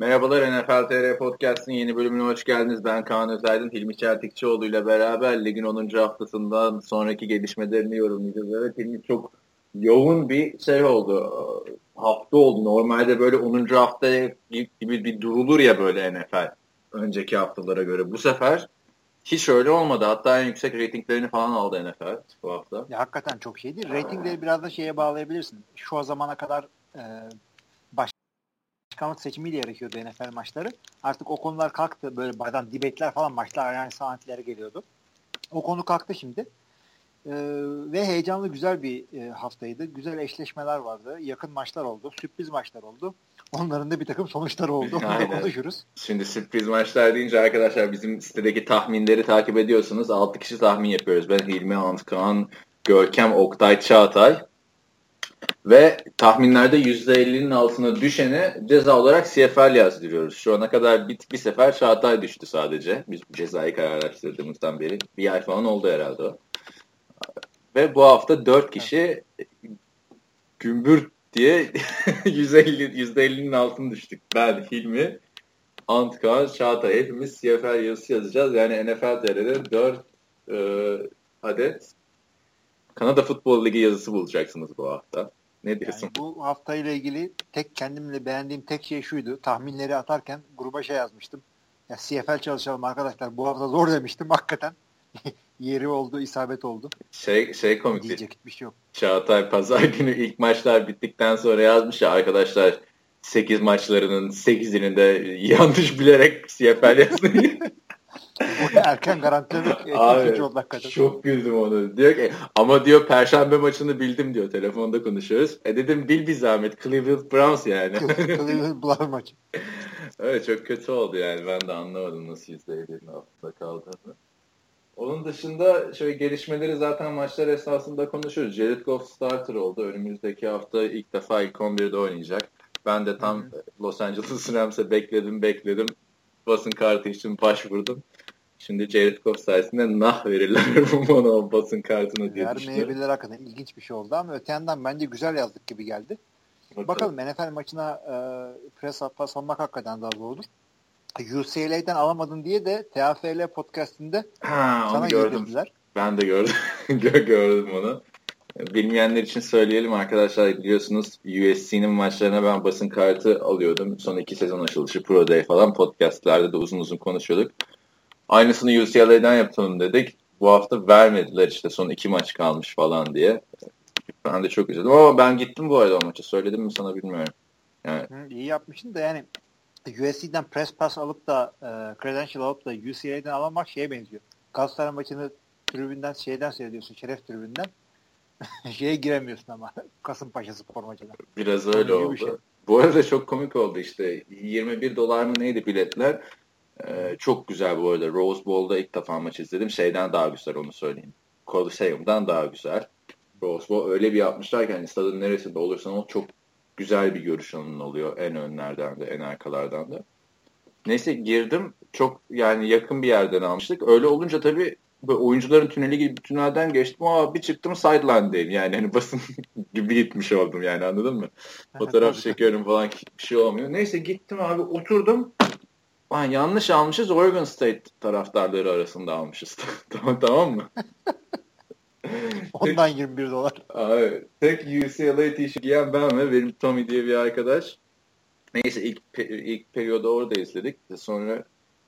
Merhabalar NFL TR Podcast'ın yeni bölümüne hoş geldiniz. Ben Kaan Özaydın, Hilmi Çeltikçioğlu ile beraber ligin 10. haftasından sonraki gelişmelerini yorumlayacağız. Evet Hilmi çok yoğun bir şey oldu. Hafta oldu. Normalde böyle 10. haftaya gibi bir durulur ya böyle NFL önceki haftalara göre. Bu sefer hiç öyle olmadı. Hatta en yüksek reytinglerini falan aldı NFL bu hafta. Ya hakikaten çok değil. Reytingleri biraz da şeye bağlayabilirsin. Şu zamana kadar e, başkanlık seçimiyle yarışıyordu NFL maçları. Artık o konular kalktı. Böyle bazen debate'ler falan maçlar yani saatleri geliyordu. O konu kalktı şimdi. Ee, ve heyecanlı güzel bir e, haftaydı. Güzel eşleşmeler vardı. Yakın maçlar oldu. Sürpriz maçlar oldu. Onların da bir takım sonuçları oldu. Onları konuşuruz. Şimdi sürpriz maçlar deyince arkadaşlar bizim sitedeki tahminleri takip ediyorsunuz. 6 kişi tahmin yapıyoruz. Ben Hilmi Antkan, Görkem, Oktay, Çağatay. Ve tahminlerde %50'nin altına düşene ceza olarak CFL yazdırıyoruz. Şu ana kadar bir, bir sefer Çağatay düştü sadece. Biz cezayı kararlaştırdığımızdan beri. Bir ay falan oldu herhalde o. Ve bu hafta 4 kişi gümbür diye %50, %50'nin altına düştük. Ben, Hilmi, Antkan, Çağatay hepimiz CFL yazısı yazacağız. Yani NFL TR'de 4 e, adet Kanada Futbol Ligi yazısı bulacaksınız bu hafta. Ne diyorsun? Yani bu hafta ile ilgili tek kendimle beğendiğim tek şey şuydu. Tahminleri atarken gruba şey yazmıştım. Ya CFL çalışalım arkadaşlar. Bu hafta zor demiştim. Hakikaten yeri oldu, isabet oldu. Şey şey komik. Diyecek bir şey yok. Çağatay pazar günü ilk maçlar bittikten sonra yazmış ya arkadaşlar 8 maçlarının 8'ini de yanlış bilerek CFL yazmayı. erken garantilemek Abi, çok güldüm onu. Diyor ki ama diyor perşembe maçını bildim diyor. Telefonda konuşuyoruz. E dedim bil bir zahmet. Cleveland Browns yani. Cleveland Browns maçı. Evet çok kötü oldu yani. Ben de anlamadım nasıl izlediğinin altında kaldığını. Onun dışında şöyle gelişmeleri zaten maçlar esasında konuşuyoruz. Jared Goff starter oldu. Önümüzdeki hafta ilk defa ilk 11'de oynayacak. Ben de tam Hı-hı. Los Angeles Rams'e bekledim bekledim. Basın kartı için başvurdum. Şimdi Jared Goff sayesinde nah verirler bana o basın kartını diye Vermeyebilirler hakikaten. ilginç bir şey oldu ama öte yandan bence güzel yazdık gibi geldi. Bakalım, Bakalım NFL maçına e, press pas almak hakikaten daha zor olur. UCLA'den alamadın diye de TFL podcastinde ha, sana gördüm. Ben de gördüm. gördüm onu. Bilmeyenler için söyleyelim arkadaşlar biliyorsunuz USC'nin maçlarına ben basın kartı alıyordum. Son iki sezon açılışı Pro Day falan podcastlerde de uzun uzun konuşuyorduk. Aynısını UCLA'den yapalım dedik. Bu hafta vermediler işte son iki maç kalmış falan diye. Ben de çok üzüldüm ama ben gittim bu arada o maça. Söyledim mi sana bilmiyorum. Yani. Hı, iyi yapmışsın da yani USC'den press pass alıp da e, credential alıp da UCLA'den alamak şeye benziyor. Galatasaray maçını tribünden şeyden seyrediyorsun şeref tribünden. şeye giremiyorsun ama Kasımpaşa spor maçına. Biraz öyle oldu. Şey. Bu arada çok komik oldu işte. 21 dolar mı neydi biletler? Ee, çok güzel bu arada. Rose Bowl'da ilk defa maç izledim. Şeyden daha güzel onu söyleyeyim. Coliseum'dan daha güzel. Rose Bowl öyle bir yapmışlar ki hani stadın neresinde olursan ol çok güzel bir görüş alanın oluyor. En önlerden de en arkalardan da. Neyse girdim. Çok yani yakın bir yerden almıştık. Öyle olunca tabii oyuncuların tüneli gibi bir tünelden geçtim ama bir çıktım sideline'deyim. Yani hani basın gibi gitmiş oldum yani anladın mı? Fotoğraf çekiyorum falan bir şey olmuyor. Neyse gittim abi oturdum. Lan yanlış almışız Oregon State taraftarları arasında almışız. tamam tamam mı? Ondan 21 dolar. Abi, tek UCLA tişört giyen ben ve benim Tommy diye bir arkadaş. Neyse ilk ilk periyoda orada izledik. Sonra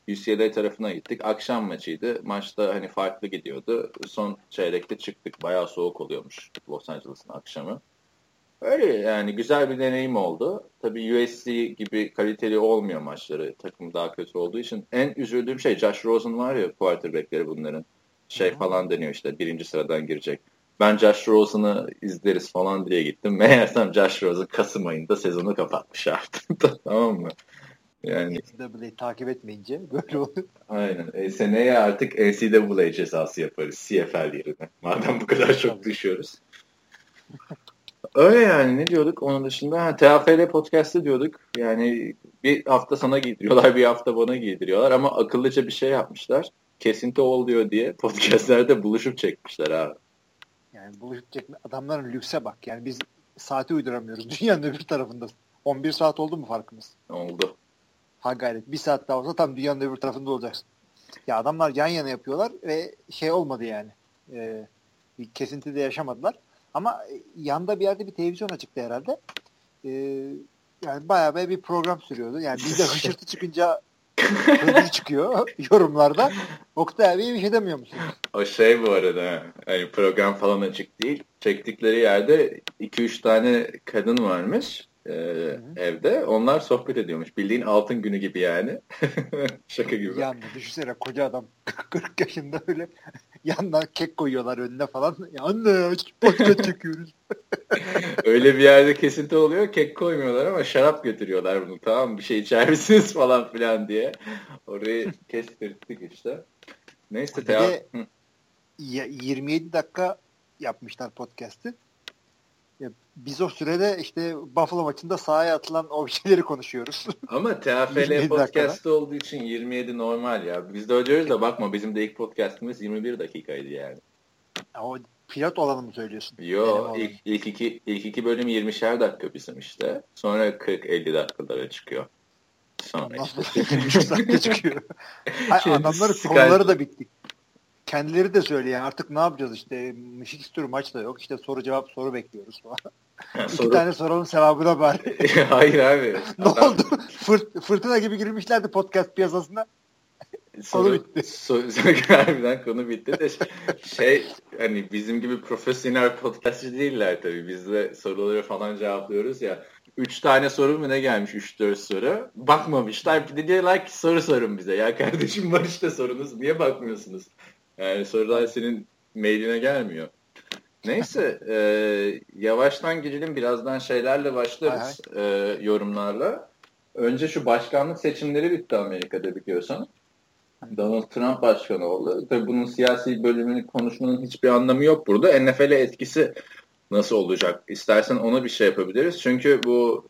UCLA tarafına gittik. Akşam maçıydı. Maçta hani farklı gidiyordu. Son çeyrekte çıktık. Bayağı soğuk oluyormuş Los Angeles'ın akşamı. Öyle yani güzel bir deneyim oldu. Tabii USC gibi kaliteli olmuyor maçları. Takım daha kötü olduğu için. En üzüldüğüm şey Josh Rosen var ya quarterbackleri bunların. Şey Hı-hı. falan deniyor işte birinci sıradan girecek. Ben Josh Rosen'ı izleriz falan diye gittim. Meğersem Josh Rosen Kasım ayında sezonu kapatmış artık. tamam mı? Yani NCAA'yi takip etmeyince böyle oluyor. Aynen. E, seneye artık NCAA cezası yaparız CFL yerine. Madem bu kadar çok düşüyoruz. Öyle yani ne diyorduk onun dışında ha, TFL podcast'ı diyorduk yani bir hafta sana giydiriyorlar bir hafta bana giydiriyorlar ama akıllıca bir şey yapmışlar kesinti ol diyor diye podcastlerde buluşup çekmişler abi. Yani buluşup çekme adamların lükse bak yani biz saati uyduramıyoruz dünyanın öbür tarafında 11 saat oldu mu farkımız? Oldu. Ha gayret. Bir saat daha olsa tam dünyanın öbür tarafında olacaksın. Ya adamlar yan yana yapıyorlar ve şey olmadı yani. E, bir kesinti de yaşamadılar. Ama yanda bir yerde bir televizyon açıktı herhalde. E, yani bayağı bir program sürüyordu. Yani bizde hışırtı çıkınca hızlı çıkıyor yorumlarda. Oktay abi bir şey demiyor musun? O şey bu arada hani program falan açık değil. Çektikleri yerde 2-3 tane kadın varmış e, evde. Onlar sohbet ediyormuş. Bildiğin altın günü gibi yani. Şaka gibi. Yani düşünsene koca adam 40 yaşında öyle yandan kek koyuyorlar önüne falan. Ya anne podcast çekiyoruz. öyle bir yerde kesinti oluyor. Kek koymuyorlar ama şarap götürüyorlar bunu tamam mı? Bir şey içer misiniz falan filan diye. Orayı kestirdik işte. Neyse. Bir de 27 dakika yapmışlar podcast'ı biz o sürede işte Buffalo maçında sahaya atılan o şeyleri konuşuyoruz. Ama TFL podcast'ı olduğu için 27 normal ya. Biz de öyle da bakma bizim de ilk podcast'ımız 21 dakikaydı yani. O pilot olanı mı söylüyorsun? Yo ilk, ilk, iki, ilk iki bölüm 20'şer dakika bizim işte. Sonra 40-50 dakikalara çıkıyor. Sonra Nasıl işte. dakika çıkıyor? Hayır, adamların konuları da bitti kendileri de söylüyor yani artık ne yapacağız işte Mişikistür maç da yok işte soru cevap soru bekliyoruz falan. İki soru... tane sorunun sevabına bari. Hayır abi. ne Adam... oldu? Fırt fırtına gibi girmişlerdi podcast piyasasına. Soru, konu bitti. Soru, harbiden konu bitti de şey hani bizim gibi profesyonel podcastçı değiller tabii. Biz de soruları falan cevaplıyoruz ya. Üç tane soru mu ne gelmiş? Üç dört soru. Bakmamışlar. Bir de diyorlar ki soru sorun bize. Ya kardeşim var işte sorunuz. Niye bakmıyorsunuz? Yani sorular senin mailine gelmiyor. Neyse e, yavaştan girelim birazdan şeylerle başlarız e, yorumlarla. Önce şu başkanlık seçimleri bitti Amerika'da biliyorsun. Donald Trump başkan oldu. Tabii bunun siyasi bölümünü konuşmanın hiçbir anlamı yok burada. NFL'e etkisi nasıl olacak? İstersen ona bir şey yapabiliriz. Çünkü bu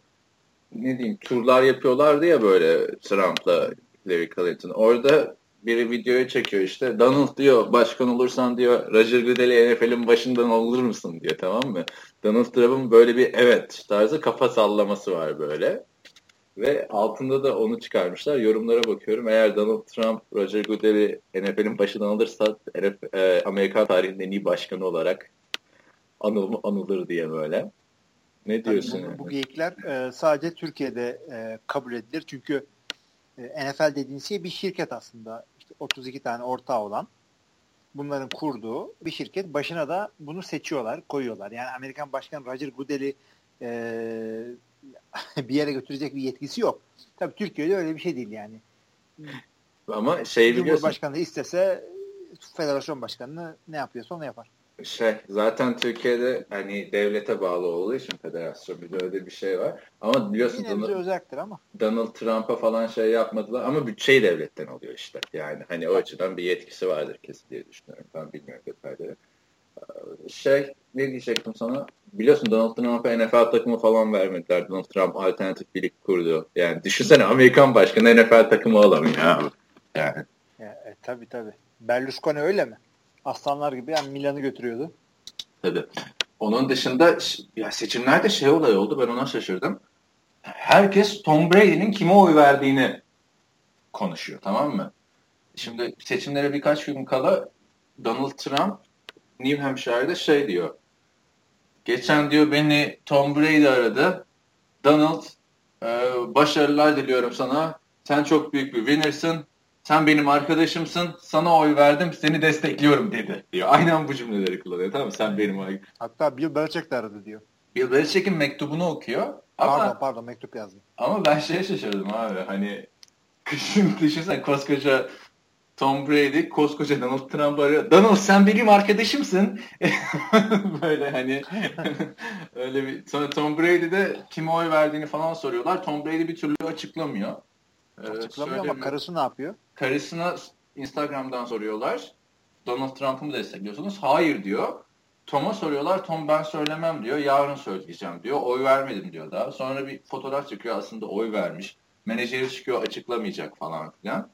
ne diyeyim turlar yapıyorlardı ya böyle Trump'la Hillary Clinton. Orada biri videoyu çekiyor işte. Donald diyor başkan olursan diyor Roger Goodell'i NFL'in başından olur musun diyor tamam mı? Donald Trump'ın böyle bir evet tarzı kafa sallaması var böyle. Ve altında da onu çıkarmışlar. Yorumlara bakıyorum. Eğer Donald Trump Roger Goodell'i NFL'in başından alırsa NFL, e, Amerikan tarihinin en iyi başkanı olarak anıl, anılır diye böyle. Ne diyorsun? Yani bu, bu geyikler e, sadece Türkiye'de e, kabul edilir. Çünkü e, NFL dediğiniz şey bir şirket aslında. 32 tane ortağı olan bunların kurduğu bir şirket. Başına da bunu seçiyorlar, koyuyorlar. Yani Amerikan Başkanı Roger Goodell'i e, bir yere götürecek bir yetkisi yok. Tabii Türkiye'de öyle bir şey değil yani. Ama şey biliyorsun. Cumhurbaşkanı istese federasyon başkanı ne yapıyorsa onu yapar şey zaten Türkiye'de hani devlete bağlı olduğu için federasyon bir de öyle bir şey var. Ama biliyorsun Donald, özeldir ama. Donald Trump'a falan şey yapmadılar ama bütçeyi devletten alıyor işte. Yani hani o açıdan bir yetkisi vardır kesin diye düşünüyorum. Ben bilmiyorum detayları. Ee, şey ne diyecektim sana? Biliyorsun Donald Trump'a NFL takımı falan vermediler. Donald Trump alternatif bir lig kurdu. Yani düşünsene Amerikan başkanı NFL takımı alamıyor. Yani. Ya, e, tabii tabii. Berlusconi öyle mi? Aslanlar gibi yani Milan'ı götürüyordu. Tabii. Onun dışında ya seçimlerde şey olay oldu ben ona şaşırdım. Herkes Tom Brady'nin kime oy verdiğini konuşuyor tamam mı? Şimdi seçimlere birkaç gün kala Donald Trump New Hampshire'da şey diyor. Geçen diyor beni Tom Brady aradı. Donald e, başarılar diliyorum sana. Sen çok büyük bir winner'sın sen benim arkadaşımsın, sana oy verdim, seni destekliyorum dedi diyor. Aynen bu cümleleri kullanıyor tamam mı? Sen benim oy. Hatta Bill Belichick de aradı diyor. Bill Belichick'in mektubunu okuyor. Ama, pardon pardon mektup yazdı. Ama ben şeye şaşırdım abi hani kışın düşünsen koskoca Tom Brady koskoca Donald Trump arıyor. Donald sen benim arkadaşımsın. Böyle hani öyle bir sonra Tom Brady de kime oy verdiğini falan soruyorlar. Tom Brady bir türlü açıklamıyor. Ee, Açıklamıyor ama karısı ne yapıyor? Karısına Instagram'dan soruyorlar. Donald Trump'ı mı destekliyorsunuz? Hayır diyor. Tom'a soruyorlar. Tom ben söylemem diyor. Yarın söyleyeceğim diyor. Oy vermedim diyor daha. Sonra bir fotoğraf çıkıyor aslında oy vermiş. Menajeri çıkıyor açıklamayacak falan filan.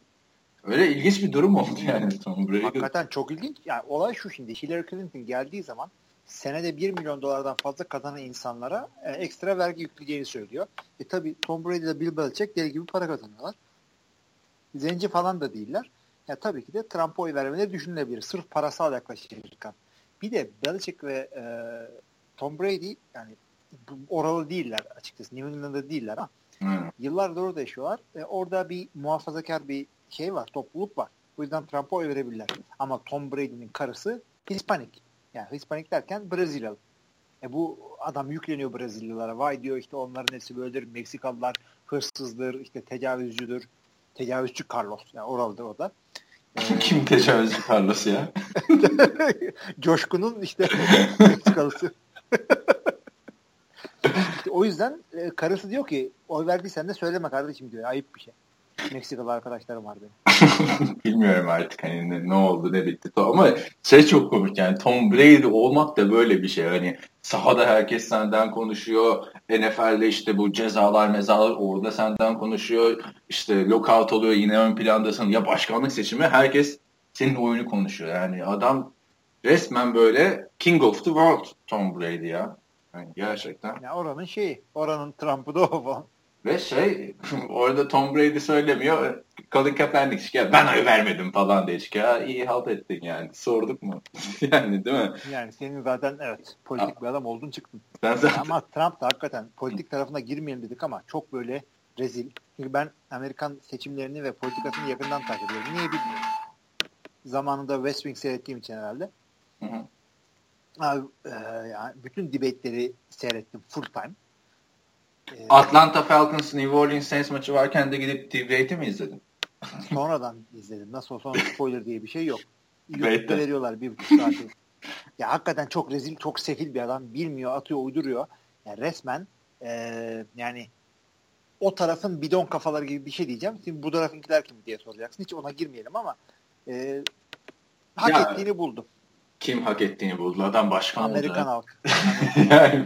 Öyle ilginç bir durum oldu yani Tom Brady. Hakikaten çok ilginç. Yani olay şu şimdi Hillary Clinton geldiği zaman senede 1 milyon dolardan fazla kazanan insanlara e, ekstra vergi yükleyeceğini söylüyor. E tabi Tom Brady ile Bill Belichick deli gibi para kazanıyorlar. zenci falan da değiller. Ya tabii ki de Trump'a oy vermeleri düşünülebilir. Sırf parasal yaklaşırken. Bir de Belichick ve e, Tom Brady yani oralı değiller açıkçası. New England'da değiller ama hmm. yıllardır orada yaşıyorlar. E, orada bir muhafazakar bir şey var, topluluk var. O yüzden Trump'a oy verebilirler. Ama Tom Brady'nin karısı Hispanik. Yani Hispanik derken Brezilyalı. E bu adam yükleniyor Brezilyalılara. Vay diyor işte onların hepsi böyledir. Meksikalılar hırsızdır, işte tecavüzcüdür. Tecavüzcü Carlos. Yani oralıdır o da. Ee, Kim tecavüzcü Carlos ya? Coşkun'un işte Meksikalısı. işte o yüzden e, karısı diyor ki oy verdiysen de söyleme kardeşim diyor. Ayıp bir şey. Meksikalı arkadaşlarım var benim. Bilmiyorum artık hani ne, ne oldu ne bitti. Ama şey çok komik yani Tom Brady olmak da böyle bir şey. Hani sahada herkes senden konuşuyor. NFL'de işte bu cezalar mezalar orada senden konuşuyor. İşte lockout oluyor yine ön plandasın. Ya başkanlık seçimi herkes senin oyunu konuşuyor. Yani adam resmen böyle King of the World Tom Brady ya. Yani gerçekten. Ya oranın şeyi, oranın Trump'ı da o falan. Ve şey orada Tom Brady söylemiyor. Colin Kaepernick çıkıyor. Ben oy vermedim falan diye çıkıyor. İyi halt ettin yani. Sorduk mu? yani değil mi? Yani senin zaten evet politik bir adam oldun çıktın. Ben zaten... Ama Trump da hakikaten politik tarafına girmeyelim dedik ama çok böyle rezil. Çünkü ben Amerikan seçimlerini ve politikasını yakından takip ediyorum. Niye bilmiyorum. Zamanında West Wing seyrettiğim için herhalde. Hı hı. Abi, e, yani bütün debate'leri seyrettim full time. Ee, Atlanta Falcons New Orleans Saints maçı varken de gidip TV'yi mi izledin? Sonradan izledim. Nasıl olsa spoiler diye bir şey yok. YouTube'da veriyorlar bir buçuk saati. ya hakikaten çok rezil, çok sefil bir adam. Bilmiyor, atıyor, uyduruyor. Yani resmen e, yani o tarafın bidon kafaları gibi bir şey diyeceğim. Şimdi bu tarafınkiler kim diye soracaksın. Hiç ona girmeyelim ama e, hak ya, ettiğini buldum. Kim hak ettiğini buldu? Adam başkan Amerikan oldu. halk. yani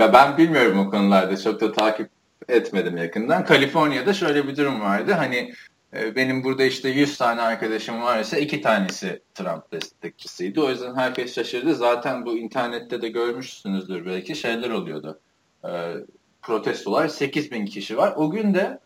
ve ben bilmiyorum o konularda çok da takip etmedim yakından. Kaliforniya'da şöyle bir durum vardı. Hani e, benim burada işte 100 tane arkadaşım varsa iki tanesi Trump destekçisiydi. O yüzden herkes şaşırdı. Zaten bu internette de görmüşsünüzdür belki şeyler oluyordu. E, protestolar 8 bin kişi var. O gün de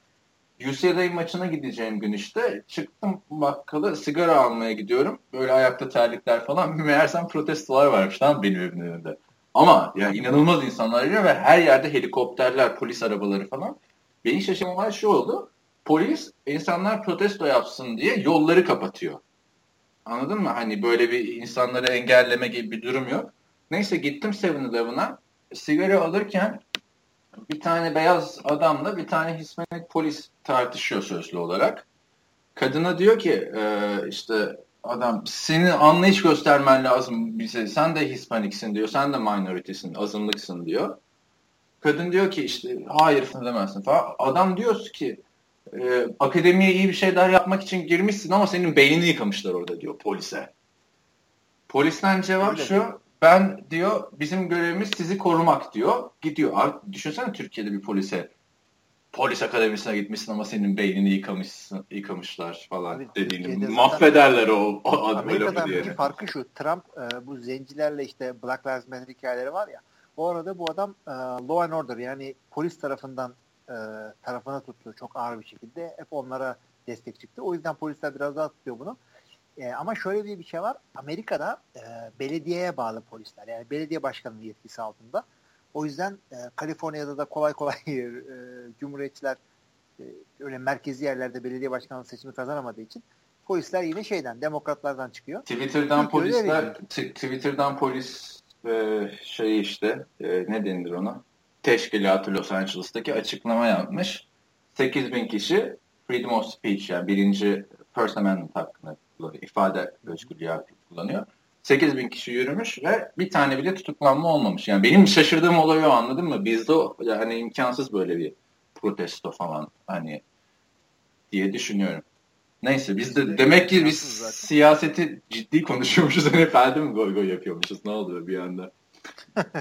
UCLA maçına gideceğim gün işte çıktım bakkala sigara almaya gidiyorum. Böyle ayakta terlikler falan. Meğersem protestolar varmış lan benim evimin önünde. Ama yani inanılmaz insanlar geliyor ve her yerde helikopterler, polis arabaları falan. Beni şaşırtan olay şu oldu. Polis insanlar protesto yapsın diye yolları kapatıyor. Anladın mı? Hani böyle bir insanları engelleme gibi bir durum yok. Neyse gittim 7-Eleven'a. Sigara alırken bir tane beyaz adamla bir tane Hispanik polis tartışıyor sözlü olarak. Kadına diyor ki e, işte adam senin anlayış göstermen lazım bize. Sen de Hispaniksin diyor. Sen de minority'sin, azınlıksın diyor. Kadın diyor ki işte hayır demezsin falan. Adam diyor ki e, akademiye iyi bir şeyler yapmak için girmişsin ama senin beynini yıkamışlar orada diyor polise. Polisten cevap Öyle şu. Mi? Ben diyor bizim görevimiz sizi korumak diyor. Gidiyor. Abi, düşünsene Türkiye'de bir polise polis akademisine gitmişsin ama senin beynini yıkamışsın, yıkamışlar falan Abi, dediğini mahvederler o, o Amerika'dan farkı şu. Trump e, bu zencilerle işte Black Lives Matter hikayeleri var ya. O arada bu adam e, law and order yani polis tarafından e, tarafına tuttu çok ağır bir şekilde. Hep onlara destek çıktı. O yüzden polisler biraz daha tutuyor bunu. E, ama şöyle bir, bir şey var. Amerika'da e, belediyeye bağlı polisler. Yani belediye başkanının yetkisi altında. O yüzden e, Kaliforniya'da da kolay kolay e, cumhuriyetçiler e, öyle merkezi yerlerde belediye başkanlığı seçimi kazanamadığı için polisler yine şeyden demokratlardan çıkıyor. Twitter'dan Çünkü polisler Twitter'dan polis e, şey işte e, ne denir ona? Teşkilatı Los Angeles'taki açıklama yapmış. 8 bin kişi freedom of speech yani birinci First Amendment hakkını kullanıyor. ifade özgürlüğü kullanıyor. 8 bin kişi yürümüş ve bir tane bile tutuklanma olmamış. Yani benim şaşırdığım olay o anladın mı? Bizde yani imkansız böyle bir protesto falan hani diye düşünüyorum. Neyse biz de demek ki biz siyaseti ciddi konuşuyormuşuz. Hani efendim mi goy goy yapıyormuşuz? Ne oluyor bir anda?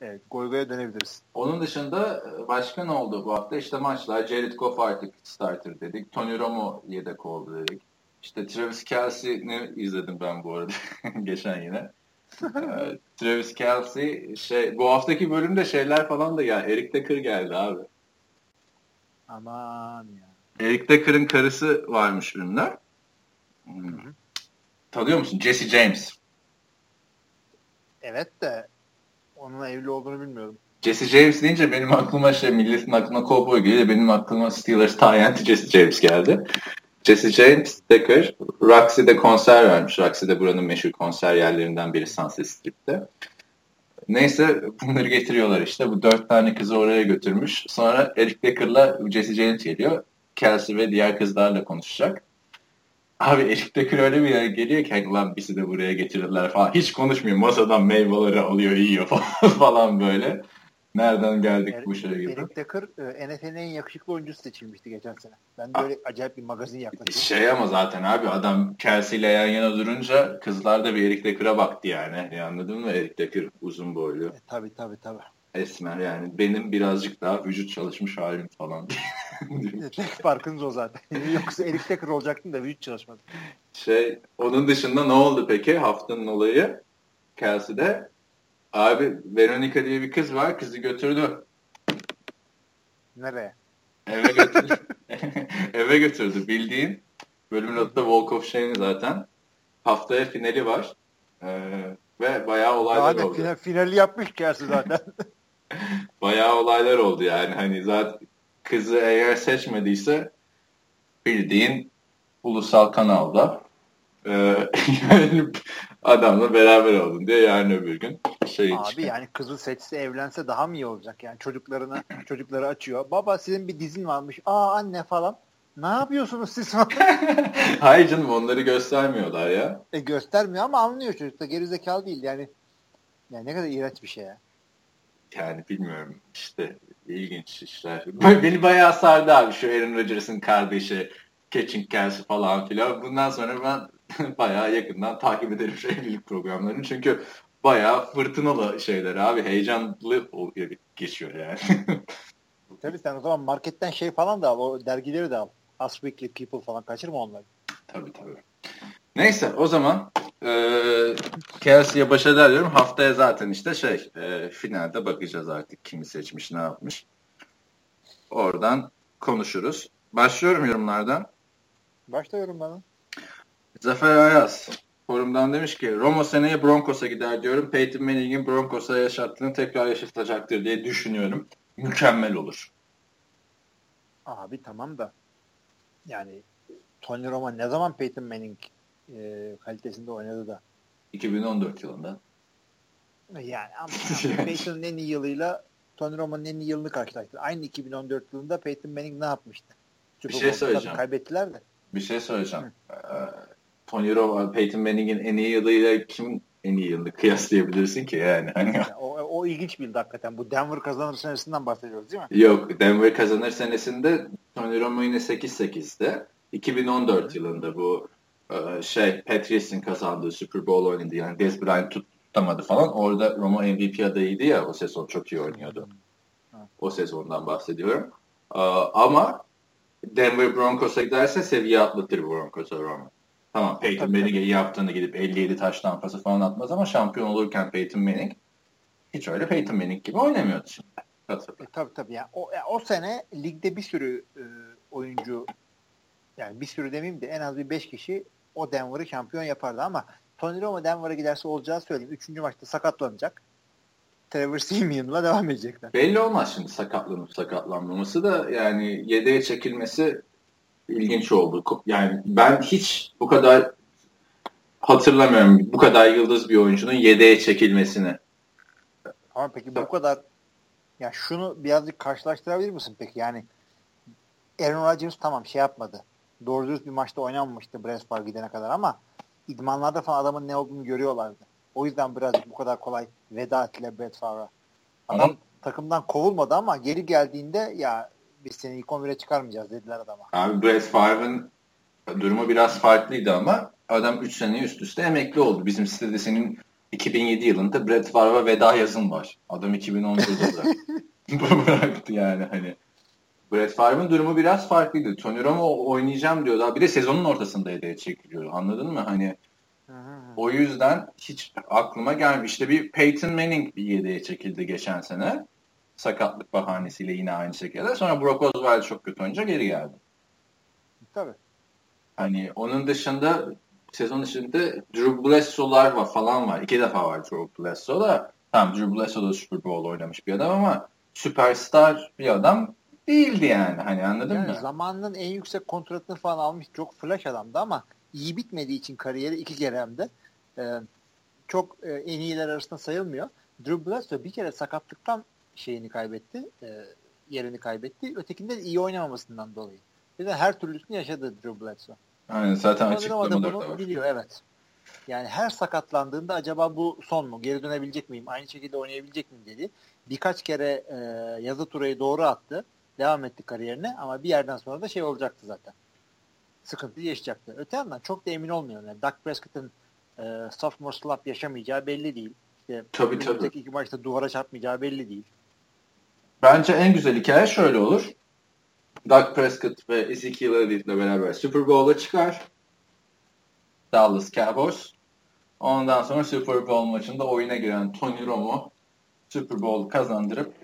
evet goy goya dönebiliriz. Onun dışında başka ne oldu bu hafta? İşte maçlar. Jared Goff artık starter dedik. Tony Romo yedek oldu dedik. İşte Travis Kelsey'ni izledim ben bu arada geçen yine. Ee, Travis Kelsey şey bu haftaki bölümde şeyler falan da ya Eric Decker geldi abi. Aman ya. Eric Decker'ın karısı varmış ünlü. Hmm. Tanıyor musun? Jesse James. Evet de onunla evli olduğunu bilmiyorum. Jesse James deyince benim aklıma şey milletin aklına Cowboy geliyor. Benim aklıma Steelers Tyent Jesse James geldi. Jesse James Decker Roxy'de konser vermiş. Roxy'de buranın meşhur konser yerlerinden biri Sunset Strip'te. Neyse bunları getiriyorlar işte. Bu dört tane kızı oraya götürmüş. Sonra Eric Decker'la Jesse James geliyor. Kelsey ve diğer kızlarla konuşacak. Abi Eric Decker öyle bir yere geliyor ki hani lan bizi de buraya getirirler falan. Hiç konuşmuyor. Masadan meyveleri alıyor yiyor falan böyle. Nereden geldik Eric, bu şeye gibi. Eric Decker e, NFL'in en yakışıklı oyuncusu seçilmişti geçen sene. Ben de öyle acayip bir magazin yaklaşıyorum. Şey ama zaten abi adam Kelsey ile yan yana durunca kızlar da bir Eric Decker'a baktı yani. yani. Anladın mı? Eric Decker uzun boylu. E, tabii tabii tabii. Esmer yani. Benim birazcık daha vücut çalışmış halim falan. Tek farkınız o zaten. Yoksa Eric Decker olacaktın da vücut çalışmadı. Şey, onun dışında ne oldu peki haftanın olayı? Kelsey'de abi Veronica diye bir kız var. Kızı götürdü. Nereye? Eve götürdü. Eve götürdü bildiğin. Bölümün adı da Walk of Shame zaten. Haftaya finali var. Ee, ve bayağı olaylar Daha oldu. final, finali yapmış Kelsey zaten. bayağı olaylar oldu yani. Hani zaten kızı eğer seçmediyse bildiğin ulusal kanalda e, yani adamla beraber oldun diye yarın öbür gün şey Abi çıkıyor. yani kızı seçse evlense daha mı iyi olacak yani çocuklarına çocukları açıyor. Baba sizin bir dizin varmış. Aa anne falan. Ne yapıyorsunuz siz falan? Hayır canım onları göstermiyorlar ya. e göstermiyor ama anlıyor çocuk da gerizekalı değil yani. Yani ne kadar iğrenç bir şey ya. Yani bilmiyorum işte ilginç işler. Beni bayağı sardı abi şu Aaron Rodgers'ın kardeşi Catching Kelsey falan filan. Bundan sonra ben bayağı yakından takip ederim evlilik programlarını. Çünkü bayağı fırtınalı şeyler abi. Heyecanlı geçiyor yani. Tabii sen o zaman marketten şey falan da al. O dergileri de al. Us Weekly People falan kaçırma onları. tabii tabii. Neyse o zaman e, Kelsey'ye başarılar diyorum. Haftaya zaten işte şey e, finalde bakacağız artık kimi seçmiş ne yapmış. Oradan konuşuruz. Başlıyorum yorumlardan. Başlıyorum bana. Zafer Ayaz forumdan demiş ki Romo seneye Broncos'a gider diyorum. Peyton Manning'in Broncos'a yaşattığını tekrar yaşatacaktır diye düşünüyorum. Mükemmel olur. Abi tamam da yani Tony Romo ne zaman Peyton Manning e, kalitesinde oynadı da 2014 yılında. yani ama Peyton'ın en iyi yılıyla Tony Romo'nun en iyi yılını karşılaştı. Aynı 2014 yılında Peyton Manning ne yapmıştı? Bir şey söyleyeceğim. Kaybettiler de. Bir şey söyleyeceğim. Ee, Tony Romo, Peyton Manning'in en iyi yılıyla kim en iyi yılını kıyaslayabilirsin ki yani? Hani o, o ilginç bildi hakikaten. Bu Denver kazanır senesinden bahsediyoruz değil mi? Yok Denver kazanır senesinde Tony Romo yine 8-8'de. 2014 yılında bu e, şey Patriots'in kazandığı Super Bowl oynadı. Yani Dez Bryant tut- tutamadı falan. Orada Romo MVP adayıydı ya o sezon çok iyi oynuyordu. O sezondan bahsediyorum. E, Ama Denver Broncos'a giderse seviye atlatır Broncos'a Romo. Tamam Peyton Tabii, Manning'e iyi yaptığını gidip 57 taş tampası falan atmaz ama şampiyon olurken Peyton Manning hiç öyle Peyton Manning gibi oynamıyordu şimdi. Hatırla. E, tabii tabii. Yani o, yani o sene ligde bir sürü e, oyuncu yani bir sürü demeyeyim de en az bir 5 kişi o Denver'ı şampiyon yapardı ama Tony Romo Denver'a giderse olacağı söyleyeyim. Üçüncü maçta sakatlanacak. Trevor Simeon'la devam edecekler. Belli olmaz şimdi sakatlanıp sakatlanmaması da yani yedeğe çekilmesi ilginç oldu. Yani ben hiç bu kadar hatırlamıyorum bu kadar yıldız bir oyuncunun yedeğe çekilmesini. Ama peki bu kadar ya şunu birazcık karşılaştırabilir misin peki? Yani Aaron Rodgers tamam şey yapmadı. Doğru dürüst bir maçta oynanmamıştı Brett Favre gidene kadar ama idmanlarda falan adamın ne olduğunu görüyorlardı. O yüzden birazcık bu kadar kolay veda ettiler Brett Favre'a. Adam Ama- takımdan kovulmadı ama geri geldiğinde ya biz seni ilk 11'e çıkarmayacağız dediler adama. Abi Brett Favre'ın durumu biraz farklıydı ama adam 3 sene üst üste emekli oldu. Bizim sitede senin 2007 yılında Brett Favre'a veda yazın var. Adam 2014'de bıraktı. yani hani. Brett Favre'ın durumu biraz farklıydı. Tony Romo oynayacağım diyordu. Abi Bir de sezonun ortasında hedeye çekiliyor. Anladın mı? Hani o yüzden hiç aklıma gelmiş. İşte bir Peyton Manning bir yedeğe çekildi geçen sene. Sakatlık bahanesiyle yine aynı şekilde. Sonra Brock Osweiler çok kötü oynayınca geri geldi. tabii. Hani onun dışında sezon içinde Drew Bledsoe'lar var falan var. İki defa var Drew Bledsoe da. Tamam Drew Bledsoe da Super Bowl oynamış bir adam ama süperstar bir adam değildi yani. Hani anladın yani mı? Zamanının en yüksek kontratını falan almış. Çok flash adamdı ama iyi bitmediği için kariyeri iki kere hem de e, çok e, en iyiler arasında sayılmıyor. Drew Bledsoe bir kere sakatlıktan şeyini kaybetti. E, yerini kaybetti. Ötekinde de iyi oynamamasından dolayı. Bir de her türlüsünü yaşadı Drew Bledsoe. Aynen zaten bunu da var. biliyor evet. Yani her sakatlandığında acaba bu son mu? Geri dönebilecek miyim? Aynı şekilde oynayabilecek miyim dedi. Birkaç kere e, yazı turayı doğru attı. Devam etti kariyerine ama bir yerden sonra da şey olacaktı zaten. Sıkıntı yaşayacaktı. Öte yandan çok da emin olmuyorum. Yani Dak Prescott'ın e, sophomore slump yaşamayacağı belli değil. İşte Tabii, tabii. iki maçta duvara çarpmayacağı belli değil. Bence en güzel hikaye şöyle olur. Doug Prescott ve Ezekiel Elliott'le beraber Super Bowl'a çıkar. Dallas Cowboys. Ondan sonra Super Bowl maçında oyuna giren Tony Romo Super Bowl kazandırıp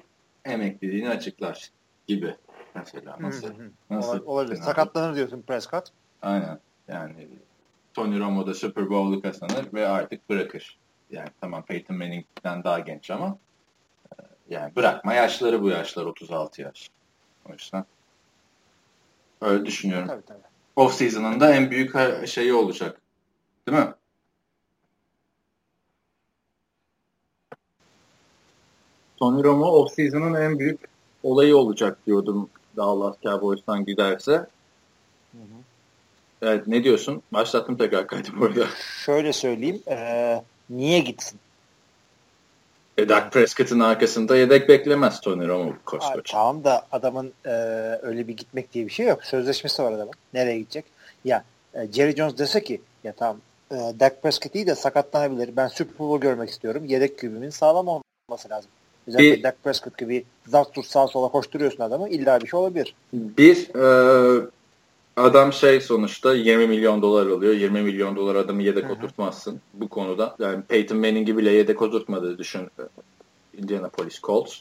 emekliliğini açıklar gibi. Mesela nasıl? Hı hı hı. nasıl? Olabilir. Sakatlanır diyorsun Prescott. Aynen. Yani Tony Romo da Super Bowl'u kazanır ve artık bırakır. Yani tamam Peyton Manning'den daha genç ama yani bırakma yaşları bu yaşlar 36 yaş. O yüzden öyle düşünüyorum. Tabii tabii. Off season'ın da en büyük şeyi olacak. Değil mi? Tony Romo off season'ın en büyük olayı olacak diyordum Dallas Cowboys'tan giderse. Hı hı. Evet ne diyorsun? Başlattım tekrar kaydı bu arada. Şöyle söyleyeyim. E, niye gitsin? E, Dak Prescott'ın arkasında yedek beklemez Tony Romo koskoç. tamam da adamın e, öyle bir gitmek diye bir şey yok. Sözleşmesi var adamın. Nereye gidecek? Ya e, Jerry Jones dese ki ya tamam e, Dak Prescott iyi de sakatlanabilir. Ben Super Bowl görmek istiyorum. Yedek kübümün sağlam olması lazım. Özellikle Bir- Dak Prescott gibi zart tut sağa sola koşturuyorsun adamı. İlla bir şey olabilir. Bir e, adam şey sonuçta 20 milyon dolar alıyor. 20 milyon dolar adamı yedek Hı hı. oturtmazsın bu konuda. Yani Peyton Manning'i bile yedek oturtmadı düşün e, Indianapolis Colts.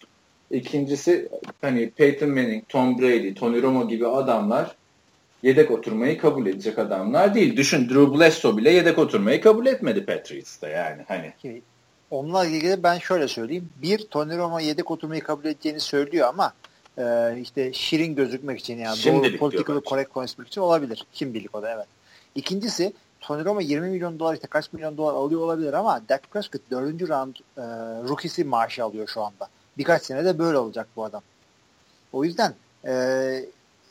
İkincisi hani Peyton Manning, Tom Brady, Tony Romo gibi adamlar yedek oturmayı kabul edecek adamlar değil. Düşün Drew Bledsoe bile yedek oturmayı kabul etmedi Patriots'ta yani hani. Onunla ilgili ben şöyle söyleyeyim. Bir, Tony Romo yedek oturmayı kabul edeceğini söylüyor ama e, işte şirin gözükmek için yani Şimdilik doğru political correct konuşmak için olabilir. Şimdilik o da evet. İkincisi Tony Romo 20 milyon dolar işte kaç milyon dolar alıyor olabilir ama Dak Prescott 4. round e, rookie'si maaşı alıyor şu anda. Birkaç sene de böyle olacak bu adam. O yüzden e,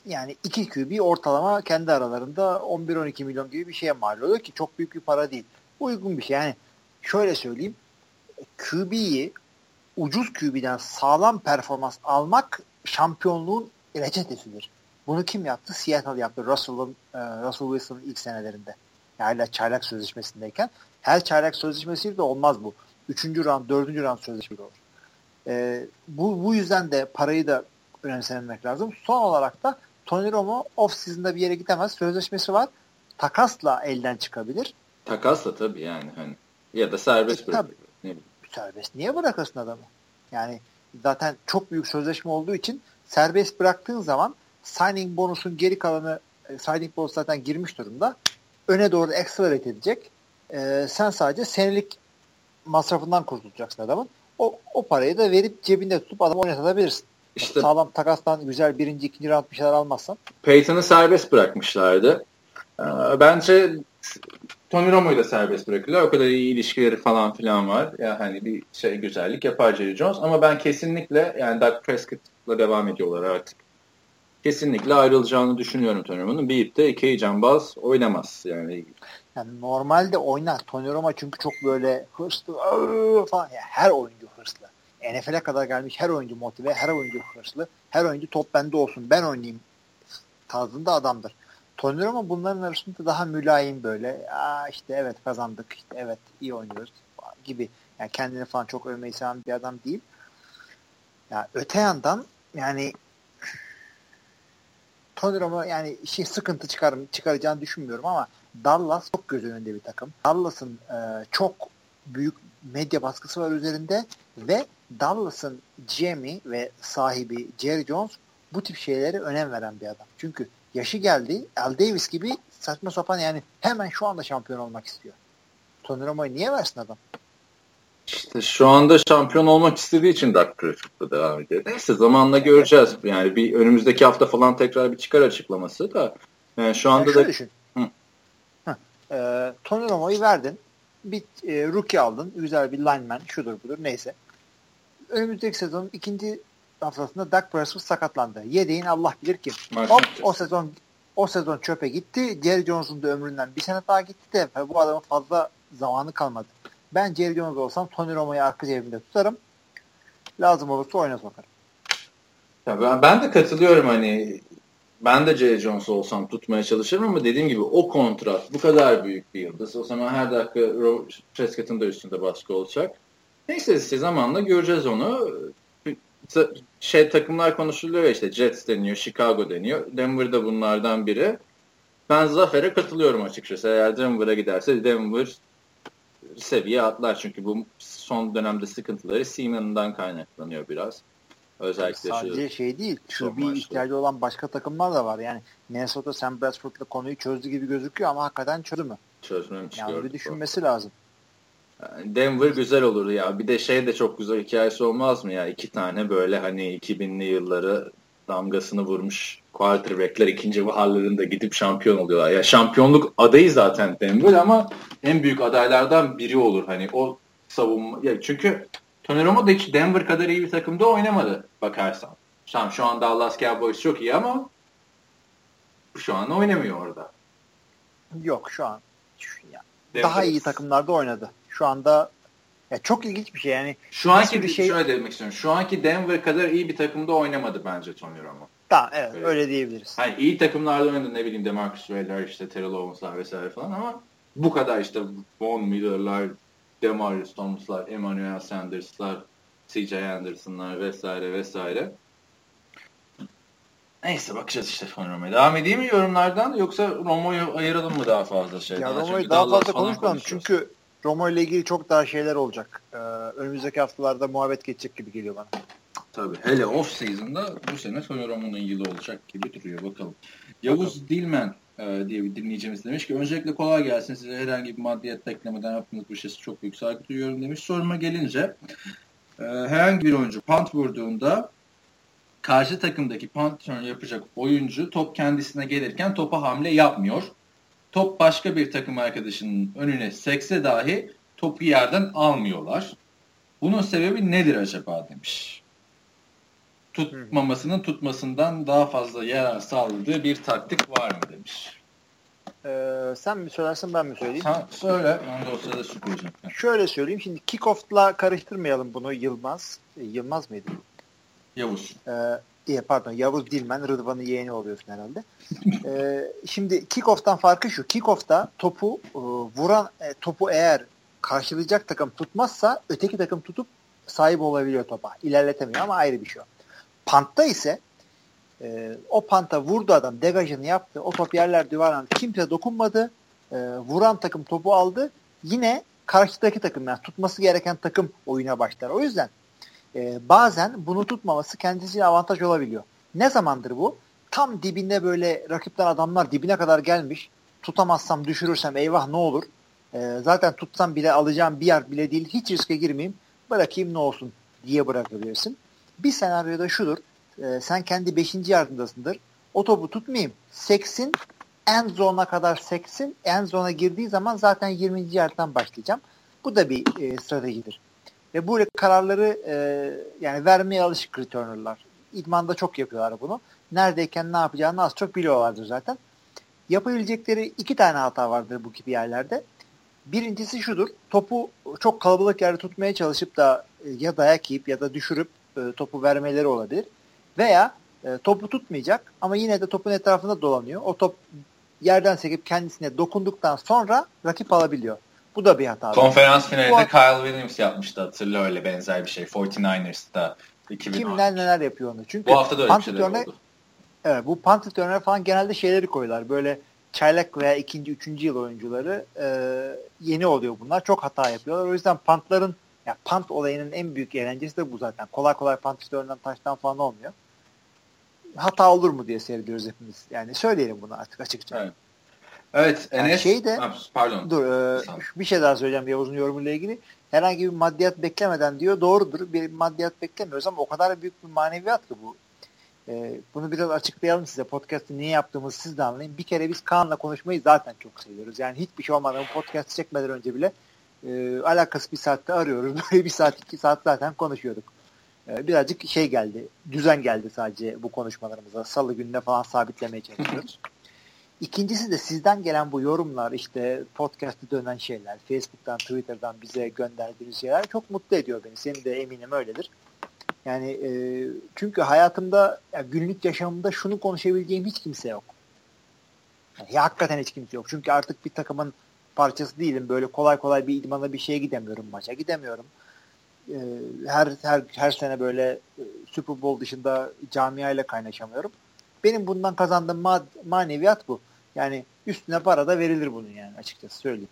yani iki QB ortalama kendi aralarında 11-12 milyon gibi bir şeye mal oluyor ki çok büyük bir para değil. Uygun bir şey. Yani şöyle söyleyeyim. QB'yi ucuz QB'den sağlam performans almak şampiyonluğun reçetesidir. Bunu kim yaptı? Seattle yaptı. Russell'ın e, Russell Wilson'ın ilk senelerinde. Yani hala çaylak sözleşmesindeyken. Her çaylak sözleşmesiyle de olmaz bu. Üçüncü round, dördüncü round sözleşmesi olur. E, bu, bu yüzden de parayı da önemsemek lazım. Son olarak da Tony Romo off season'da bir yere gidemez. Sözleşmesi var. Takasla elden çıkabilir. Takasla tabii yani hani ya da serbest E, bırak. tabii. Ne serbest. Niye bırakırsın adamı? Yani zaten çok büyük sözleşme olduğu için serbest bıraktığın zaman signing bonusun geri kalanı e, signing bonus zaten girmiş durumda. Öne doğru accelerate edecek. E, sen sadece senelik masrafından kurtulacaksın adamın. O, o parayı da verip cebinde tutup adamı oynatabilirsin. İşte Sağlam takastan güzel birinci, ikinci round bir şeyler almazsan. Peyton'ı serbest bırakmışlardı. Ee, Bence Tony Romo'yu da serbest bırakıyorlar. O kadar iyi ilişkileri falan filan var. Ya hani bir şey güzellik yapar Jerry Jones. Ama ben kesinlikle yani Doug Prescott'la devam ediyorlar artık. Kesinlikle ayrılacağını düşünüyorum Tony Romo'nun. Bir de iki cambaz oynamaz. Yani Yani normalde oynar. Tony Romo çünkü çok böyle hırslı falan. Yani her oyuncu hırslı. NFL'e kadar gelmiş her oyuncu motive, her oyuncu hırslı. Her oyuncu top bende olsun, ben oynayayım tarzında adamdır. Tony Romo bunların arasında daha mülayim böyle. Aa işte evet kazandık, işte evet iyi oynuyoruz gibi. Yani kendini falan çok övmeyi seven bir adam değil. Ya öte yandan yani Tony Romo yani şey sıkıntı çıkar, çıkaracağını düşünmüyorum ama Dallas çok göz önünde bir takım. Dallas'ın e, çok büyük medya baskısı var üzerinde ve Dallas'ın GM'i ve sahibi Jerry Jones bu tip şeylere önem veren bir adam. Çünkü yaşı geldi. Al Davis gibi saçma sapan yani hemen şu anda şampiyon olmak istiyor. Tony Romo'yu niye versin adam? İşte şu anda şampiyon olmak istediği için Doug Prescott'la devam ediyor. Neyse zamanla göreceğiz. Yani bir önümüzdeki hafta falan tekrar bir çıkar açıklaması da. Yani şu anda yani da düşün. Hı. Hı. Ee, Tony Romo'yu verdin. Bir e, rookie aldın. Güzel bir lineman. Şudur budur. Neyse. Önümüzdeki sezonun ikinci haftasında Dak Prescott sakatlandı. Yedeğin Allah bilir kim. Hop o sezon o sezon çöpe gitti. Jerry Jones'un da ömründen bir sene daha gitti de bu adamın fazla zamanı kalmadı. Ben Jerry Jones olsam Tony Romo'yu arka cebimde tutarım. Lazım olursa oyuna sokarım. Ya ben, ben de katılıyorum hani ben de Jerry Jones olsam tutmaya çalışırım ama dediğim gibi o kontrat bu kadar büyük bir yıldız. O zaman her dakika Prescott'ın da üstünde baskı olacak. Neyse işte zamanla göreceğiz onu. Şey takımlar konuşuluyor işte Jets deniyor, Chicago deniyor. Denver da bunlardan biri. Ben Zafer'e katılıyorum açıkçası. Eğer Denver'a giderse Denver seviye atlar. Çünkü bu son dönemde sıkıntıları Seaman'dan kaynaklanıyor biraz. Özellikle Sadece şu, şey değil. Şu bir ihtiyacı olan başka takımlar da var. Yani Minnesota Sam Bradford'la konuyu çözdü gibi gözüküyor ama hakikaten çözdü mü? Çözmemiş. Yani bir düşünmesi bu. lazım. Denver güzel olur ya. Bir de şey de çok güzel hikayesi olmaz mı ya? İki tane böyle hani 2000'li yılları damgasını vurmuş quarterback'ler ikinci baharlarında gidip şampiyon oluyorlar. Ya şampiyonluk adayı zaten Denver ama en büyük adaylardan biri olur. Hani o savunma. Ya çünkü Tony Romo da hiç Denver kadar iyi bir takımda oynamadı bakarsan. Tamam şu an Dallas Cowboys çok iyi ama şu an oynamıyor orada. Yok şu an. Ya, daha iyi takımlarda oynadı. Şu anda ya çok ilginç bir şey yani. Şu anki bir şey şöyle demek istiyorum. Şu anki Denver kadar iyi bir takımda oynamadı bence Tony Romo. Tamam evet öyle, öyle diyebiliriz. Hani iyi takımlarda oynadı ne bileyim Demarcus Way'ler işte Terrell Owens'lar vesaire falan ama bu kadar işte Von Miller'lar, Demarius Thomas'lar, Emmanuel Sanders'lar, CJ Anderson'lar vesaire vesaire. Neyse bakacağız işte Tony Romo'ya. Devam edeyim mi yorumlardan yoksa Romo'yu ayıralım mı daha fazla şey? Ya Romo'yu daha fazla konuşmayalım çünkü Romo ile ilgili çok daha şeyler olacak. Ee, önümüzdeki haftalarda muhabbet geçecek gibi geliyor bana. Tabii. Hele off season'da bu sene Tony Romo'nun yılı olacak gibi duruyor. Bakalım. Yavuz bakalım. Dilmen e, diye bir dinleyicimiz demiş ki öncelikle kolay gelsin size herhangi bir maddiyet beklemeden yaptığınız bu şeysi çok büyük saygı duyuyorum demiş. Soruma gelince e, herhangi bir oyuncu punt vurduğunda karşı takımdaki punt yapacak oyuncu top kendisine gelirken topa hamle yapmıyor. Top başka bir takım arkadaşının önüne sekse dahi topu yerden almıyorlar. Bunun sebebi nedir acaba demiş. Tutmamasının tutmasından daha fazla yarar sağladığı bir taktik var mı demiş. Ee, sen mi söylersin ben mi söyleyeyim? Sen söyle. Ben de o sırada su koyacağım. Şöyle söyleyeyim. Şimdi kickoff'la karıştırmayalım bunu Yılmaz. E, Yılmaz mıydı? Yavuz. Ee, pardon Yavuz Dilmen Rıdvan'ın yeğeni oluyorsun herhalde. ee, şimdi kickoff'tan farkı şu. Kickoff'ta topu e, vuran e, topu eğer karşılayacak takım tutmazsa öteki takım tutup sahip olabiliyor topa. İlerletemiyor ama ayrı bir şey. Pantta ise e, o panta vurdu adam degajını yaptı. O top yerler duvarlandı. Kimse dokunmadı. E, vuran takım topu aldı. Yine karşıdaki takım yani tutması gereken takım oyuna başlar. O yüzden e, bazen bunu tutmaması kendisine avantaj olabiliyor. Ne zamandır bu? Tam dibinde böyle rakipten adamlar dibine kadar gelmiş. Tutamazsam düşürürsem eyvah ne olur. E, zaten tutsam bile alacağım bir yer bile değil. Hiç riske girmeyeyim. Bırakayım ne olsun diye bırakabilirsin. Bir senaryoda şudur. E, sen kendi 5. yardımdasındır. O topu tutmayayım. Seksin en zona kadar seksin. En zona girdiği zaman zaten 20. yerden başlayacağım. Bu da bir e, stratejidir. Ve bu kararları e, yani vermeye alışık returnerlar. İdmanda çok yapıyorlar bunu. Neredeyken ne yapacağını az çok biliyorlardır zaten. Yapabilecekleri iki tane hata vardır bu gibi yerlerde. Birincisi şudur. Topu çok kalabalık yerde tutmaya çalışıp da e, ya dayak yiyip ya da düşürüp e, topu vermeleri olabilir. Veya e, topu tutmayacak ama yine de topun etrafında dolanıyor. O top yerden sekip kendisine dokunduktan sonra rakip alabiliyor. Bu da bir hata. Konferans finalinde Kyle Williams yapmıştı hatırla öyle benzer bir şey. 49ers'ta 2013. Kimler neler yapıyor onu. Çünkü bu hafta da öyle bir şeyler oldu. Evet bu punt returner falan genelde şeyleri koyuyorlar. Böyle çaylak veya ikinci, üçüncü yıl oyuncuları e, yeni oluyor bunlar. Çok hata yapıyorlar. O yüzden pantların ya punt olayının en büyük eğlencesi de bu zaten. Kolay kolay punt returner'dan taştan falan olmuyor. hata olur mu diye seyrediyoruz hepimiz. Yani söyleyelim bunu artık açıkça. Evet. Evet Enes. Yani şey de, pardon. Dur e, bir şey daha söyleyeceğim Yavuz'un yorumuyla ilgili. Herhangi bir maddiyat beklemeden diyor. Doğrudur. Bir maddiyat beklemiyoruz ama o kadar büyük bir maneviyat ki bu. E, bunu biraz açıklayalım size. Podcast'ı niye yaptığımızı siz de anlayın. Bir kere biz Kaan'la konuşmayı zaten çok seviyoruz. Yani hiçbir şey olmadan podcast'ı çekmeden önce bile e, alakası bir saatte arıyoruz. Böyle bir saat iki saat zaten konuşuyorduk. E, birazcık şey geldi. Düzen geldi sadece bu konuşmalarımıza. Salı gününe falan sabitlemeye çalışıyoruz. İkincisi de sizden gelen bu yorumlar işte podcast'ı dönen şeyler, Facebook'tan, Twitter'dan bize gönderdiğiniz şeyler çok mutlu ediyor beni. Senin de eminim öyledir. Yani e, çünkü hayatımda yani günlük yaşamımda şunu konuşabileceğim hiç kimse yok. Yani, hakikaten hiç kimse yok. Çünkü artık bir takımın parçası değilim. Böyle kolay kolay bir idmana bir şeye gidemiyorum, maça gidemiyorum. E, her her her sene böyle e, Super Bowl dışında camiayla kaynaşamıyorum. Benim bundan kazandığım ma maneviyat bu. Yani üstüne para da verilir bunun yani açıkçası söyleyeyim.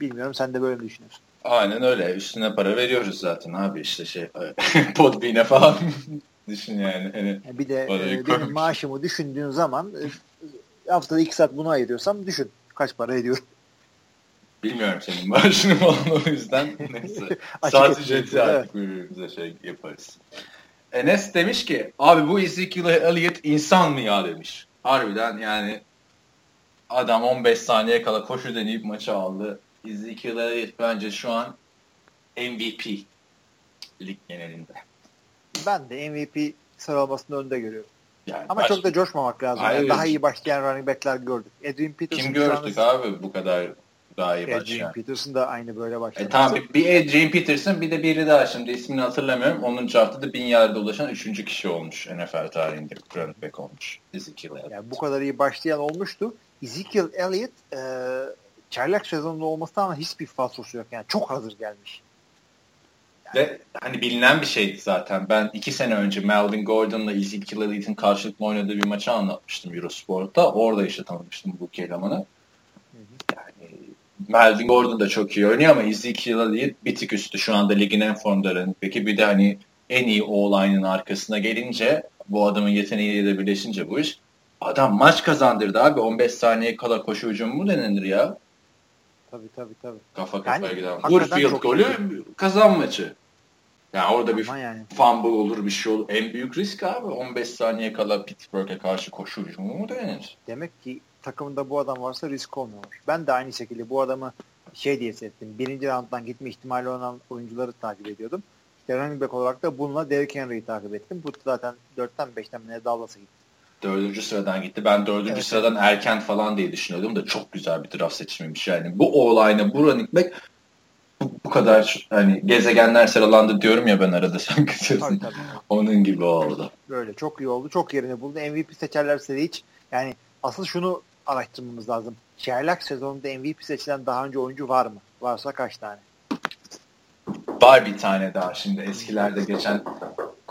Bilmiyorum sen de böyle mi düşünüyorsun? Aynen öyle. Üstüne para veriyoruz zaten abi işte şey Podbean'e falan düşün yani. Hani bir de e, benim maaşımı düşündüğün zaman e, haftada iki saat bunu ayırıyorsam düşün kaç para ediyor. Bilmiyorum senin maaşını falan o yüzden neyse. saat ücreti artık birbirimize şey yaparız. Enes demiş ki abi bu Ezekiel Elliott insan mı ya demiş. Harbiden yani adam 15 saniye kala koşu deneyip maçı aldı. Ezekiel Elliott bence şu an MVP lig genelinde. Ben de MVP sıralamasında önde görüyorum. Yani Ama baş... çok da coşmamak lazım. Yani daha iyi başlayan running backler gördük. Edwin Peterson Kim gördük abi bu kadar daha iyi başlayan? Adrian Peterson da aynı böyle başladı. E, tamam bir Adrian Peterson bir de biri daha şimdi ismini hatırlamıyorum. Onun draftta bin yarda ulaşan üçüncü kişi olmuş NFL tarihinde running back olmuş. Ezekiel. Yani bu kadar iyi başlayan olmuştu. Ezekiel Elliott e, çaylak sezonunda olmasına ama hiçbir falsosu yok. Yani çok hazır gelmiş. Yani. Ve hani bilinen bir şeydi zaten. Ben iki sene önce Melvin Gordon'la Ezekiel Elliott'in karşılıklı oynadığı bir maçı anlatmıştım Eurosport'ta. Orada işte tanımıştım bu elemanı. Yani Melvin Gordon da çok iyi oynuyor ama Ezekiel Elliott bir tık üstü şu anda ligin en formda Peki bir de hani en iyi o-line'ın arkasına gelince bu adamın yeteneğiyle de birleşince bu iş adam maç kazandırdı abi 15 saniye kala koşu hücumu mu denilir ya? Tabii tabii tabii. Kafa kafaya yani, giden. Vur field golü iyi. kazan maçı. Yani orada bir yani. fumble olur bir şey olur. En büyük risk abi 15 saniye kala Pittsburgh'e karşı koşu hücumu mu denir? Demek ki takımında bu adam varsa risk olmuyor. Ben de aynı şekilde bu adamı şey diye seyrettim. Birinci rounddan gitme ihtimali olan oyuncuları takip ediyordum. İşte running back olarak da bununla Derrick Henry'i takip ettim. Bu zaten 4'ten 5'ten ne Dallas'a gitti. Dördüncü sıradan gitti. Ben dördüncü evet. sıradan erken falan diye düşünüyordum da çok güzel bir draft seçimiymiş yani. Bu olayına bu running back bu, bu kadar hani gezegenler sıralandı diyorum ya ben arada sen kızıyorsun. Onun gibi oldu. Böyle çok iyi oldu. Çok yerini buldu. MVP seçerlerse de hiç yani asıl şunu araştırmamız lazım. Çaylak sezonunda MVP seçilen daha önce oyuncu var mı? Varsa kaç tane? Var bir tane daha şimdi eskilerde geçen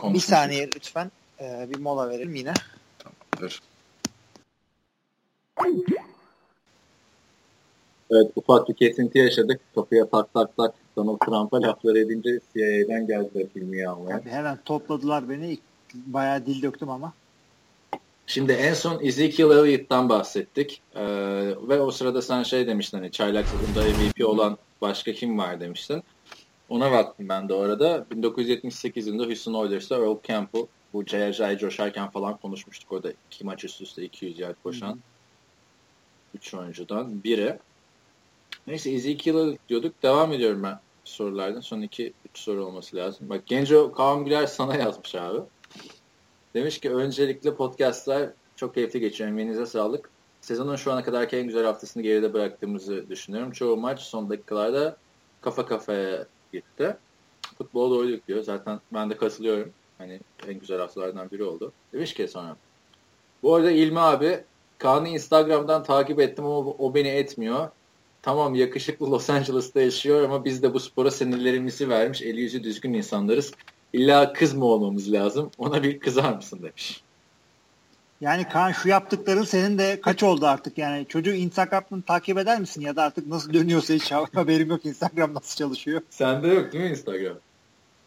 Bir saniye lütfen. Ee, bir mola verelim yine. Tamamdır. Evet ufak bir kesinti yaşadık. Kapıya tak tak tak Donald Trump'a laflar edince CIA'den geldiler filmi almaya. Tabii hemen topladılar beni. Bayağı dil döktüm ama. Şimdi en son Ezekiel Elliott'tan bahsettik. Ee, ve o sırada sen şey demiştin hani çaylak sezonunda MVP olan başka kim var demiştin. Ona baktım ben de orada. 1978 yılında Houston Oilers'ta Earl Campbell bu J.J. coşarken falan konuşmuştuk orada iki maç üst üste 200 yard koşan 3 oyuncudan biri. Neyse Ezekiel'ı diyorduk. Devam ediyorum ben sorulardan. Son iki üç soru olması lazım. Bak Genco Kaan Güler sana yazmış abi. Demiş ki öncelikle podcastlar çok keyifli geçiyor. Emeğinize sağlık. Sezonun şu ana kadarki en güzel haftasını geride bıraktığımızı düşünüyorum. Çoğu maç son dakikalarda kafa kafaya gitti. Futbol doğru diyor. Zaten ben de katılıyorum. Hani en güzel haftalardan biri oldu. Demiş ki sonra. Bu arada İlmi abi Kaan'ı Instagram'dan takip ettim ama o beni etmiyor. Tamam yakışıklı Los Angeles'ta yaşıyor ama biz de bu spora sinirlerimizi vermiş eli yüzü düzgün insanlarız. İlla kız mı olmamız lazım? Ona bir kızar mısın demiş. Yani Kaan şu yaptıkların senin de kaç oldu artık yani çocuğu Instagram'dan takip eder misin ya da artık nasıl dönüyorsa hiç haberim yok Instagram nasıl çalışıyor. Sende yok değil mi Instagram?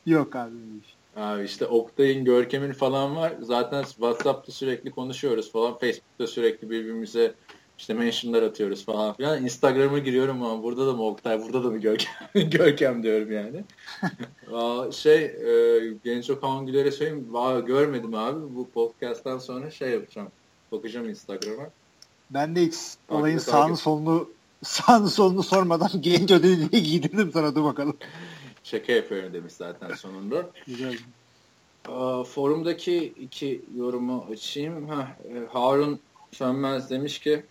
Yok abi. Abi işte Oktay'ın, Görkem'in falan var. Zaten WhatsApp'ta sürekli konuşuyoruz falan. Facebook'ta sürekli birbirimize işte mentionlar atıyoruz falan filan. Instagram'a giriyorum ama burada da mı Oktay, burada da mı Görkem, Görkem diyorum yani. Aa, şey, e, Genç Okan Güler'e söyleyeyim. Aa, görmedim abi. Bu podcast'tan sonra şey yapacağım. Bakacağım Instagram'a. Ben de hiç olayın sağını solunu sağını solunu sormadan genç ödülü diye giydirdim sana dur bakalım. Şaka yapıyorum demiş zaten sonunda. Güzel. Forumdaki iki yorumu açayım. Heh, Harun Sönmez demiş ki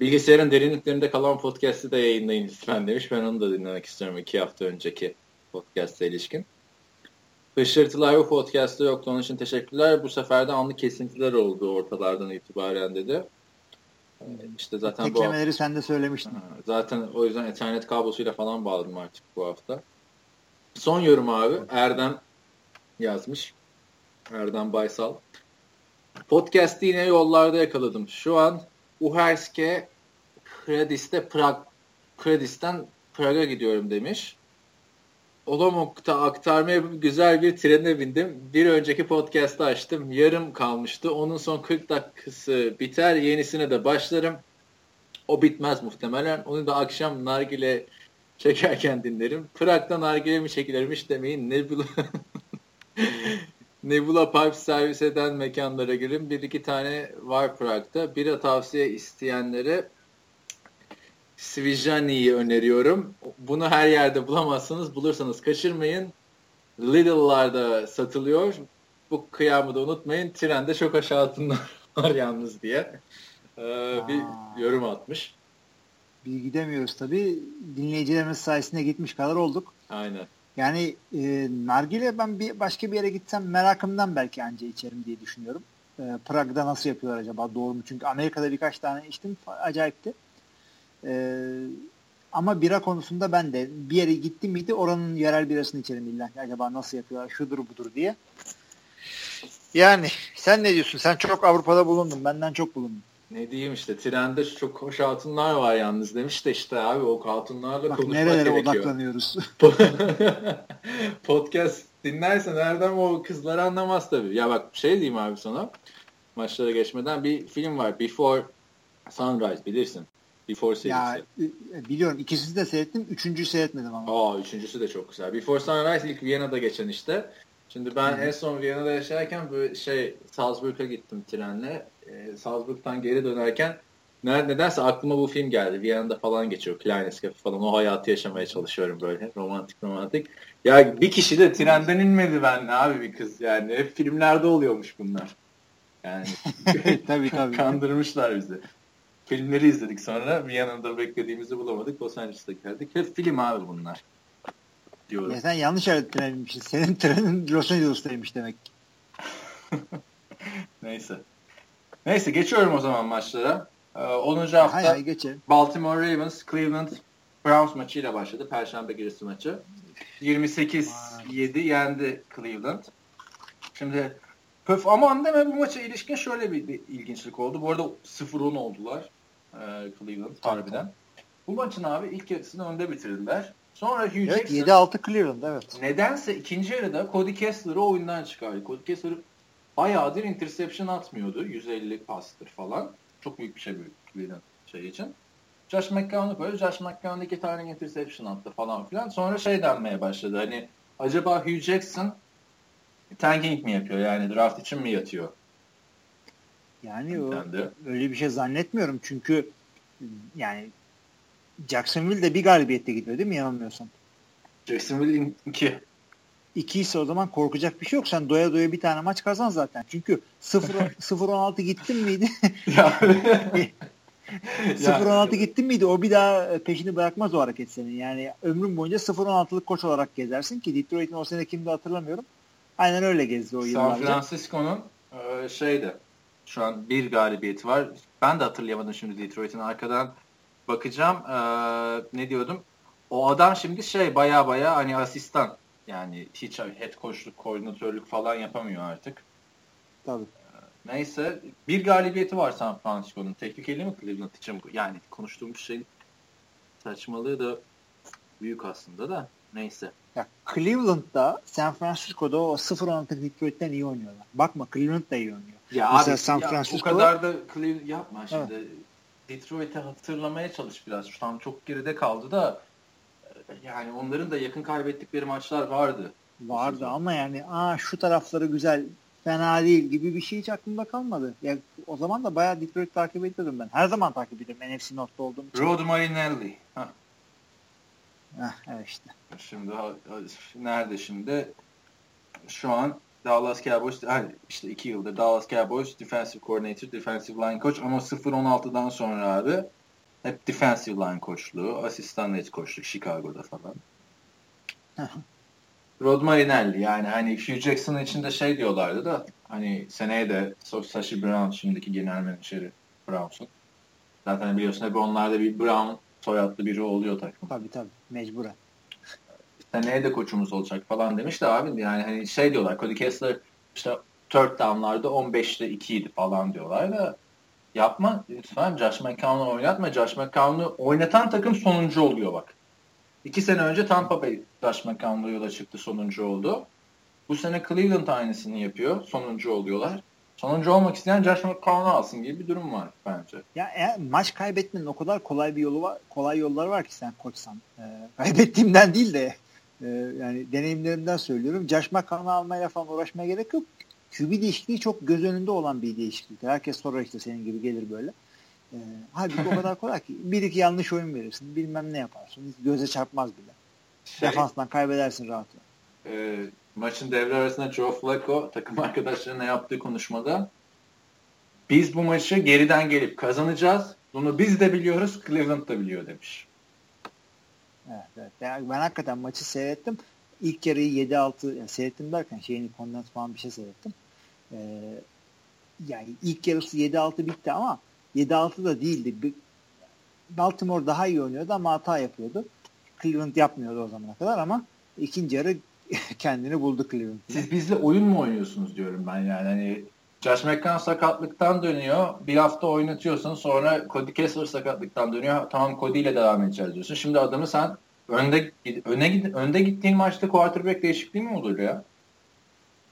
bilgisayarın derinliklerinde kalan podcast'i de yayınlayın lütfen demiş. Ben onu da dinlemek istiyorum iki hafta önceki podcast'e ilişkin. Hışırtılar bu podcast'ta yoktu. Onun için teşekkürler. Bu sefer de anlık kesintiler oldu ortalardan itibaren dedi. İşte zaten Teklemeleri bu sen de söylemiştin. Zaten o yüzden Ethernet kablosuyla falan bağladım artık bu hafta. Son yorum abi. Erdem yazmış. Erdem Baysal. Podcast'i yine yollarda yakaladım. Şu an Uherske Kredis'te Prag Kredis'ten Prag'a gidiyorum demiş. Olomouc'ta aktarma yapıp güzel bir trene bindim. Bir önceki podcast'ı açtım. Yarım kalmıştı. Onun son 40 dakikası biter. Yenisine de başlarım. O bitmez muhtemelen. Onu da akşam nargile çekerken dinlerim. Prag'da nargile mi çekilirmiş demeyin. Nebula Nebula Pipe servis eden mekanlara girin. Bir iki tane var Prag'da. Bira tavsiye isteyenlere Svijani'yi öneriyorum. Bunu her yerde bulamazsınız. Bulursanız kaçırmayın. Lidl'larda satılıyor. Bu kıyamı da unutmayın. Trende çok aşağı altınlar var yalnız diye. Ee, bir yorum atmış. Bir gidemiyoruz tabii. Dinleyicilerimiz sayesinde gitmiş kadar olduk. Aynen. Yani e, nargile ben bir başka bir yere gitsem merakımdan belki anca içerim diye düşünüyorum. E, Prag'da nasıl yapıyorlar acaba doğru mu? Çünkü Amerika'da birkaç tane içtim acayipti. E, ama bira konusunda ben de bir yere gittim miydi oranın yerel birasını içerim illa. Acaba nasıl yapıyorlar şudur budur diye. Yani sen ne diyorsun? Sen çok Avrupa'da bulundun. Benden çok bulundun. Ne diyeyim işte trende çok hoş hatunlar var yalnız demiş de işte abi o hatunlarla Bak, konuşmak nerelere gerekiyor. odaklanıyoruz. Podcast dinlersen nereden o kızları anlamaz tabii. Ya bak şey diyeyim abi sana maçlara geçmeden bir film var Before Sunrise bilirsin. Before serisi. Ya biliyorum ikisini de seyrettim. Üçüncüyü seyretmedim ama. Aa üçüncüsü de çok güzel. Before Sunrise ilk Viyana'da geçen işte. Şimdi ben Hı-hı. en son Viyana'da yaşarken böyle şey Salzburg'a gittim trenle. Ee, Salzburg'dan geri dönerken nedense aklıma bu film geldi. Viyana'da falan geçiyor. Kleines Cafe falan. O hayatı yaşamaya çalışıyorum böyle. Romantik romantik. Ya bir kişi de trenden inmedi benle abi bir kız yani. Hep filmlerde oluyormuş bunlar. Yani tabii tabii. kandırmışlar bizi. Filmleri izledik sonra Viyana'da beklediğimizi bulamadık. Los Angeles'ta geldik. Hep film abi bunlar. Diyorum. Ya sen yanlış binmişsin. Senin trenin Los Angeles'taymış demek ki. Neyse. Neyse geçiyorum o zaman maçlara. Ee, 10. hafta hay hay, geçelim. Baltimore Ravens Cleveland Browns maçıyla başladı. Perşembe gecesi maçı. 28-7 yendi Cleveland. Şimdi pöf aman deme bu maça ilişkin şöyle bir ilginçlik oldu. Bu arada 0-10 oldular e, Cleveland harbiden. Bu maçın abi ilk yarısını önde bitirdiler. Sonra Hugh evet, Jackson 7-6 Cleveland evet. Nedense ikinci yarıda Cody Kessler'ı oyundan çıkardı. Cody Kessler bayağıdır interception atmıyordu. 150 pastır falan. Çok büyük bir şey büyük Cleveland şey için. Josh McCown'u koyuyor. Josh McCown iki tane interception attı falan filan. Sonra şey denmeye başladı. Hani acaba Hugh Jackson tanking mi yapıyor? Yani draft için mi yatıyor? Yani o, öyle bir şey zannetmiyorum. Çünkü yani Jacksonville de bir galibiyette gidiyor değil mi yanılmıyorsam? Jacksonville 2. 2 ise o zaman korkacak bir şey yok. Sen doya doya bir tane maç kazan zaten. Çünkü 0-16 gittin miydi? 0-16 gittin miydi? O bir daha peşini bırakmaz o hareket senin. Yani ömrün boyunca 0-16'lık koç olarak gezersin ki Detroit'in o sene kimdi hatırlamıyorum. Aynen öyle gezdi o yıllarca. San Francisco'nun şeydi şu an bir galibiyeti var. Ben de hatırlayamadım şimdi Detroit'in arkadan bakacağım. Ee, ne diyordum? O adam şimdi şey baya baya hani asistan. Yani hiç head coachluk, koordinatörlük falan yapamıyor artık. Tabii. Neyse. Bir galibiyeti var San Francisco'nun. Teknik eli mi Cleveland için? Yani konuştuğumuz şey saçmalığı da büyük aslında da. Neyse. Ya Cleveland'da San Francisco'da o 0-16 Detroit'ten iyi oynuyorlar. Bakma Cleveland da iyi oynuyor. Ya Mesela abi San ya, Francisco o kadar da Cleveland yapma şimdi. Detroit'i hatırlamaya çalış biraz. Şu an çok geride kaldı da yani onların da yakın kaybettikleri maçlar vardı. vardı ama yani aa şu tarafları güzel fena değil gibi bir şey hiç aklımda kalmadı. Ya o zaman da bayağı Detroit takip ediyordum ben. Her zaman takip ediyorum NFC North'ta olduğum için. Rod Marinelli. Hah, Heh, evet işte. Şimdi ha- ha- nerede şimdi? Şu an Dallas Cowboys hani işte iki yıldır Dallas Cowboys defensive coordinator, defensive line coach ama 0-16'dan sonra abi hep defensive line koçluğu, asistan head koçluk Chicago'da falan. Rod Marinelli yani hani Hugh Jackson için de şey diyorlardı da hani seneye de Sashi Brown şimdiki genel menajeri Browns'un. Zaten biliyorsun hep onlarda bir Brown soyadlı biri oluyor takım. Tabii tabii mecburen. Seneye de koçumuz olacak falan demiş de abi yani hani şey diyorlar Cody Kessler işte third down'larda 15'te 2 idi falan diyorlar da yapma lütfen Josh McCown'u oynatma. Josh McCown'u oynatan takım sonuncu oluyor bak. İki sene önce Tampa Bay Josh McCown'la yola çıktı sonuncu oldu. Bu sene Cleveland aynısını yapıyor. Sonuncu oluyorlar. Sonuncu olmak isteyen Josh McCown'u alsın gibi bir durum var bence. Ya eğer maç kaybetmenin o kadar kolay bir yolu var, kolay yolları var ki sen koçsan. Ee, kaybettiğimden değil de e, yani deneyimlerimden söylüyorum. Josh McCown'u almaya falan uğraşmaya gerek yok. QB değişikliği çok göz önünde olan bir değişiklik. Herkes sorar işte senin gibi gelir böyle. Ee, halbuki o kadar kolay ki. Bir iki yanlış oyun verirsin. Bilmem ne yaparsın. Hiç göze çarpmaz bile. Şey, Defanstan kaybedersin rahat. e, maçın devre arasında Joe Flacco takım arkadaşlarına yaptığı konuşmada biz bu maçı geriden gelip kazanacağız. Bunu biz de biliyoruz, Cleveland da biliyor demiş. Evet, evet. Ben hakikaten maçı seyrettim. İlk yarıyı 7-6 yani seyrettim derken şeyini kondens falan bir şey seyrettim. Ee, yani ilk yarısı 7-6 bitti ama 7-6 da değildi. Baltimore daha iyi oynuyordu ama hata yapıyordu. Cleveland yapmıyordu o zamana kadar ama ikinci yarı kendini buldu Cleveland. Siz bizle oyun mu oynuyorsunuz diyorum ben yani. Hani Josh McCown sakatlıktan dönüyor. Bir hafta oynatıyorsun. Sonra Cody Kessler sakatlıktan dönüyor. Tamam Cody ile devam edeceğiz diyorsun. Şimdi adamı sen önde öne önde gittiğin maçta quarterback değişikliği mi olur ya?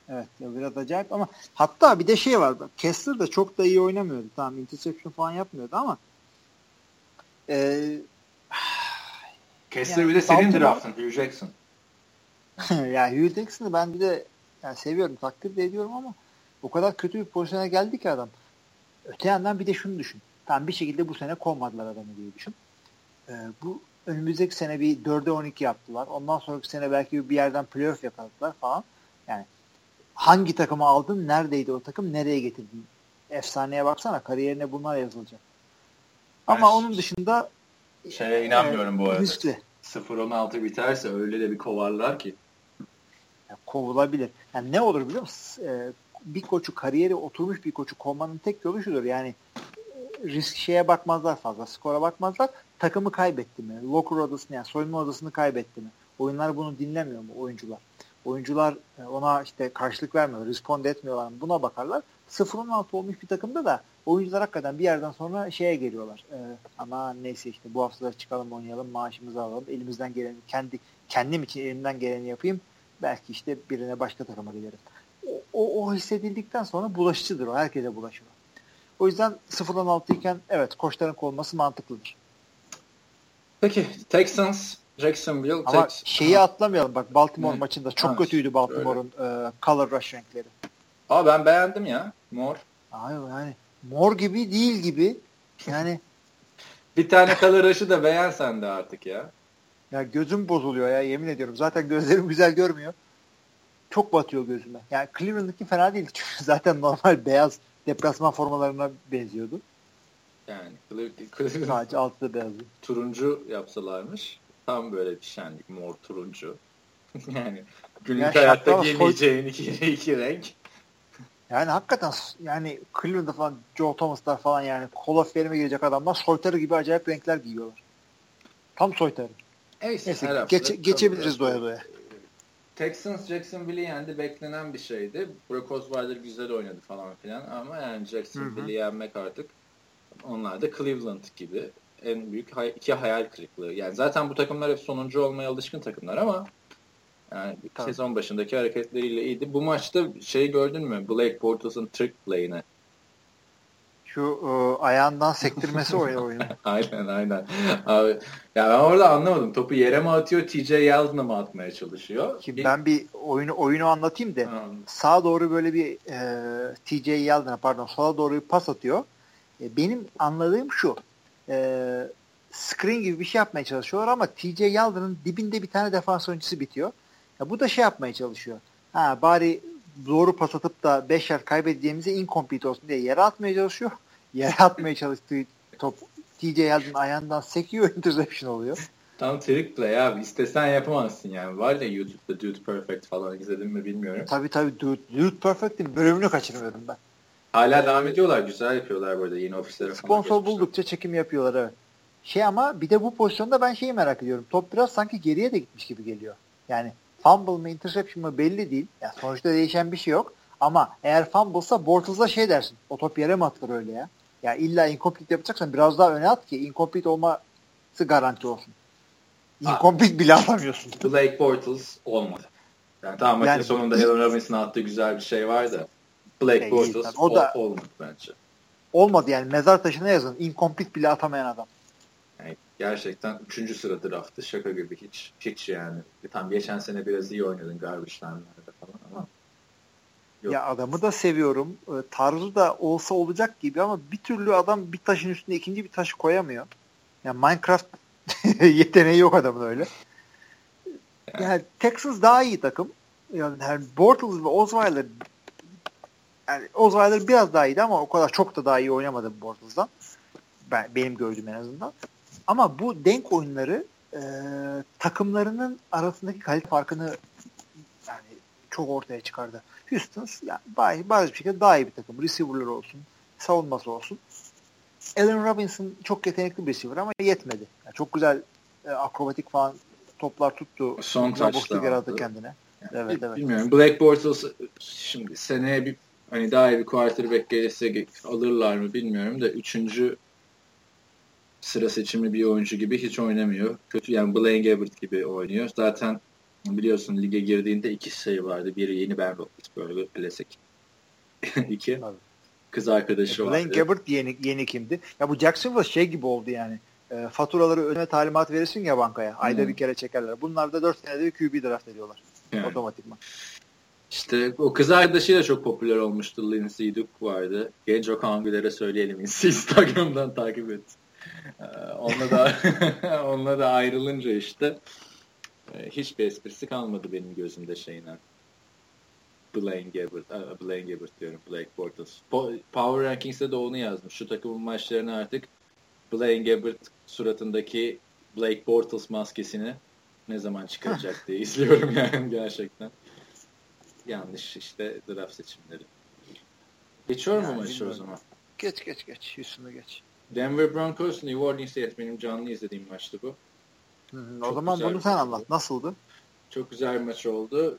Evet ya biraz acayip ama hatta bir de şey var. Kessler de çok da iyi oynamıyordu. Tamam interception falan yapmıyordu ama e, Kessler Yani bir de senin draftın Hugh Jackson. ya Hugh Jackson'ı ben bir de yani seviyorum, takdir de ediyorum ama o kadar kötü bir pozisyona geldi ki adam. Öte yandan bir de şunu düşün. Tam bir şekilde bu sene kovmadılar adamı diye düşün. Ee, bu önümüzdeki sene bir 4'e 12 yaptılar. Ondan sonraki sene belki bir yerden playoff yakaladılar falan. Yani hangi takımı aldın, neredeydi o takım, nereye getirdin? Efsaneye baksana, kariyerine bunlar yazılacak. Ama Ben- onun dışında Şeye inanmıyorum bu arada. riskli. 0-16 biterse öyle de bir kovarlar ki. Ya, kovulabilir. Yani ne olur biliyor musun? Ee, bir koçu kariyeri oturmuş bir koçu kovmanın tek yolu şudur. Yani e, risk şeye bakmazlar fazla. Skora bakmazlar. Takımı kaybetti mi? Locker odasını yani soyunma odasını kaybetti mi? Oyunlar bunu dinlemiyor mu oyuncular? Oyuncular e, ona işte karşılık vermiyor, respond etmiyorlar mı? Buna bakarlar. 0-16 olmuş bir takımda da oyuncular hakikaten bir yerden sonra şeye geliyorlar. Ee, ama neyse işte bu hafta çıkalım oynayalım, maaşımızı alalım, elimizden geleni kendi kendim için elimden geleni yapayım. Belki işte birine başka takıma giderim. O, o, hissedildikten sonra bulaşıcıdır o. Herkese bulaşır. o. Yüzden 0-16 iken evet koçların kovulması mantıklıdır. Peki Texans, Jacksonville, Ama Tex- şeyi atlamayalım. Bak Baltimore Ne? maçında çok Ha, kötüydü Baltimore'un e, color rush renkleri. Aa ben beğendim ya. Mor. Hayır yani mor gibi değil gibi. Yani Bir tane color rush'ı da beğen sen de artık ya. ya gözüm bozuluyor ya yemin ediyorum. Zaten gözlerim güzel görmüyor. Çok batıyor gözüme. Yani Cleveland'daki fena değil. Çünkü zaten normal beyaz deplasman formalarına benziyordu. Yani Cle- Cleveland Sadece altta beyazdı. turuncu yapsalarmış. Tam böyle bir şenlik. Mor turuncu. yani günlük Ya hayatta giymeyeceğin iki, iki renk. Yani hakikaten yani Cleveland'da falan Joe Thomas'lar falan yani Hall of Fame'e girecek adamlar soytarı gibi acayip renkler giyiyorlar. Tam soytarı. Neyse, Neyse geç, geçebiliriz doya doya. Texans Jacksonville'i yendi beklenen bir şeydi. Brock Osweiler güzel oynadı falan filan ama yani Jacksonville'i yenmek artık onlar da Cleveland gibi en büyük iki hayal kırıklığı. Yani zaten bu takımlar hep sonuncu olmaya alışkın takımlar ama Yani Tabii. sezon başındaki hareketleriyle iyiydi. Bu maçta şey gördün mü? Blake Bortles'ın trick play'ini. Şu e, ayağından sektirmesi oyunu oyunu. aynen aynen. Abi, ya ben orada anlamadım. Topu yere mi atıyor, TJ Yeldon'a mı atmaya çalışıyor? Şimdi ben bir oyunu oyunu anlatayım da hmm. sağa doğru böyle bir e, TJ Yeldon'a pardon sola doğru bir pas atıyor. E, benim anladığım şu. E, screen gibi bir şey yapmaya çalışıyorlar ama TJ Yeldon'ın dibinde bir tane defans oyuncusu bitiyor. Ya bu da şey yapmaya çalışıyor. Ha bari doğru pas atıp da 5 yer kaybedeceğimize incomplete olsun diye yere atmaya çalışıyor. Yere atmaya çalıştığı top TJ Yeldon ayağından sekiyor interception oluyor. Tam trick play abi. İstesen yapamazsın yani. Var ya YouTube'da Dude Perfect falan izledim mi bilmiyorum. Tabii tabii Dude, Dude Perfect'in bölümünü kaçırmıyorum ben. Hala devam ediyorlar. Güzel yapıyorlar burada yeni ofisleri Sponsor buldukça çekim yapıyorlar evet. Şey ama bir de bu pozisyonda ben şeyi merak ediyorum. Top biraz sanki geriye de gitmiş gibi geliyor. Yani fumble mı interception mı belli değil. Yani sonuçta değişen bir şey yok. Ama eğer fumble'sa Bortles'la şey dersin. O top yere mi atılır öyle ya? Ya illa incomplete yapacaksan biraz daha öne at ki incomplete olması garanti olsun. Incomplete bile atamıyorsun. Blake Bortles olmadı. Yani tamam yani, sonunda Allen Robinson'a attığı güzel bir şey var da Blake şey, Bortles o da, olmadı bence. Olmadı yani mezar taşına yazın. Incomplete bile atamayan adam. Yani gerçekten 3. sıra draftı şaka gibi hiç hiç yani. Tam geçen sene biraz iyi oynadın garbage time'larda falan ama Yok. Ya adamı da seviyorum. E, tarzı da olsa olacak gibi ama bir türlü adam bir taşın üstüne ikinci bir taşı koyamıyor. Yani Minecraft yeteneği yok adamın öyle. Yani Texas daha iyi takım. Yani her Bortles ve Osweiler yani Osweiler biraz daha iyiydi ama o kadar çok da daha iyi oynamadı Bortles'dan. Ben, benim gördüğüm en azından. Ama bu denk oyunları e, takımlarının arasındaki kalite farkını yani çok ortaya çıkardı. Houston yani bazı bir şekilde daha iyi bir takım. Receiver'lar olsun, savunması olsun. Allen Robinson çok yetenekli bir receiver ama yetmedi. Yani çok güzel e, akrobatik falan toplar tuttu. Son taçta yarattı kendine. Yani, evet, evet. Bilmiyorum. Black Bortles şimdi seneye bir hani daha iyi bir quarterback gelirse alırlar mı bilmiyorum da üçüncü sıra seçimi bir oyuncu gibi hiç oynamıyor. Kötü yani Blaine Gabbert gibi oynuyor. Zaten biliyorsun lige girdiğinde iki şey vardı. Biri yeni Ben Roethlisberger klasik. İki Tabii. kız arkadaşı e, Blaine Gabbert yeni, yeni kimdi? Ya bu Jacksonville şey gibi oldu yani. E, faturaları ödeme talimat verirsin ya bankaya. Ayda hmm. bir kere çekerler. Bunlar da dört senede bir QB draft ediyorlar. Yani. Otomatikman. İşte o kız arkadaşıyla çok popüler olmuştu. Lindsay Duke vardı. Genç Okan Güler'e söyleyelim. Instagram'dan takip et. Ee, onunla da onunla da ayrılınca işte hiçbir esprisi kalmadı benim gözümde şeyine. Blaine Gabbert, Blaine Gabbert diyorum, Blake Bortles. Power Rankings'te de onu yazmış. Şu takımın maçlarını artık Blaine Gabbert suratındaki Blake Bortles maskesini ne zaman çıkaracak diye izliyorum yani gerçekten. Yanlış işte draft seçimleri. Geçiyor yani, mu maçı o zaman? Geç geç geç. Üstüne geç. Denver Broncos New Orleans evet benim canlı izlediğim maçtı bu. Hı, o zaman bunu sen anlat. Nasıldı? Çok güzel bir maç oldu.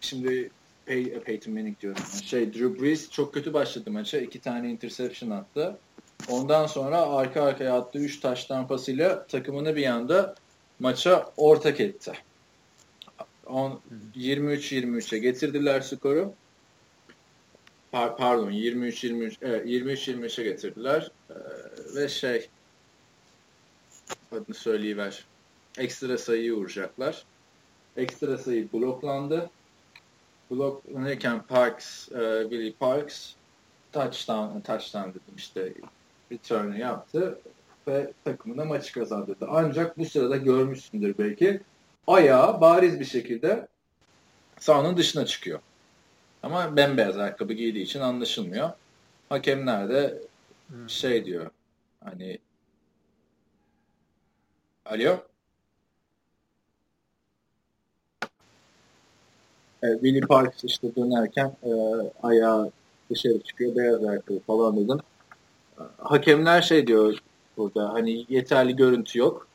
Şimdi Pey Peyton Manning diyorum. Şey Drew Brees çok kötü başladı maça. İki tane interception attı. Ondan sonra arka arkaya attığı 3 taştan pasıyla takımını bir anda maça ortak etti. 23-23'e getirdiler skoru. Par pardon 23-23 evet, 23-23'e getirdiler. Ee, ve şey adını söyleyiver. Ekstra sayıyı vuracaklar. Ekstra sayı bloklandı. Bloklanırken Parks, e, Willie Parks touchdown, touchdown dedim işte return'ı yaptı ve takımına maçı kazandırdı. Ancak bu sırada görmüşsündür belki ayağı bariz bir şekilde sahanın dışına çıkıyor. Ama bembeyaz ayakkabı giydiği için anlaşılmıyor. Hakemler de hmm. şey diyor hani Alo? E, Willie Parks işte dönerken e, ayağı dışarı çıkıyor. Beyaz ayakkabı falan dedim. E, hakemler şey diyor burada hani yeterli görüntü yok.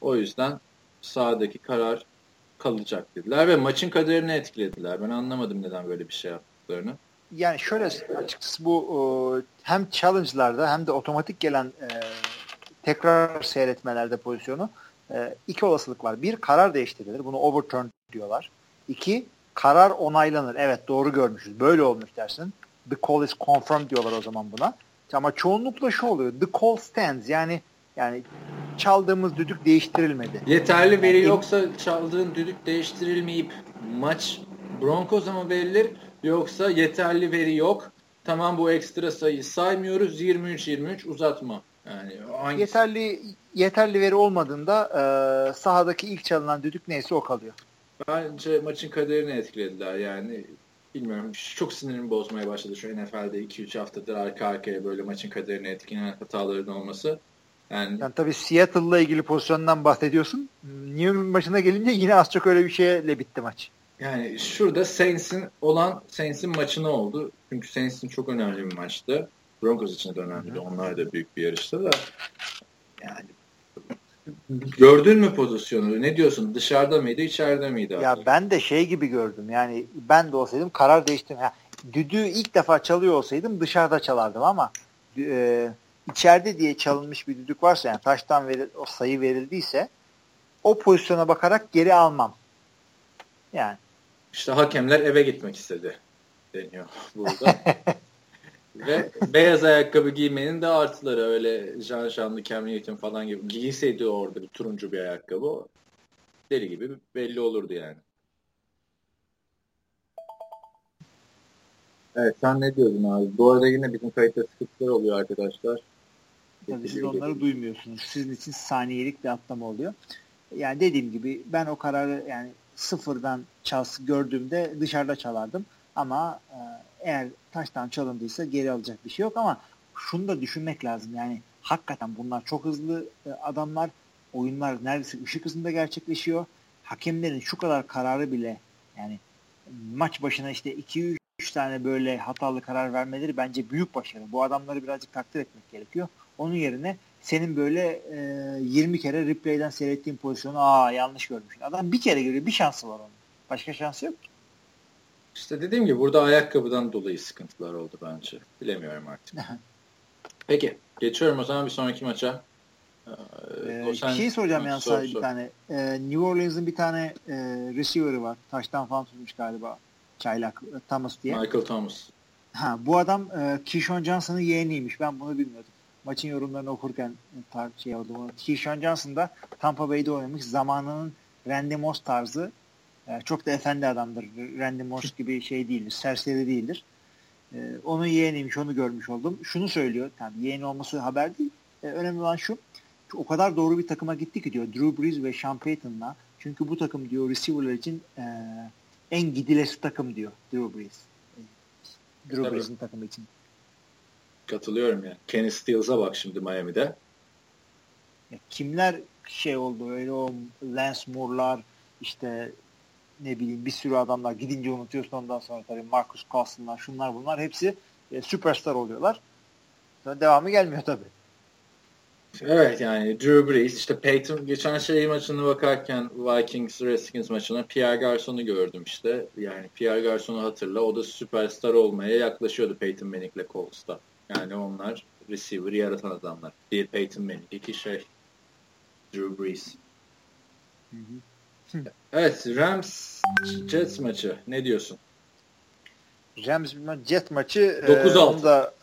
O yüzden sahadaki karar kalacak dediler ve maçın kaderini etkilediler. Ben anlamadım neden böyle bir şey yaptıklarını. Yani şöyle açıkçası bu hem challenge'larda hem de otomatik gelen e, tekrar seyretmelerde pozisyonu e, iki olasılık var. Bir karar değiştirilir. Bunu overturn diyorlar. İki, karar onaylanır. Evet doğru görmüşüz. Böyle olmuş dersin. The call is confirmed diyorlar o zaman buna. Ama çoğunlukla şu oluyor. The call stands. Yani yani çaldığımız düdük değiştirilmedi. Yeterli veri yoksa çaldığın düdük değiştirilmeyip maç Broncos'a mı verilir yoksa yeterli veri yok. Tamam bu ekstra sayıyı saymıyoruz. 23-23 uzatma. Yani hangisi? yeterli yeterli veri olmadığında e, sahadaki ilk çalınan düdük neyse o kalıyor. Bence maçın kaderini etkilediler yani. Bilmiyorum çok sinirimi bozmaya başladı şu NFL'de 2-3 haftadır arka arkaya böyle maçın kaderini etkileyen hataların olması. Yani, yani tabii Seattle'la ilgili pozisyondan bahsediyorsun. New York maçına gelince yine az çok öyle bir şeyle bitti maç. Yani şurada Saints'in olan Saints'in maçına oldu. Çünkü Saints'in çok önemli bir maçtı. Broncos için de önemliydi. Onlar da büyük bir yarıştı da. Yani gördün mü pozisyonu? Ne diyorsun? Dışarıda mıydı, içeride miydi? Ya ben de şey gibi gördüm. Yani ben de olsaydım karar değiştim. Ya, düdüğü ilk defa çalıyor olsaydım dışarıda çalardım ama e, içeride diye çalınmış bir düdük varsa yani taştan veril, o sayı verildiyse o pozisyona bakarak geri almam. Yani. İşte hakemler eve gitmek istedi deniyor burada. Ve beyaz ayakkabı giymenin de artıları öyle Jean Jean'lı Cam Newton falan gibi giyseydi orada bir turuncu bir ayakkabı deli gibi belli olurdu yani. Evet sen ne diyordun abi? Bu arada yine bizim kayıtta sıkıntılar oluyor arkadaşlar. Tabii siz onları duymuyorsunuz. Sizin için saniyelik bir atlama oluyor. Yani dediğim gibi ben o kararı yani sıfırdan çalsı gördüğümde dışarıda çalardım. Ama e, eğer taştan çalındıysa geri alacak bir şey yok ama şunu da düşünmek lazım. Yani hakikaten bunlar çok hızlı e, adamlar. Oyunlar neredeyse ışık hızında gerçekleşiyor. Hakemlerin şu kadar kararı bile yani maç başına işte 2-3 tane böyle hatalı karar vermeleri bence büyük başarı. Bu adamları birazcık takdir etmek gerekiyor. Onun yerine senin böyle e, 20 kere replay'den seyrettiğin pozisyonu aa yanlış görmüşsün. Adam bir kere görüyor. Bir şansı var onun. Başka şansı yok ki. İşte dediğim gibi burada ayakkabıdan dolayı sıkıntılar oldu bence. Bilemiyorum artık. Peki. Geçiyorum o zaman bir sonraki maça. Ee, şey soracağım yani sor, sadece sor. bir tane. Ee, New Orleans'ın bir tane e, receiver'ı var. Taştan falan tutmuş galiba. Çaylak e, Thomas diye. Michael Thomas. Ha, bu adam e, Keyshawn Johnson'ın yeğeniymiş. Ben bunu bilmiyordum. Maçın yorumlarını okurken tar şey oldu. Keyshawn Johnson da Tampa Bay'de oynamış. Zamanının Randy Moss tarzı e, çok da efendi adamdır. Randy Moss gibi şey değildir. Serseri değildir. E, onun yeğeniymiş. Onu görmüş oldum. Şunu söylüyor. Tabii yeğen olması haber değil. E, önemli olan şu. O kadar doğru bir takıma gitti ki diyor. Drew Brees ve Sean Payton'la. Çünkü bu takım diyor receiver'lar için e, en gidilesi takım diyor Drew Brees. Drew Brees'in takımı için. Katılıyorum ya. Kenny Stills'a bak şimdi Miami'de. Ya kimler şey oldu öyle o Lance Moore'lar işte ne bileyim bir sürü adamlar gidince unutuyorsun ondan sonra tabii Marcus Coulson'lar şunlar bunlar hepsi e, süperstar oluyorlar. Sonra devamı gelmiyor tabii. Evet yani Drew Brees işte Peyton geçen şey maçına bakarken Vikings Redskins maçına Pierre Garçon'u gördüm işte. Yani Pierre Garçon'u hatırla o da süperstar olmaya yaklaşıyordu Peyton Manning'le Colts'ta. Yani onlar receiver yaratan adamlar. Bir Peyton Manning, iki şey Drew Brees. Hı hı. Evet Rams Jets maçı ne diyorsun? Rams Jets maçı 9-6. E, da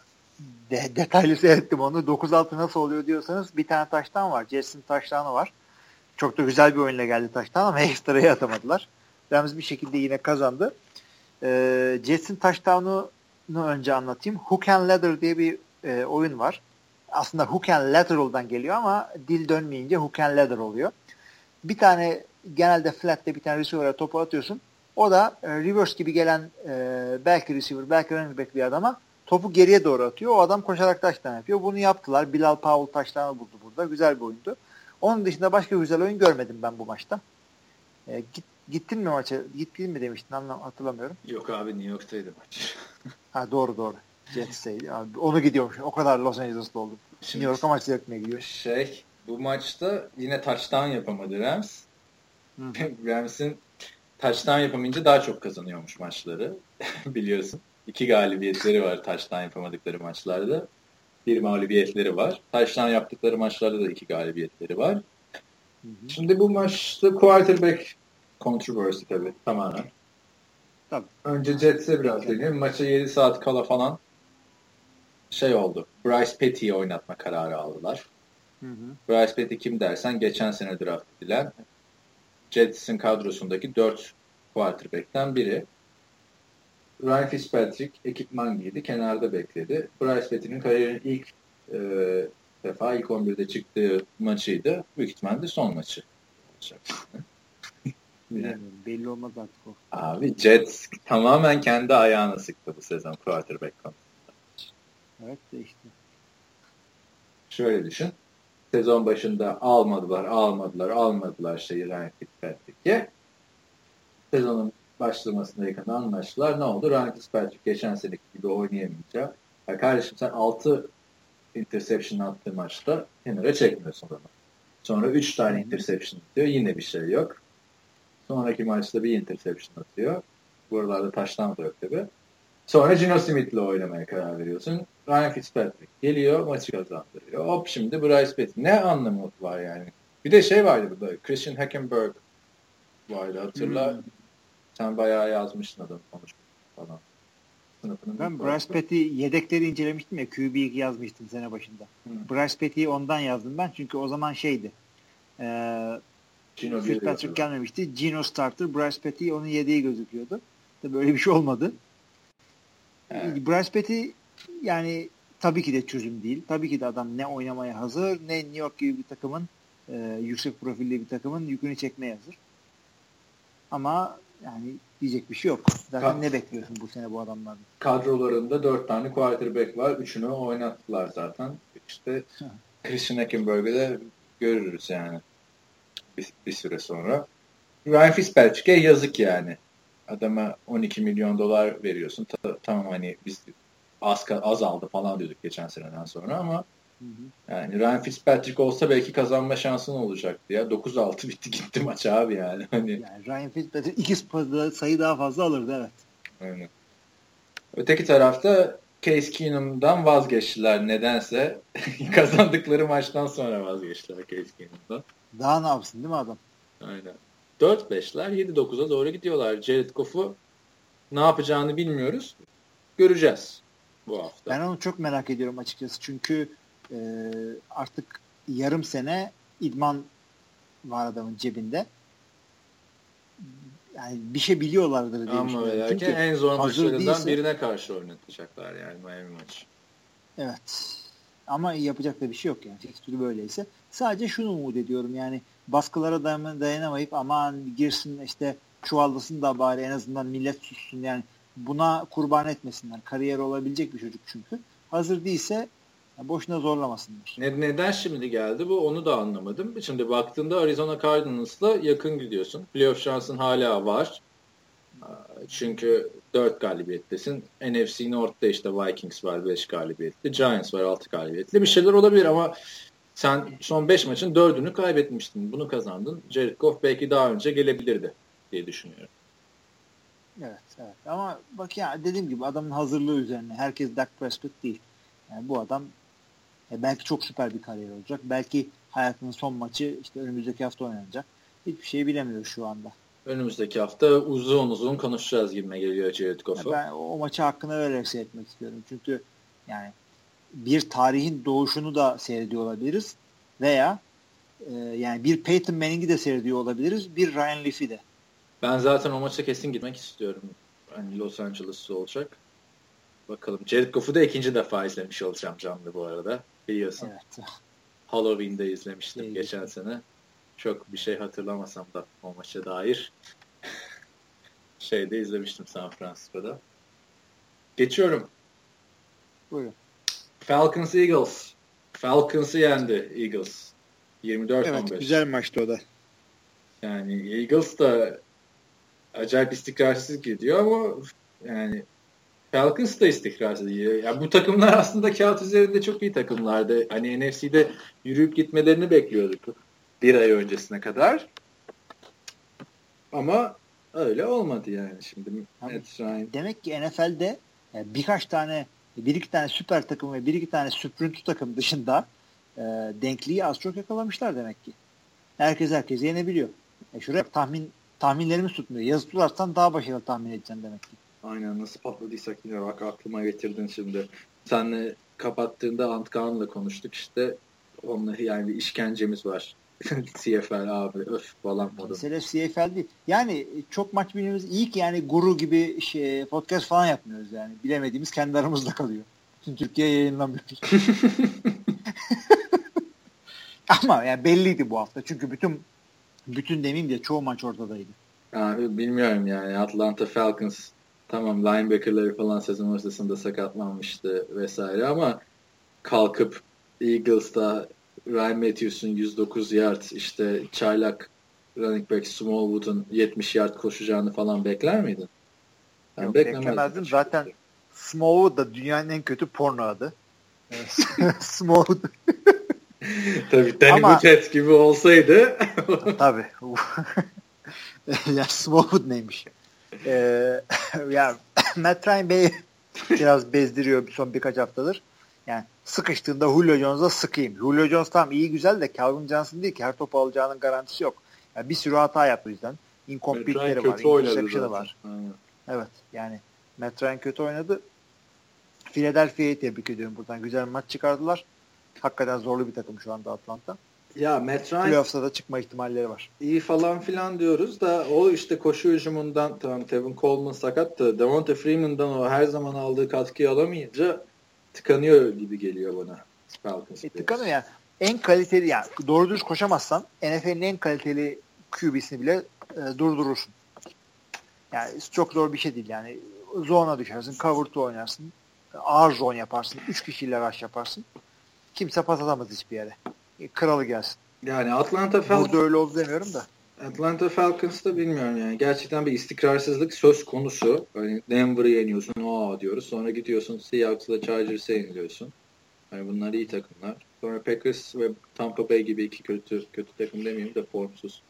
de, detaylı seyrettim onu. 9-6 nasıl oluyor diyorsanız bir tane taştan var. Jets'in taştanı var. Çok da güzel bir oyunla geldi taştan ama ekstra'yı atamadılar. Rams bir şekilde yine kazandı. E, Jets'in taştanı önce anlatayım. Hook and Ladder diye bir e, oyun var. Aslında Hook and Lateral'dan geliyor ama dil dönmeyince Hook and Ladder oluyor. Bir tane genelde flat'te bir tane receiver'a topu atıyorsun. O da e, reverse gibi gelen e, belki receiver, belki running back bir adama topu geriye doğru atıyor. O adam koşarak taştan yapıyor. Bunu yaptılar. Bilal Powell taştanı buldu burada. Güzel bir oyundu. Onun dışında başka güzel oyun görmedim ben bu maçta. E, git, gittin mi maça? Gittin mi demiştin anlam hatırlamıyorum. Yok abi New York'taydı maç. ha doğru doğru. Jets'teydi. Abi, onu gidiyormuş. O kadar Los Angeles'ta oldum. Şimdi, New York'a maç seyretmeye gidiyor. Şey bu maçta yine touchdown yapamadı Rams. Rams'in touchdown yapamayınca daha çok kazanıyormuş maçları. Biliyorsun. İki galibiyetleri var touchdown yapamadıkları maçlarda. Bir mağlubiyetleri var. Touchdown yaptıkları maçlarda da iki galibiyetleri var. Hı hı. Şimdi bu maçta quarterback controversy tabii tamamen. Tabii. Önce Jets'e biraz değinelim. Maça 7 saat kala falan şey oldu. Bryce Petty'yi oynatma kararı aldılar. Hı hı. Bryce Petty kim dersen geçen sene draft edilen Jets'in kadrosundaki 4 quarterback'ten biri. Ryan Fitzpatrick ekipman giydi. Kenarda bekledi. Bryce Petty'nin kariyerinin ilk e, defa ilk 11'de çıktığı maçıydı. Büyük ihtimalle son maçı. olacak. Belli olmaz artık o. Abi Jets tamamen kendi ayağına sıktı bu sezon quarterback konusunda. Evet de işte. Şöyle düşün. Sezon başında almadılar, almadılar, almadılar şeyi Ryan Fitzpatrick'e. Sezonun başlamasına yakın anlaştılar. Ne oldu? Ryan Fitzpatrick geçen seneki gibi oynayamayacak. Ya kardeşim sen 6 interception attığı maçta kenara çekmiyorsun onu. Sonra 3 tane interception atıyor. Yine bir şey yok. Sonraki maçta bir interception atıyor. Buralarda taştan da yok tabi. Sonra Gino Smith'le oynamaya karar veriyorsun. Ryan Fitzpatrick geliyor, maçı kazandırıyor. Hop şimdi Bryce Petty. Ne anlamı var yani? Bir de şey vardı burada. Christian Hackenberg vardı hatırla. Hmm. Sen bayağı yazmıştın adam konuşmuş falan. Sınıfının Ben Bryce. Petty yedekleri incelemiştim ya QB yazmıştım sene başında. Hı. Bryce Petty'yi ondan yazdım ben çünkü o zaman şeydi. Eee Gino Fitzpatrick gelmemişti. Gino starter, Bryce Petty onun yedeği gözüküyordu. Tabii böyle bir şey olmadı. Evet. Bryce Petty yani tabii ki de çözüm değil. Tabii ki de adam ne oynamaya hazır ne New York gibi bir takımın e, yüksek profilli bir takımın yükünü çekmeye hazır. Ama yani diyecek bir şey yok. Zaten Ka- ne bekliyorsun bu sene bu adamlardan? Kadrolarında dört tane quarterback var. Üçünü oynattılar zaten. İşte. Christian Hackenberg'ı de görürüz yani. Bir, bir süre sonra. Ryan Fitzpatrick'e yazık yani. Adama 12 milyon dolar veriyorsun. Ta- tamam hani biz az, az aldı falan diyorduk geçen seneden sonra ama Hı hı. yani Ryan Fitzpatrick olsa belki kazanma şansın olacaktı ya. 9-6 bitti gitti maç abi yani. Hani Yani Ryan Fitzpatrick iki sayı daha fazla alırdı evet. Aynen. Öteki tarafta Case Keenum'dan vazgeçtiler nedense. Kazandıkları maçtan sonra vazgeçtiler Case Keenum'dan. Daha ne yapsın değil mi adam? Aynen. 4-5'ler 7-9'a doğru gidiyorlar. Jared Goff'u ne yapacağını bilmiyoruz. Göreceğiz bu hafta. Ben onu çok merak ediyorum açıkçası. Çünkü e, artık yarım sene idman var adamın cebinde. Yani bir şey biliyorlardır diye Ama düşünüyorum. Çünkü en zor maçlarından değilse- birine karşı oynatacaklar yani Miami maçı. Evet. Ama yapacak da bir şey yok yani. Fikstürü böyleyse. Sadece şunu umut ediyorum yani baskılara dayan- dayanamayıp aman girsin işte çuvallasın da bari en azından millet sussun yani buna kurban etmesinler. Kariyer olabilecek bir çocuk çünkü. Hazır değilse boşuna zorlamasınlar. Ne, neden şimdi geldi bu onu da anlamadım. Şimdi baktığında Arizona Cardinals'la yakın gidiyorsun. Playoff şansın hala var. Çünkü 4 galibiyettesin. NFC North'ta işte Vikings var 5 galibiyetli. Giants var 6 galibiyetli. Bir şeyler olabilir ama sen son 5 maçın 4'ünü kaybetmiştin. Bunu kazandın. Jared Goff belki daha önce gelebilirdi diye düşünüyorum. Evet, evet. Ama bak ya dediğim gibi adamın hazırlığı üzerine. Herkes Dak Prescott değil. Yani bu adam e, belki çok süper bir kariyer olacak. Belki hayatının son maçı işte önümüzdeki hafta oynanacak. Hiçbir şey bilemiyoruz şu anda. Önümüzdeki hafta uzun uzun konuşacağız gibime geliyor Jared Goff'u. Ben o maçı hakkını vererek seyretmek istiyorum. Çünkü yani bir tarihin doğuşunu da seyrediyor olabiliriz. Veya e, yani bir Peyton Manning'i de seyrediyor olabiliriz. Bir Ryan Leaf'i de. Ben zaten o maça kesin gitmek istiyorum. Hani Los Angeles'ta olacak. Bakalım. Jared Goff'u da ikinci defa izlemiş olacağım canlı bu arada. Biliyorsun. Evet. Halloween'de izlemiştim İyi. geçen sene. Çok bir şey hatırlamasam da o maça dair. Şeyde izlemiştim San Francisco'da. Geçiyorum. Buyurun. Falcons Eagles. Falcons'ı yendi Eagles. 24-15. güzel maçtı o da. Yani Eagles da acayip istikrarsız gidiyor ama yani Falcons da istikrarsız gidiyor. Yani bu takımlar aslında kağıt üzerinde çok iyi takımlardı. Hani NFC'de yürüyüp gitmelerini bekliyorduk bir ay öncesine kadar. Ama öyle olmadı yani şimdi. Abi, Ryan. Demek ki NFL'de e, birkaç tane bir iki tane süper takım ve bir iki tane süprüntü takım dışında e, denkliği az çok yakalamışlar demek ki. Herkes herkesi yenebiliyor. E şuraya tahmin tahminlerimiz tutmuyor. Yazı tutarsan daha başarılı tahmin edeceksin demek ki. Aynen nasıl patladıysak yine bak aklıma getirdin şimdi. Senle kapattığında Antkan'la konuştuk işte. Onunla yani bir işkencemiz var. CFL abi öf falan modum. Mesele CFL değil. Yani çok maç bilmemiz iyi ki yani guru gibi şey, podcast falan yapmıyoruz yani. Bilemediğimiz kendi aramızda kalıyor. Bütün Türkiye yayınlamıyoruz. Ama yani belliydi bu hafta. Çünkü bütün bütün demeyeyim de çoğu maç ortadaydı. Abi bilmiyorum yani Atlanta Falcons tamam linebackerları falan sezon ortasında sakatlanmıştı vesaire ama kalkıp Eagles'ta Ryan Matthews'un 109 yard işte çaylak running back Smallwood'un 70 yard koşacağını falan bekler miydin? Ben Yok, beklemezdim. Zaten Smallwood da dünyanın en kötü porno adı. Smallwood. Tabii Danny Ama, Butet gibi olsaydı. tabii. ya Smallwood neymiş? Ee, ya Matt Ryan Bey biraz bezdiriyor son birkaç haftadır. Yani sıkıştığında Julio Jones'a sıkayım. Julio Jones tam iyi güzel de Calvin Johnson değil ki her topu alacağının garantisi yok. Yani bir sürü hata yaptı yüzden. Incomplete'leri var, interception'ı var. Aynen. Evet yani Matt Ryan kötü oynadı. Philadelphia'yı tebrik ediyorum buradan. Güzel bir maç çıkardılar. Hakikaten zorlu bir takım şu anda Atlanta. Ya Matt Ryan Playoff'ta da çıkma ihtimalleri var. İyi falan filan diyoruz da o işte koşu hücumundan tamam Tevin Coleman sakattı. Devonta Freeman'dan o her zaman aldığı katkıyı alamayınca tıkanıyor gibi geliyor bana. Falcons e, tıkanıyor yani. En kaliteli yani doğru düz koşamazsan NFL'in en kaliteli QB'sini bile e, durdurursun. Yani çok zor bir şey değil yani. Zone'a düşersin, cover to oynarsın, ağır zone yaparsın, üç kişiyle rush yaparsın. Kimse pas atamaz hiçbir yere. E, kralı gelsin. Yani Atlanta Falcons... Burada öyle oldu demiyorum da. Atlanta Falcons'ta bilmiyorum yani. Gerçekten bir istikrarsızlık söz konusu. Hani Denver'ı yeniyorsun, o diyoruz. Sonra gidiyorsun Seahawks'la Chargers'ı yeniliyorsun. Yani bunlar iyi takımlar. Sonra Packers ve Tampa Bay gibi iki kötü kötü takım demeyeyim de formsuz.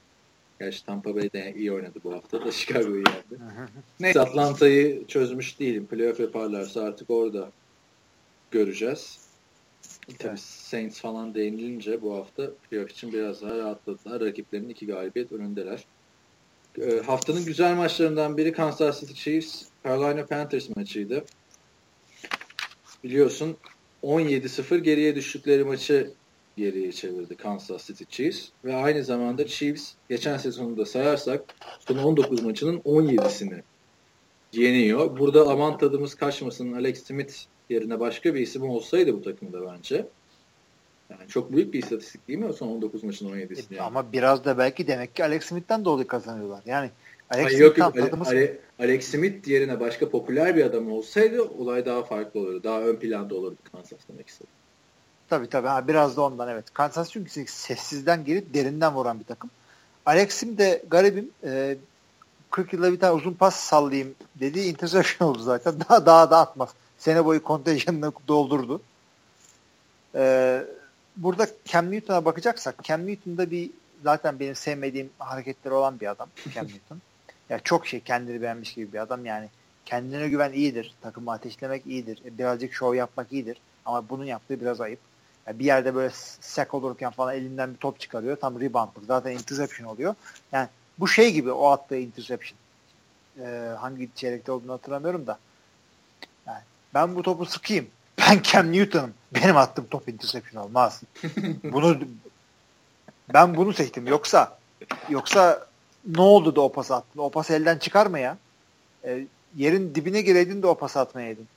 Gerçi Tampa Bay de iyi oynadı bu hafta da Chicago'yu yendi. Neyse Atlanta'yı çözmüş değilim. Playoff yaparlarsa artık orada göreceğiz. Tabii Saints falan değinilince bu hafta playoff için biraz daha rahatladılar. Rakiplerinin iki galibiyet önündeler. E, haftanın güzel maçlarından biri Kansas City Chiefs Carolina Panthers maçıydı. Biliyorsun 17-0 geriye düştükleri maçı geriye çevirdi Kansas City Chiefs ve aynı zamanda Chiefs geçen sezonunda sayarsak son 19 maçının 17'sini yeniyor. Burada aman tadımız kaçmasın Alex Smith yerine başka bir isim olsaydı bu takımda bence. Yani çok büyük bir istatistik değil mi son 19 maçın 17'sini? E, yani. Ama biraz da belki demek ki Alex Smith'ten dolayı kazanıyorlar. Yani Alex Hayır, yok, yok. Tadımız... Ale, Alex Smith yerine başka popüler bir adam olsaydı olay daha farklı olurdu. Daha ön planda olurdu Kansas demek istedim. Tabii tabii. Ha, biraz da ondan evet. Kansas çünkü sessizden gelip derinden vuran bir takım. Alex Smith de garibim e, 40 yılda bir tane uzun pas sallayayım dediği interception oldu zaten. Daha daha da atmaz sene boyu kontenjanını doldurdu. Ee, burada Cam Newton'a bakacaksak Cam Newton'da bir zaten benim sevmediğim hareketleri olan bir adam Cam Newton. Ya çok şey kendini beğenmiş gibi bir adam yani. Kendine güven iyidir. Takımı ateşlemek iyidir. E, birazcık şov yapmak iyidir. Ama bunun yaptığı biraz ayıp. Yani bir yerde böyle sack olurken falan elinden bir top çıkarıyor. Tam reboundlık. Zaten interception oluyor. Yani bu şey gibi o attığı interception. Ee, hangi çeyrekte olduğunu hatırlamıyorum da. Ben bu topu sıkayım. Ben Cam Newton'um. Benim attığım top interception olmaz. bunu ben bunu seçtim. Yoksa yoksa ne oldu da o pas attın? O pas elden çıkarma ya. E, yerin dibine gireydin de o pas atmayaydın.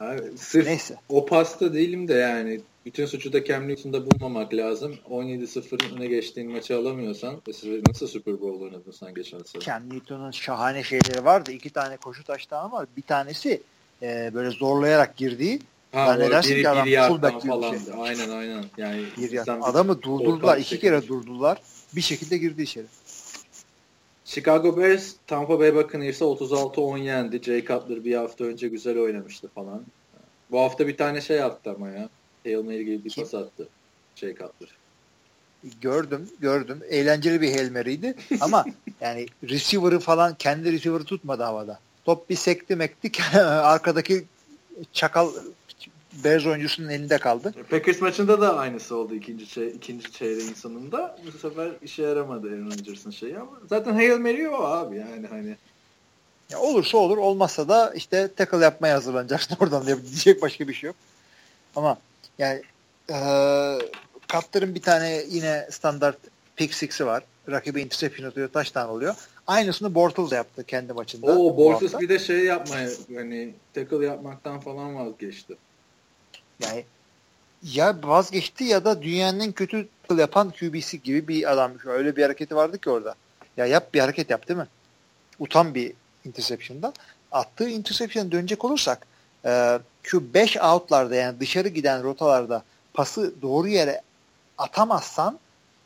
Abi, sırf Neyse. o pasta değilim de yani bütün suçu da Cam Newton'da bulmamak lazım. 17-0'ın öne geçtiğin maçı alamıyorsan nasıl Super Bowl oynadın sen geçen sene? Cam Newton'un şahane şeyleri vardı. İki tane koşu taştan var. Bir tanesi e, böyle zorlayarak girdiği Ha, zannedersin ki adam fullback gibi bir şey. Aynen aynen. Yani bir Adamı durdurdular. iki kere durdurdular. Bir şekilde girdi içeri. Chicago Bears Tampa Bay Buccaneers'a 36-10 yendi. Jay Cutler bir hafta önce güzel oynamıştı falan. Bu hafta bir tane şey attı ama ya. Hail Mary gibi bir pas attı. Jay Cutler. Gördüm, gördüm. Eğlenceli bir Hail Mary'ydi. ama yani receiver'ı falan kendi receiver'ı tutmadı havada. Top bir sekti mektik arkadaki çakal Bears oyuncusunun elinde kaldı. Packers maçında da aynısı oldu ikinci çey ikinci çeyreğin sonunda. Bu sefer işe yaramadı Aaron Rodgers'ın şeyi ama zaten Hail Mary o abi yani hani. Ya olursa olur, olmazsa da işte tackle yapmaya hazırlanacaksın oradan diye diyecek başka bir şey yok. Ama yani e, Cutler'ın bir tane yine standart pick six'i var. Rakibi interception atıyor, touchdown oluyor. Aynısını Bortles yaptı kendi maçında. Oo Bortles bir de şey yapmaya hani tackle yapmaktan falan vazgeçti. Yani ya vazgeçti ya da dünyanın kötü tackle yapan QB'si gibi bir adam. Öyle bir hareketi vardı ki orada. Ya yap bir hareket yap değil mi? Utan bir interception'dan. Attığı interception'a dönecek olursak e, şu 5 out'larda yani dışarı giden rotalarda pası doğru yere atamazsan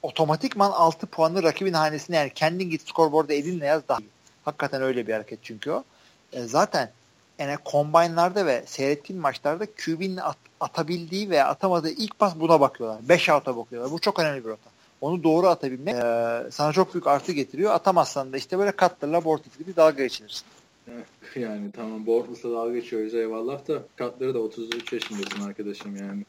otomatikman 6 puanı rakibin hanesine yani kendin git skorboarda elinle yaz daha iyi. Hakikaten öyle bir hareket çünkü o. E, zaten yani combine'larda ve seyrettiğim maçlarda QB'nin at, atabildiği veya atamadığı ilk pas buna bakıyorlar. 5 out'a bakıyorlar. Bu çok önemli bir rota. Onu doğru atabilmek e, sana çok büyük artı getiriyor. Atamazsan da işte böyle Cutler'la Bortles gibi dalga geçilirsin. Yani tamam Bortles'la dalga geçiyoruz eyvallah da Cutler'ı da 33 yaşındasın arkadaşım yani.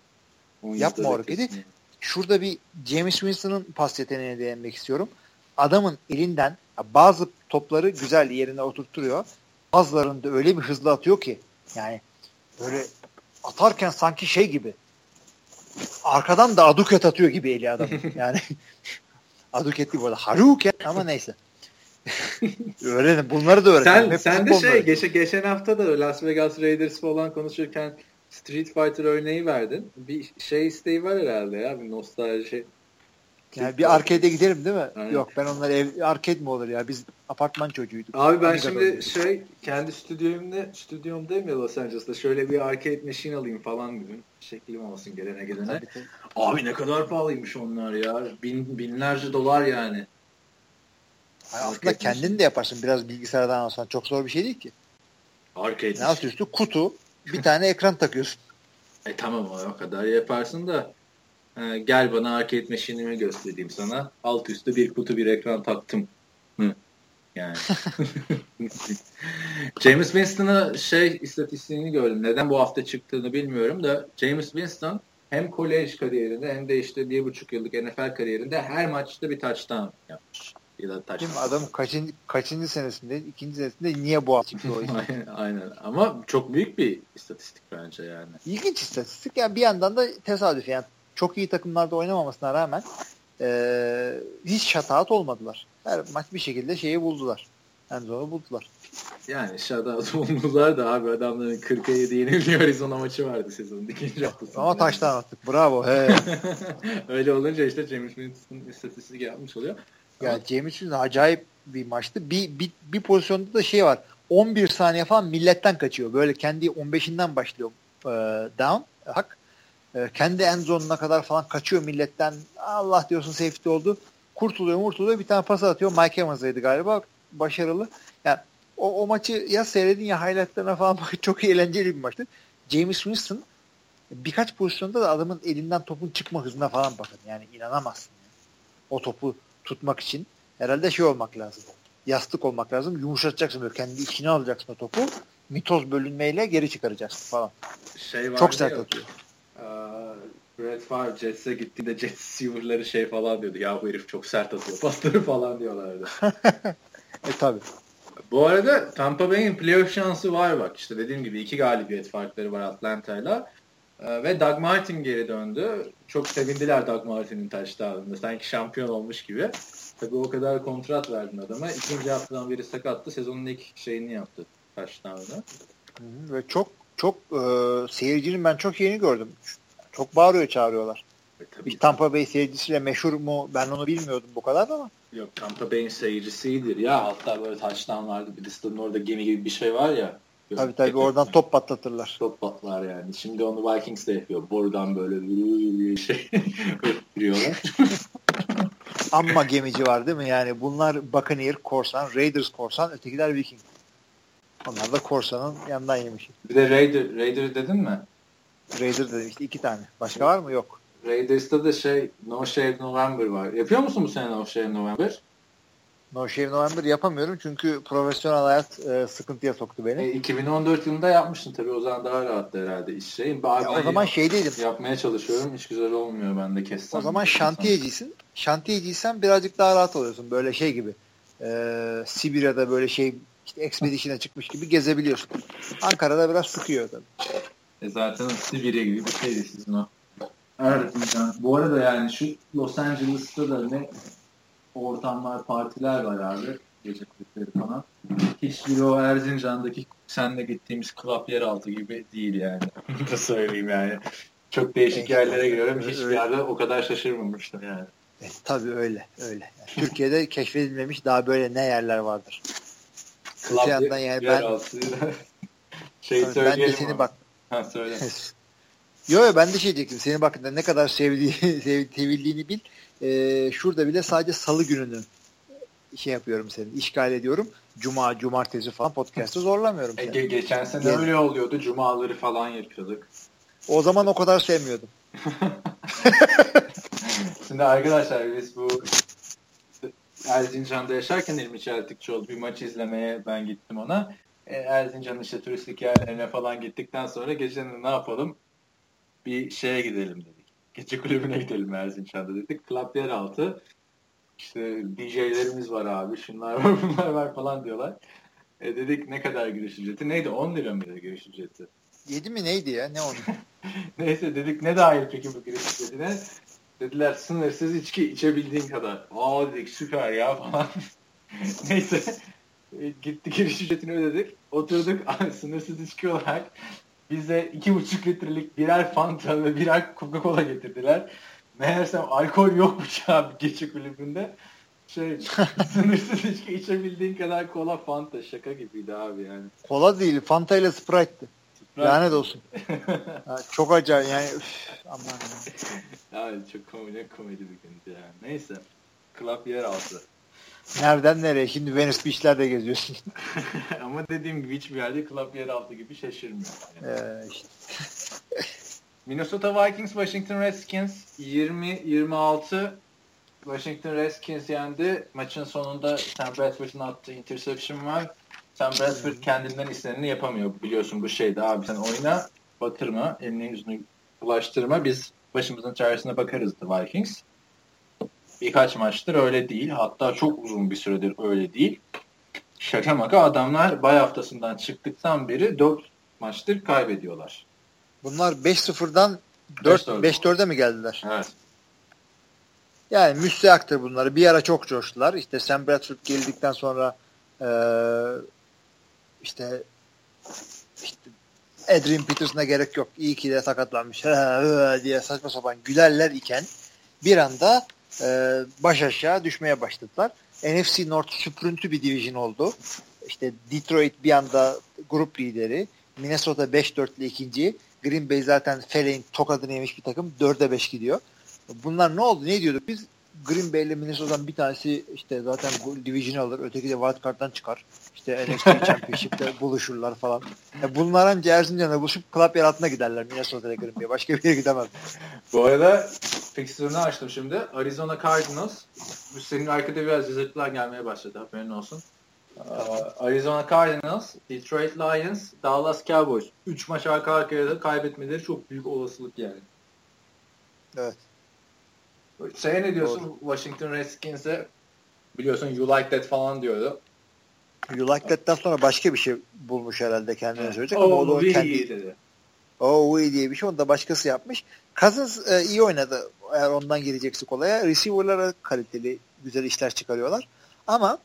Yapma hareketi. Şurada bir James Winston'ın pas yeteneğine değinmek istiyorum. Adamın elinden bazı topları güzel yerine oturtturuyor. Bazılarını da öyle bir hızlı atıyor ki yani böyle atarken sanki şey gibi arkadan da aduket atıyor gibi eli adam. Yani aduket değil bu arada. Haruket ama neyse. öğrenin. Bunları da öğrenin. Sen, sen de şey geçen, geçen hafta da Las Vegas Raiders falan konuşurken Street Fighter örneği verdin. Bir şey isteği var herhalde ya. Bir nostalji. Yani bir arcade'e gidelim değil mi? Aynen. Yok ben onlar ev arcade mi olur ya? Biz apartman çocuğuyduk. Abi ben şimdi oldu. şey kendi stüdyomda stüdyomdayım ya Los Angeles'ta. Şöyle bir arcade machine alayım falan dedim. Şeklim olsun gelene gelene. Tabii, tabii. Abi ne kadar pahalıymış onlar ya. Bin, binlerce dolar yani. Yani aslında kendin de yaparsın. Biraz bilgisayardan alsan. Çok zor bir şey değil ki. Arcade. Alt üstü kutu. Bir tane ekran takıyorsun. E tamam o kadar yaparsın da e, gel bana arcade machine'imi göstereyim sana. Alt üstü bir kutu bir ekran taktım. Hı. Yani. James Winston'a şey istatistiğini gördüm. Neden bu hafta çıktığını bilmiyorum da James Winston hem kolej kariyerinde hem de işte bir buçuk yıllık NFL kariyerinde her maçta bir touchdown yapmış. Ya da touchdown. Kim adam kaçıncı, kaçıncı senesinde, ikinci senesinde niye bu çıktı o aynen, aynen. Ama çok büyük bir istatistik bence yani. İlginç istatistik. Yani bir yandan da tesadüf yani çok iyi takımlarda oynamamasına rağmen e, hiç şataat olmadılar. Her maç bir şekilde şeyi buldular. En zoru buldular. Yani şataat buldular da abi adamların 40'a 7 yeniliyor Arizona maçı vardı sezonun ikinci haftası. Ama taştan attık. Bravo. He. Öyle olunca işte James Winston istatistik yapmış oluyor. Yani James Winston acayip bir maçtı. Bir, bir, bir pozisyonda da şey var. 11 saniye falan milletten kaçıyor. Böyle kendi 15'inden başlıyor e, down hak. E, kendi end zone'una kadar falan kaçıyor milletten. Allah diyorsun safety oldu. Kurtuluyor murtuluyor. Bir tane pas atıyor. Mike Evans'aydı galiba. Başarılı. Yani o, o maçı ya seyredin ya highlightlarına falan çok eğlenceli bir maçtı. James Winston birkaç pozisyonda da adamın elinden topun çıkma hızına falan bakın. Yani inanamazsın. Yani. O topu tutmak için herhalde şey olmak lazım. Yastık olmak lazım. Yumuşatacaksın böyle kendi içine alacaksın o topu. Mitoz bölünmeyle geri çıkaracaksın falan. Şey Çok sert atıyor. Brett Favre Jets'e gittiğinde Jets receiver'ları şey falan diyordu. Ya bu herif çok sert atıyor pasları falan diyorlardı. e tabi. Bu arada Tampa Bay'in playoff şansı var bak. İşte dediğim gibi iki galibiyet farkları var Atlanta'yla. Ee, ve Doug Martin geri döndü. Çok sevindiler Doug Martin'in touchdown'ında. Sanki şampiyon olmuş gibi. Tabii o kadar kontrat verdin adama. İkinci haftadan beri sakattı. Sezonun ilk şeyini yaptı touchdown'ı. Ve çok çok e, seyircinin ben çok yeni gördüm. Çok bağırıyor çağırıyorlar. E, tabii. Tampa Bay seyircisiyle meşhur mu ben onu bilmiyordum bu kadar ama. Yok Tampa Bay'in seyircisidir ya. Hatta böyle touchdown'larda bir listenin orada gemi gibi bir şey var ya. Tabii tabii oradan top patlatırlar. Top patlar yani. Şimdi onu Vikings de yapıyor. Borudan böyle bir şey öttürüyorlar. Amma gemici var değil mi? Yani bunlar Buccaneer, Korsan, Raiders Korsan, ötekiler Viking. Onlar da Korsan'ın yanından yemiş. Bir de Raider, Raider dedin mi? Raider dedim işte iki tane. Başka var mı? Yok. Raiders'ta da şey No Shave November var. Yapıyor musun bu sene No Shave November? No Shave November yapamıyorum çünkü profesyonel hayat e, sıkıntıya soktu beni. E, 2014 yılında yapmıştın tabii o zaman daha rahattı herhalde iş şey. Ya o zaman şeydeydim. Yapmaya çalışıyorum hiç güzel olmuyor ben de kessem. O zaman şantiyecisin. Şantiyeciysen birazcık daha rahat oluyorsun. Böyle şey gibi. E, Sibirya'da böyle şey işte expedition'a çıkmış gibi gezebiliyorsun. Ankara'da biraz sıkıyor tabii. E zaten Sibirya gibi bir şeydi sizin o. Evet. Bu arada yani şu Los Angeles'ta da ne ortamlar, partiler var abi. Gece kulüpleri falan. Hiçbiri o Erzincan'daki senle gittiğimiz club yeraltı gibi değil yani. da söyleyeyim yani. Çok değişik yerlere giriyorum. Hiçbir yerde o kadar şaşırmamıştım yani. E, tabii öyle. öyle. Yani Türkiye'de keşfedilmemiş daha böyle ne yerler vardır. Club yandan yani ben şey ben de seni ama. bak Ha söyle. Yo yo ben de şey diyecektim. Senin bakın ne kadar sevdiği, sev, sevildiğini bil. Ee, şurada bile sadece salı gününü şey yapıyorum senin. işgal ediyorum. Cuma, cumartesi falan podcast'ı zorlamıyorum E, seni. ge- geçen sene Gel. öyle oluyordu. Cumaları falan yapıyorduk. O zaman o kadar sevmiyordum. Şimdi arkadaşlar biz bu Erzincan'da yaşarken İlmi Çeltikçioğlu bir maç izlemeye ben gittim ona. E, Erzincan'ın işte turistik yerlerine falan gittikten sonra gecenin ne yapalım? Bir şeye gidelim dedik. Gece kulübüne gidelim Erzincan'da dedik. Club Yeraltı. İşte DJ'lerimiz var abi. Şunlar var bunlar var falan diyorlar. E, dedik ne kadar giriş ücreti? Neydi? 10 lira mıydı giriş ücreti? 7 mi neydi ya? Ne onu? Neyse dedik ne dahil peki bu giriş ücretine? Dediler sınırsız içki içebildiğin kadar. Aa dedik süper ya falan. Neyse e, gitti giriş ücretini ödedik. Oturduk sınırsız içki olarak bize iki buçuk litrelik birer Fanta ve birer Coca-Cola getirdiler. Meğersem alkol yokmuş abi gece kulübünde. Şey, sınırsız içki içebildiğin kadar kola Fanta şaka gibiydi abi yani. Kola değil. Fanta ile Sprite'ti. Lanet olsun. Ha, çok acayip yani. Üf, aman ya. Çok komedi, komedi bir gündü yani. Neyse. Club yer altı. Nereden nereye? Şimdi Venice Beach'lerde geziyorsun. Ama dediğim gibi hiçbir yerde club yer altı gibi şaşırmıyor. Yani. ee, işte. Minnesota Vikings, Washington Redskins 20-26 Washington Redskins yendi. Maçın sonunda Sam Bradford'un attığı interception var. Sam Bradford kendinden isteneni yapamıyor. Biliyorsun bu şeydi abi sen oyna batırma, elini yüzünü bulaştırma. Biz başımızın çaresine bakarız The Vikings. Birkaç maçtır öyle değil. Hatta çok uzun bir süredir öyle değil. Şaka maka adamlar bay haftasından çıktıktan beri 4 maçtır kaybediyorlar. Bunlar 5-0'dan 4 5-4. 5-4'e mi geldiler? Evet. Yani müstehaktır bunları. Bir ara çok coştular. İşte Sam Bradford geldikten sonra eee işte işte Adrian Peterson'a gerek yok. İyi ki de sakatlanmış diye saçma sapan gülerler iken bir anda e, baş aşağı düşmeye başladılar. NFC North süprüntü bir division oldu. İşte Detroit bir anda grup lideri. Minnesota 5-4 ile ikinci. Green Bay zaten Feleğin tokadını yemiş bir takım. 4'e 5 gidiyor. Bunlar ne oldu? Ne diyorduk biz? Green Bay ile Minnesota'dan bir tanesi işte zaten division alır. Öteki de wild card'dan çıkar. İşte NFC Championship'te buluşurlar falan. Ya bunlar anca Erzincan'da buluşup club yer altına giderler Minnesota'ya Green Bay. Başka bir yere gidemez. Bu arada fixture'ını açtım şimdi. Arizona Cardinals. Bu senin arkada biraz yazıklar gelmeye başladı. Haberin olsun. Aa, Arizona Cardinals, Detroit Lions, Dallas Cowboys. 3 maç arka arkaya da kaybetmeleri çok büyük olasılık yani. Evet. Şey ne diyorsun Washington Redskins'e biliyorsun you like that falan diyordu. You like that'ten sonra başka bir şey bulmuş herhalde kendine söyleyecek ama o da Oh, o really kendi, dedi. Oh iyi diye bir şey onu da başkası yapmış. Cousins e, iyi oynadı eğer ondan gireceksin kolaya. Receiver'lara kaliteli güzel işler çıkarıyorlar. Ama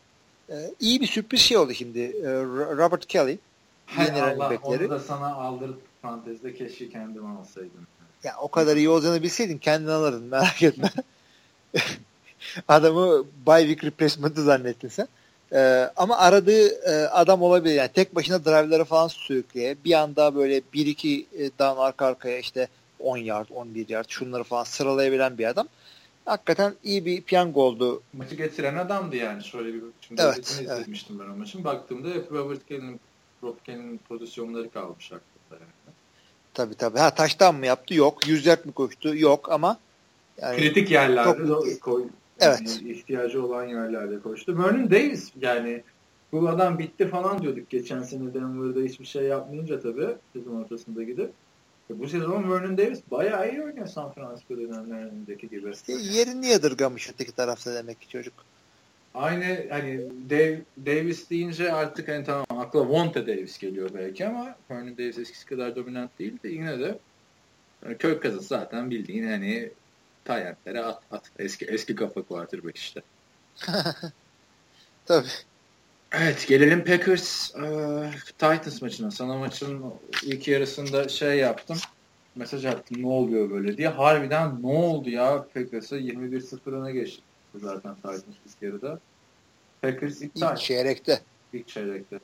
e, iyi bir sürpriz şey oldu şimdi. E, Robert Kelly Hay Allah onu da sana aldırıp fantezide keşke kendim alsaydım. Ya o kadar iyi olacağını bilseydin kendin alırdın merak etme. Adamı bye week replacement'ı zannettin sen. Ee, ama aradığı e, adam olabilir. Yani tek başına drive'ları falan sürükleye bir anda böyle 1-2 e, down arka arkaya işte 10 yard, 11 yard şunları falan sıralayabilen bir adam. Hakikaten iyi bir piyango oldu. Maçı getiren adamdı yani. Şöyle bir şimdi Evet, evet. izlemiştim ben o maçın. Baktığımda hep Robert Kelly'nin Robert Kelly'nin pozisyonları kalmış aklımda. Tabii tabii. Ha taştan mı yaptı? Yok. 100 yard mı koştu? Yok ama yani Kritik yerlerde de koy, Evet. Yani ihtiyacı olan yerlerde koştu. Vernon Davis yani bu adam bitti falan diyorduk geçen sene Denver'da hiçbir şey yapmayınca tabii sezon ortasında gidip. E, Bu sezon Vernon Davis bayağı iyi oynuyor San Francisco dönemlerindeki gibi. İşte yerini yadırgamış öteki tarafta demek ki çocuk. Aynı hani Dave, Davis deyince artık hani tamam akla Wonte Davis geliyor belki ama Vernon Davis eskisi kadar dominant değil de yine de yani Kirk Cousins zaten bildiğin hani tayentlere at at. Eski eski kafa quarterback işte. Tabii. Evet gelelim Packers e, Titans maçına. Sana maçın ilk yarısında şey yaptım. Mesaj attım ne oluyor böyle diye. Harbiden ne oldu ya Packers'a 21-0 öne geçti zaten Titans ilk yarıda. Packers iptal. İlk çeyrekte. İlk çeyrekte.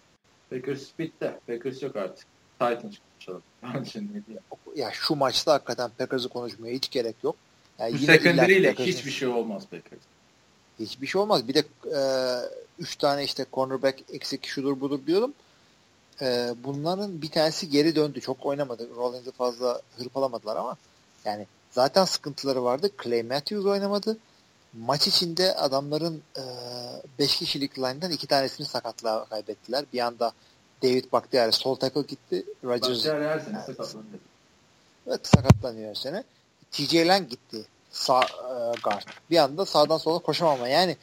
Packers bitti. Packers yok artık. Titans konuşalım. Bence ne diyeyim. Ya şu maçta hakikaten Packers'ı konuşmaya hiç gerek yok. Yani Bu secondary hiçbir şey olmaz Packers. Hiçbir şey olmaz. Bir de e, üç tane işte cornerback eksik şudur budur diyorum. E, bunların bir tanesi geri döndü. Çok oynamadı. Rollins'i fazla hırpalamadılar ama yani zaten sıkıntıları vardı. Clay Matthews oynamadı. Maç içinde adamların 5 kişilik line'dan iki tanesini sakatlığa kaybettiler. Bir anda David Bakhtiari sol tackle gitti. Rodgers Başlar her sene sakatlanıyor. Evet sakatlanıyor her sene. TJ Lang gitti. Sağ e, guard. Bir anda sağdan sola koşamama. Yani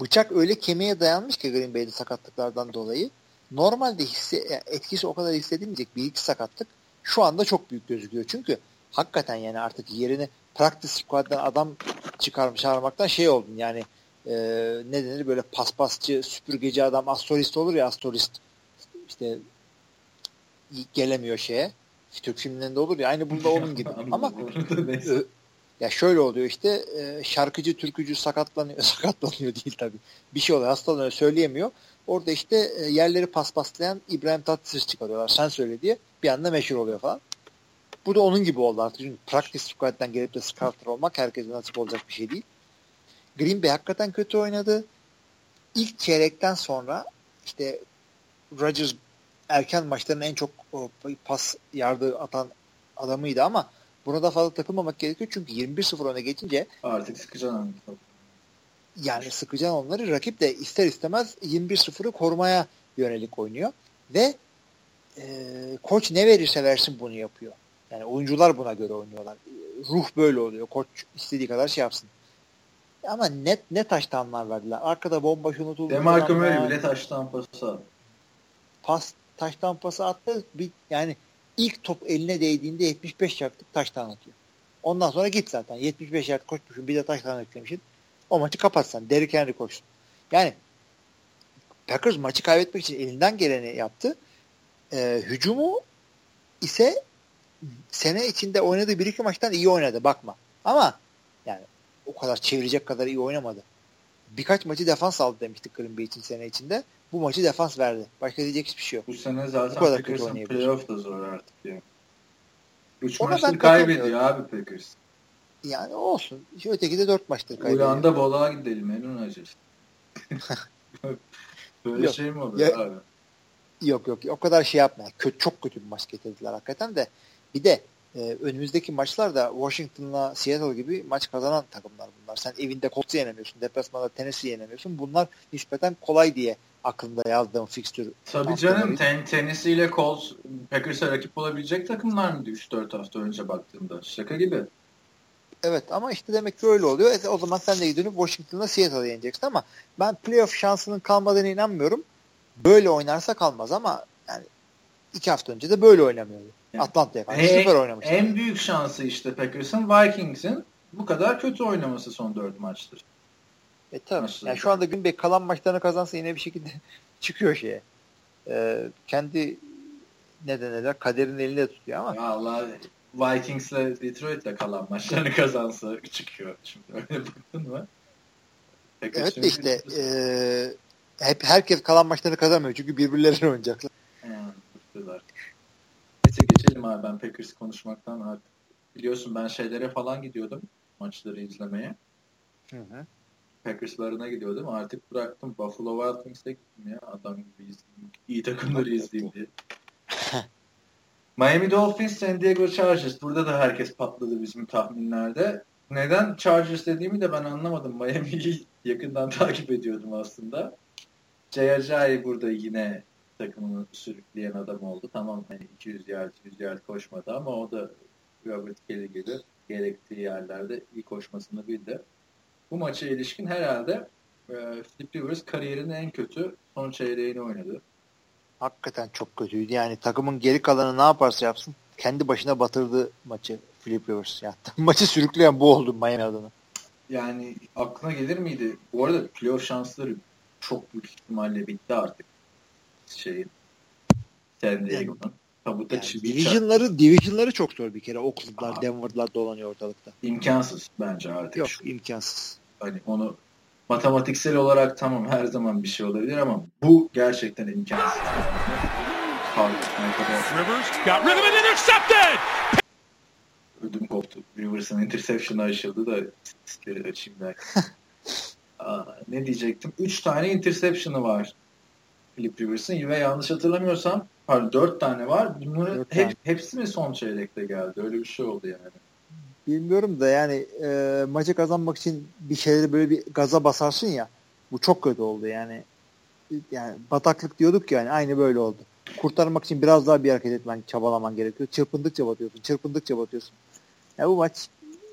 bıçak öyle kemiğe dayanmış ki Green Bay'de sakatlıklardan dolayı. Normalde hisse, yani etkisi o kadar hissedilmeyecek bir iki sakatlık şu anda çok büyük gözüküyor. Çünkü hakikaten yani artık yerini practice squad'dan adam çıkarmış çağırmaktan şey oldun yani e, ne denir? Böyle paspasçı süpürgeci adam astrolist olur ya astrolist. İşte gelemiyor şeye. Türk filmlerinde olur ya aynı bunda onun gibi. Ama. Ö- ya şöyle oluyor işte e, şarkıcı türkücü sakatlanıyor sakatlanıyor değil tabi bir şey oluyor hastalanıyor söyleyemiyor. Orada işte e, yerleri paspaslayan İbrahim Tatlıses çıkarıyorlar. Sen söyle diye bir anda meşhur oluyor falan bu da onun gibi oldu artık. Çünkü practice squad'dan gelip de starter olmak herkese nasip olacak bir şey değil. Green Bay hakikaten kötü oynadı. İlk çeyrekten sonra işte Rodgers erken maçların en çok o, pas yardı atan adamıydı ama buna da fazla takılmamak gerekiyor. Çünkü 21-0 öne geçince Artık sıkacaksın yani sıkacaksın onları rakip de ister istemez 21-0'ı korumaya yönelik oynuyor. Ve e, koç ne verirse versin bunu yapıyor. Yani oyuncular buna göre oynuyorlar. Ruh böyle oluyor. Koç istediği kadar şey yapsın. Ama net ne taştanlar verdiler. Arkada bomboş unutuldu. Demarco falanlar. Murray bile taştan pası aldı. pas taştan pası attı. Bir, yani ilk top eline değdiğinde 75 yardlık taştan atıyor. Ondan sonra git zaten. 75 yard koşmuşsun bir de taştan eklemişsin. O maçı kapatsan. Derrick Henry koşsun. Yani Packers maçı kaybetmek için elinden geleni yaptı. Ee, hücumu ise sene içinde oynadığı bir iki maçtan iyi oynadı. Bakma. Ama yani o kadar çevirecek kadar iyi oynamadı. Birkaç maçı defans aldı demiştik Green Bay için sene içinde. Bu maçı defans verdi. Başka diyecek hiçbir şey yok. Bu sene Bu zaten kadar kötü Packers'ın playoff da zor artık ya. Üç Ona maçtır kaybediyor abi Packers. Yani olsun. Öteki de dört maçtır kaybediyor. Uyan'da balığa gidelim Emrun Hacı. Böyle Yok. şey mi olur Ya- abi? Yok yok o kadar şey yapma. Kötü, çok kötü bir maç getirdiler hakikaten de. Bir de e, önümüzdeki maçlarda Washington'la Seattle gibi maç kazanan takımlar bunlar. Sen evinde Colts'u yenemiyorsun. Deplasmanda Tennessee'yi yenemiyorsun. Bunlar nispeten kolay diye aklımda yazdığım fikstür. Tabii canım ten, Tennessee ile Colts Packers'a rakip olabilecek takımlar mıydı 3-4 hafta önce baktığımda? Şaka gibi. Evet ama işte demek ki öyle oluyor. E, o zaman sen de dönüp Washington'la Seattle'ı yeneceksin ama ben playoff şansının kalmadığına inanmıyorum. Böyle oynarsa kalmaz ama yani iki hafta önce de böyle oynamıyordu. Yani- Atlanta'ya karşı süper oynamıştı. En büyük şansı işte Packers'ın Vikings'in bu kadar kötü oynaması son 4 maçtır. E tabii. Yani şu anda Green Bay kalan maçlarını kazansa yine bir şekilde çıkıyor şeye. Ee, kendi ne denirler kaderin elinde tutuyor ama Vallahi Vikings'le Detroit'le kalan maçlarını kazansa çıkıyor. Şimdi öyle baktın mı? Packers evet de işte e, hep herkes kalan maçlarını kazanmıyor çünkü birbirleriyle oynayacaklar. Ha, Neyse geçelim abi ben Packers konuşmaktan artık. Biliyorsun ben şeylere falan gidiyordum maçları izlemeye. Hı hı. Packers barına gidiyordum. Artık bıraktım. Buffalo Wild Wings'e gittim ya. Adam gibi izleyeyim. İyi takımları izleyeyim diye. Miami Dolphins, San Diego Chargers. Burada da herkes patladı bizim tahminlerde. neden Chargers dediğimi de ben anlamadım. Miami'yi yakından takip ediyordum aslında. Jay Ajayi burada yine takımını sürükleyen adam oldu. Tamam hani 200 yard 100 yard koşmadı ama o da Robert Kelly gibi gerektiği yerlerde iyi koşmasını bildi. Bu maça ilişkin herhalde e, Philip Rivers kariyerinin en kötü son çeyreğini oynadı. Hakikaten çok kötüydü. Yani takımın geri kalanı ne yaparsa yapsın kendi başına batırdı maçı Philip Rivers. Yani maçı sürükleyen bu oldu Miami adına. Yani aklına gelir miydi? Bu arada playoff şansları çok büyük ihtimalle bitti artık. Şeyin San Diego'nun. Tabuta Yani division'ları, division'ları çok zor bir kere. Oakland'lar. Denver'lar dolanıyor ortalıkta. imkansız bence artık. Yok imkansız. Hani onu matematiksel olarak tamam her zaman bir şey olabilir ama bu gerçekten imkansız. Rivers got rid of it, intercepted. ödüm koptu. Rivers'ın interception'ı aşıldı da istatistikleri açayım derken. Aa, ne diyecektim? 3 tane interception'ı var Philip Rivers'ın ve yanlış hatırlamıyorsam pardon 4 tane var. Bunların Dört hep, tane. hepsi mi son çeyrekte geldi? Öyle bir şey oldu yani. Bilmiyorum da yani e, maçı kazanmak için bir şeyleri böyle bir gaza basarsın ya. Bu çok kötü oldu yani. Yani bataklık diyorduk yani aynı böyle oldu. Kurtarmak için biraz daha bir hareket etmen, çabalaman gerekiyor. Çırpındıkça batıyorsun, çırpındıkça batıyorsun. Ya bu maç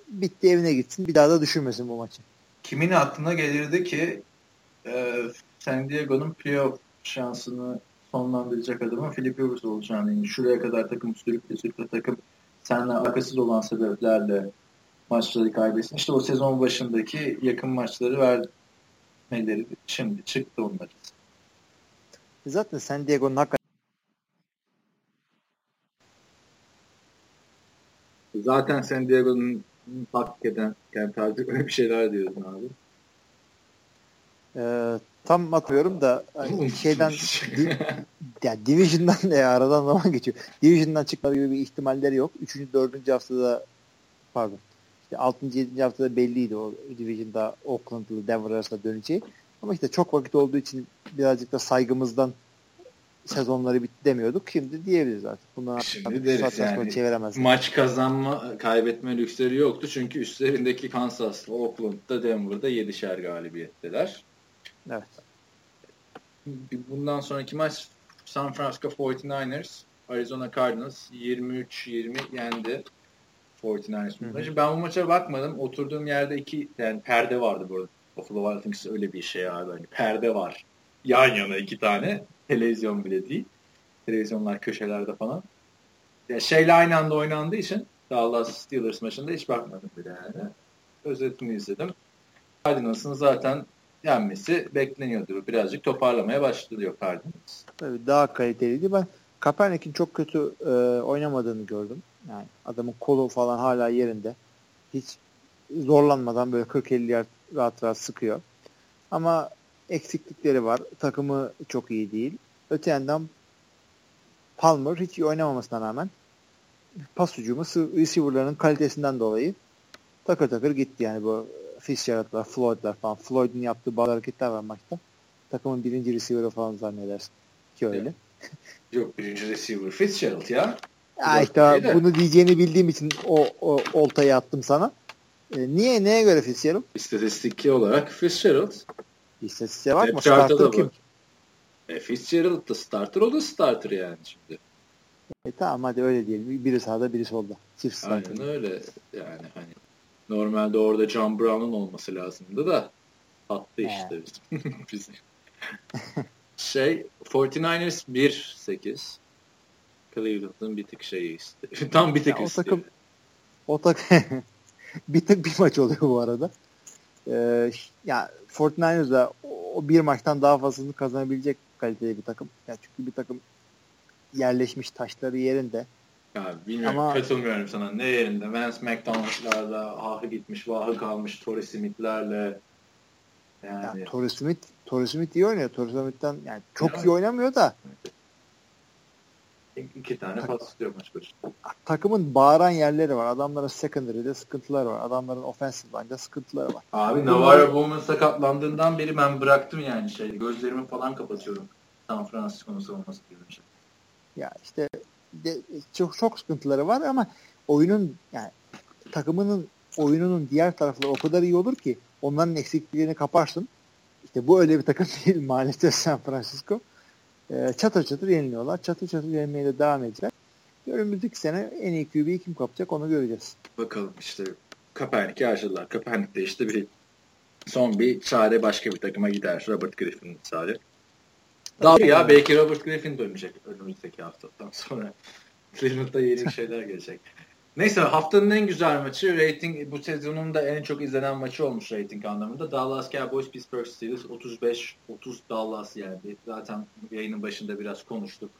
bitti evine gitsin. Bir daha da düşünmesin bu maçı. Kimin aklına gelirdi ki e, San Diego'nun playoff şansını sonlandıracak adamın Philip Rivers olacağını. Yani şuraya kadar takım sürükle sürükle takım seninle alakasız olan sebeplerle maçları kaybetsin. İşte o sezon başındaki yakın maçları vermeleri şimdi çıktı onlar. Zaten San Diego'nun hakikaten Zaten San Diego'nun hak eden kent artık öyle bir şeyler diyordun abi. e, tam atıyorum da hani şeyden di, yani Division'dan e, aradan zaman geçiyor. Division'dan çıkma gibi bir ihtimalleri yok. Üçüncü, dördüncü haftada pardon. İşte altıncı, yedinci haftada belliydi o Division'da Oakland'lı Denver arasında döneceği. Ama işte çok vakit olduğu için birazcık da saygımızdan sezonları bitti demiyorduk. Şimdi diyebiliriz artık. Bundan Şimdi deriz yani. çeviremez. Maç kazanma, kaybetme lüksleri yoktu. Çünkü üstlerindeki Kansas'la Oakland'da Denver'da 7'şer galibiyetteler. Evet. Bundan sonraki maç San Francisco 49ers Arizona Cardinals 23-20 yendi 49ers bu Hı hı. maçı. Ben bu maça bakmadım. Oturduğum yerde iki yani perde vardı burada. Buffalo Wild öyle bir şey abi. Hani perde var. Yan yana iki tane. Televizyon bile değil. Televizyonlar köşelerde falan. Ya şeyle aynı anda oynandığı için Dallas Steelers maçında hiç bakmadım bile yani. Özetini izledim. Cardinals'ın zaten yenmesi bekleniyordu. Birazcık toparlamaya başlıyor Cardinals. Tabii daha kaliteliydi. Ben Kaepernick'in çok kötü e, oynamadığını gördüm. Yani adamın kolu falan hala yerinde. Hiç zorlanmadan böyle 40-50 yard rahat rahat sıkıyor. Ama eksiklikleri var. Takımı çok iyi değil. Öte yandan Palmer hiç iyi oynamamasına rağmen pas hücumu receiver'ların kalitesinden dolayı takır takır gitti yani bu Fitzgerald'lar, Floyd'lar falan. Floyd'un yaptığı bazı hareketler var maçta. Takımın birinci receiver'ı falan zannedersin. Ki öyle. Yok birinci receiver Fitzgerald ya. Ya işte de. bunu diyeceğini bildiğim için o, o oltayı attım sana. E, niye? Neye göre Fitzgerald? İstatistik olarak Fitzgerald. Depth chart'a da Starter kim? E, Fitzgerald da starter o da starter yani şimdi. E, tamam hadi öyle diyelim. Biri sağda biri solda. Çift starter. Aynen öyle yani hani normalde orada John Brown'un olması lazımdı da attı işte bizim. bizi. şey 49ers 1-8 Cleveland'ın bir tık şeyi işte. Tam bir tık Ya o takım o tak bir tık bir maç oluyor bu arada. Ee, ya 49ers da o o bir maçtan daha fazlasını kazanabilecek kaliteli bir takım. Ya çünkü bir takım yerleşmiş taşları yerinde. Ya bilmiyorum Ama- katılmıyorum sana. Ne yerinde? Vance McDonald'larla ahı gitmiş, vahı kalmış Torrey Smith'lerle yani Ya, Torrey Smith, Torrey Smith iyi oynuyor. Torrey Smith'ten yani çok Evet. iyi oynamıyor da iki tane pas tutuyor maç başı. takımın bağıran yerleri var. Adamların secondary'de sıkıntılar var. Adamların offensive line'da sıkıntıları var. Abi Navarro Bowman sakatlandığından beri ben bıraktım yani şey. Gözlerimi falan kapatıyorum. San Francisco'nun savunması gibi bir şey. Ya işte de, çok çok sıkıntıları var ama oyunun yani takımının oyununun diğer tarafları o kadar iyi olur ki onların eksikliklerini kaparsın. İşte bu öyle bir takım değil maalesef San Francisco. E, çatır çatır yeniliyorlar. Çatır çatır yenmeye de devam edecek. Önümüzdeki sene en iyi QB'yi kim kapacak onu göreceğiz. Bakalım işte Kaepernick'i harcadılar. Kaepernick de işte bir son bir çare başka bir takıma gider. Robert Griffin misali. Daha ya belki Robert Griffin dönecek önümüzdeki haftadan sonra. Cleveland'da yeni şeyler gelecek. Neyse haftanın en güzel maçı rating bu sezonun da en çok izlenen maçı olmuş rating anlamında. Dallas Cowboys Pittsburgh Steelers 35 30 Dallas yani. Zaten yayının başında biraz konuştuk.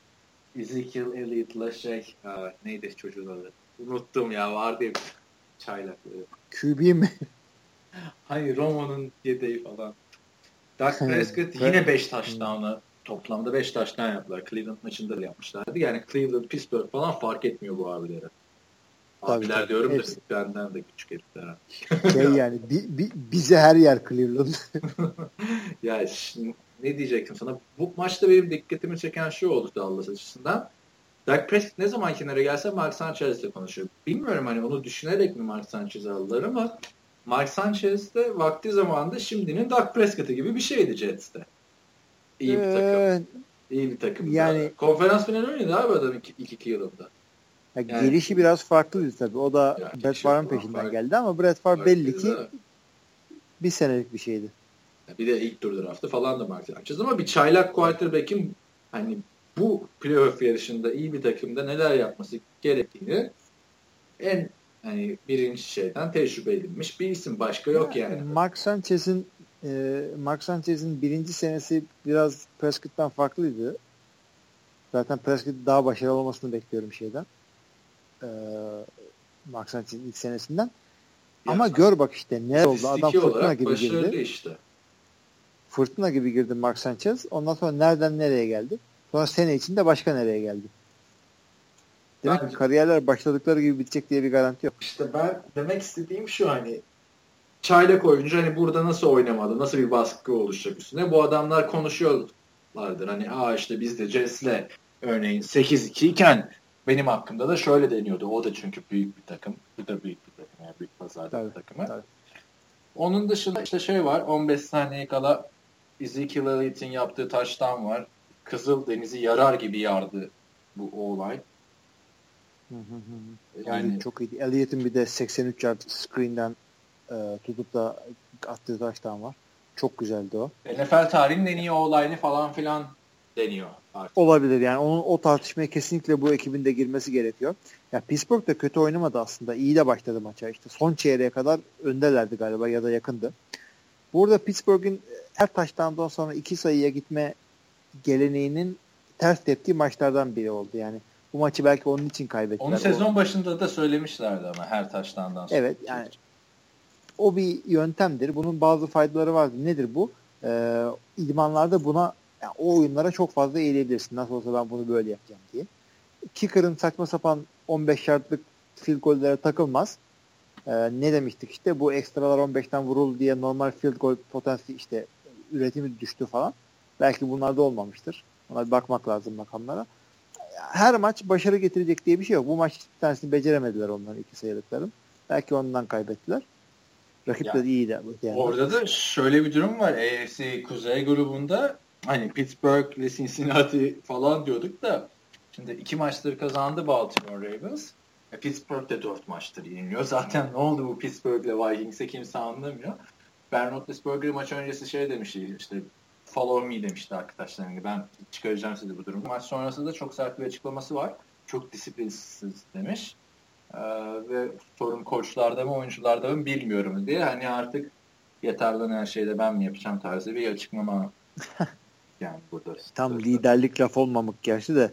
Ezekiel Elliott'la şey aa, neydi çocuğun adı? Unuttum ya vardı ya çaylak. QB mi? Hayır Romo'nun yedeği falan. Dak Prescott yine 5 touchdown'la toplamda 5 touchdown yaptılar. Cleveland maçında da yapmışlardı. Yani Cleveland, Pittsburgh falan fark etmiyor bu abilere. Abiler tabii. diyorum Hepsi. da benden de küçük herifler. Şey yani bi, bi, bize her yer Cleveland. ya şimdi ne diyecektim sana? Bu maçta benim dikkatimi çeken şey oldu Dallas açısından. Dak Prescott ne zaman kenara gelse Mark Sanchez'le konuşuyor. Bilmiyorum hani onu düşünerek mi Mark Sanchez'i aldılar ama Mark Sanchez de vakti zamanında şimdinin Dak Prescott'ı gibi bir şeydi Jets'te. İyi bir takım. Ee, İyi bir takım. yani- Konferans finali oynadı abi adam 2 yılında. ya Yani- gelişi biraz farklıydı tabii. O da Ya, Brett Favre'ın peşinden farklı. geldi ama Brett Favre belli ki da. bir senelik bir şeydi. Bir de ilk tur draftı falan da Mark Sanchez ama bir çaylak quarterback'in hani bu playoff yarışında iyi bir takımda neler yapması gerektiğini en hani birinci şeyden tecrübe edilmiş bir isim. Başka yok yani. Mark Sanchez'in e, Mark Sanchez'in birinci senesi biraz Prescott'tan farklıydı. Zaten Prescott daha başarılı olmasını bekliyorum şeyden. E, Mark Sanchez'in ilk senesinden. Ama Ya, gör bak işte ne oldu. Adam fırtına gibi girdi. işte. Fırtına gibi girdi Mark Sanchez. Ondan sonra nereden nereye geldi? Sonra sene içinde başka nereye geldi? Demek Bence- ki kariyerler başladıkları gibi bitecek diye bir garanti yok. İşte ben demek istediğim şu hani çaylak oyuncu hani burada nasıl oynamalı, nasıl bir baskı oluşacak üstüne. Bu adamlar konuşuyorlardır. Hani aa işte biz de Jets'le örneğin 8-2 iken benim hakkımda da şöyle deniyordu. O da çünkü büyük bir takım. Bu da büyük bir takım. Yani büyük pazarda bir takımı. tabii. Onun dışında işte şey var. 15 saniye kala Ezekiel Elliott'in yaptığı taştan var. Kızıl Deniz'i yarar gibi yardı bu olay. Hı hı hı. Yani Yani çok iyiydi. Elliott'in bir de 83 yard screen'den e, tutup da attığı taştan var. Çok güzeldi o. NFL tarihinin en iyi olayını falan filan deniyor artık. Olabilir yani onun o tartışmaya kesinlikle bu ekibin de girmesi gerekiyor. Ya Pittsburgh da kötü oynamadı aslında. İyi de başladı maça. İşte son çeyreğe kadar öndelerdi galiba ya da yakındı. Burada Pittsburgh'in her taştandan sonra iki sayıya gitme geleneğinin ters teptiği maçlardan biri oldu. Yani bu maçı belki onun için kaybettiler. Onu O- sezon başında da söylemişlerdi ama her taştandan sonra. Evet yani o bir yöntemdir. Bunun bazı faydaları vardır. Nedir bu? Ee, idmanlarda buna yani o oyunlara çok fazla eğilebilirsin. Nasıl olsa ben bunu böyle yapacağım diye. Kicker'ın saçma sapan 15 yardlık field gollere takılmaz. Ee, ne demiştik işte bu ekstralar 15'ten vurul diye normal field goal potansiyeli işte üretimi düştü falan. Belki bunlarda olmamıştır. Ona bir bakmak lazım rakamlara. Her maç başarı getirecek diye bir şey yok. Bu maç bir tanesini beceremediler onların iki sayılıkların. Belki ondan kaybettiler. Rakipler Yani, iyi de. Yani. Orada da şöyle bir durum var. AFC Kuzey grubunda hani Pittsburgh ile Cincinnati falan diyorduk da şimdi iki maçları kazandı Baltimore Ravens. E, Pittsburgh de dört maçtır yeniliyor. Zaten ne oldu bu Pittsburgh ile Vikings'e kimse anlamıyor. Ben Roethlisberger maç öncesi şey demişti işte follow me demişti arkadaşlarına. Ben çıkaracağım sizi bu durumu. Maç sonrasında da çok sert bir açıklaması var. Çok disiplinsiz demiş. Ee, ve sorun koçlarda mı oyuncularda mı bilmiyorum diye. Hani artık yeter lan her şeyde ben mi yapacağım tarzı bir açıklama yani burada. Tam liderlik laf olmamak gerçi de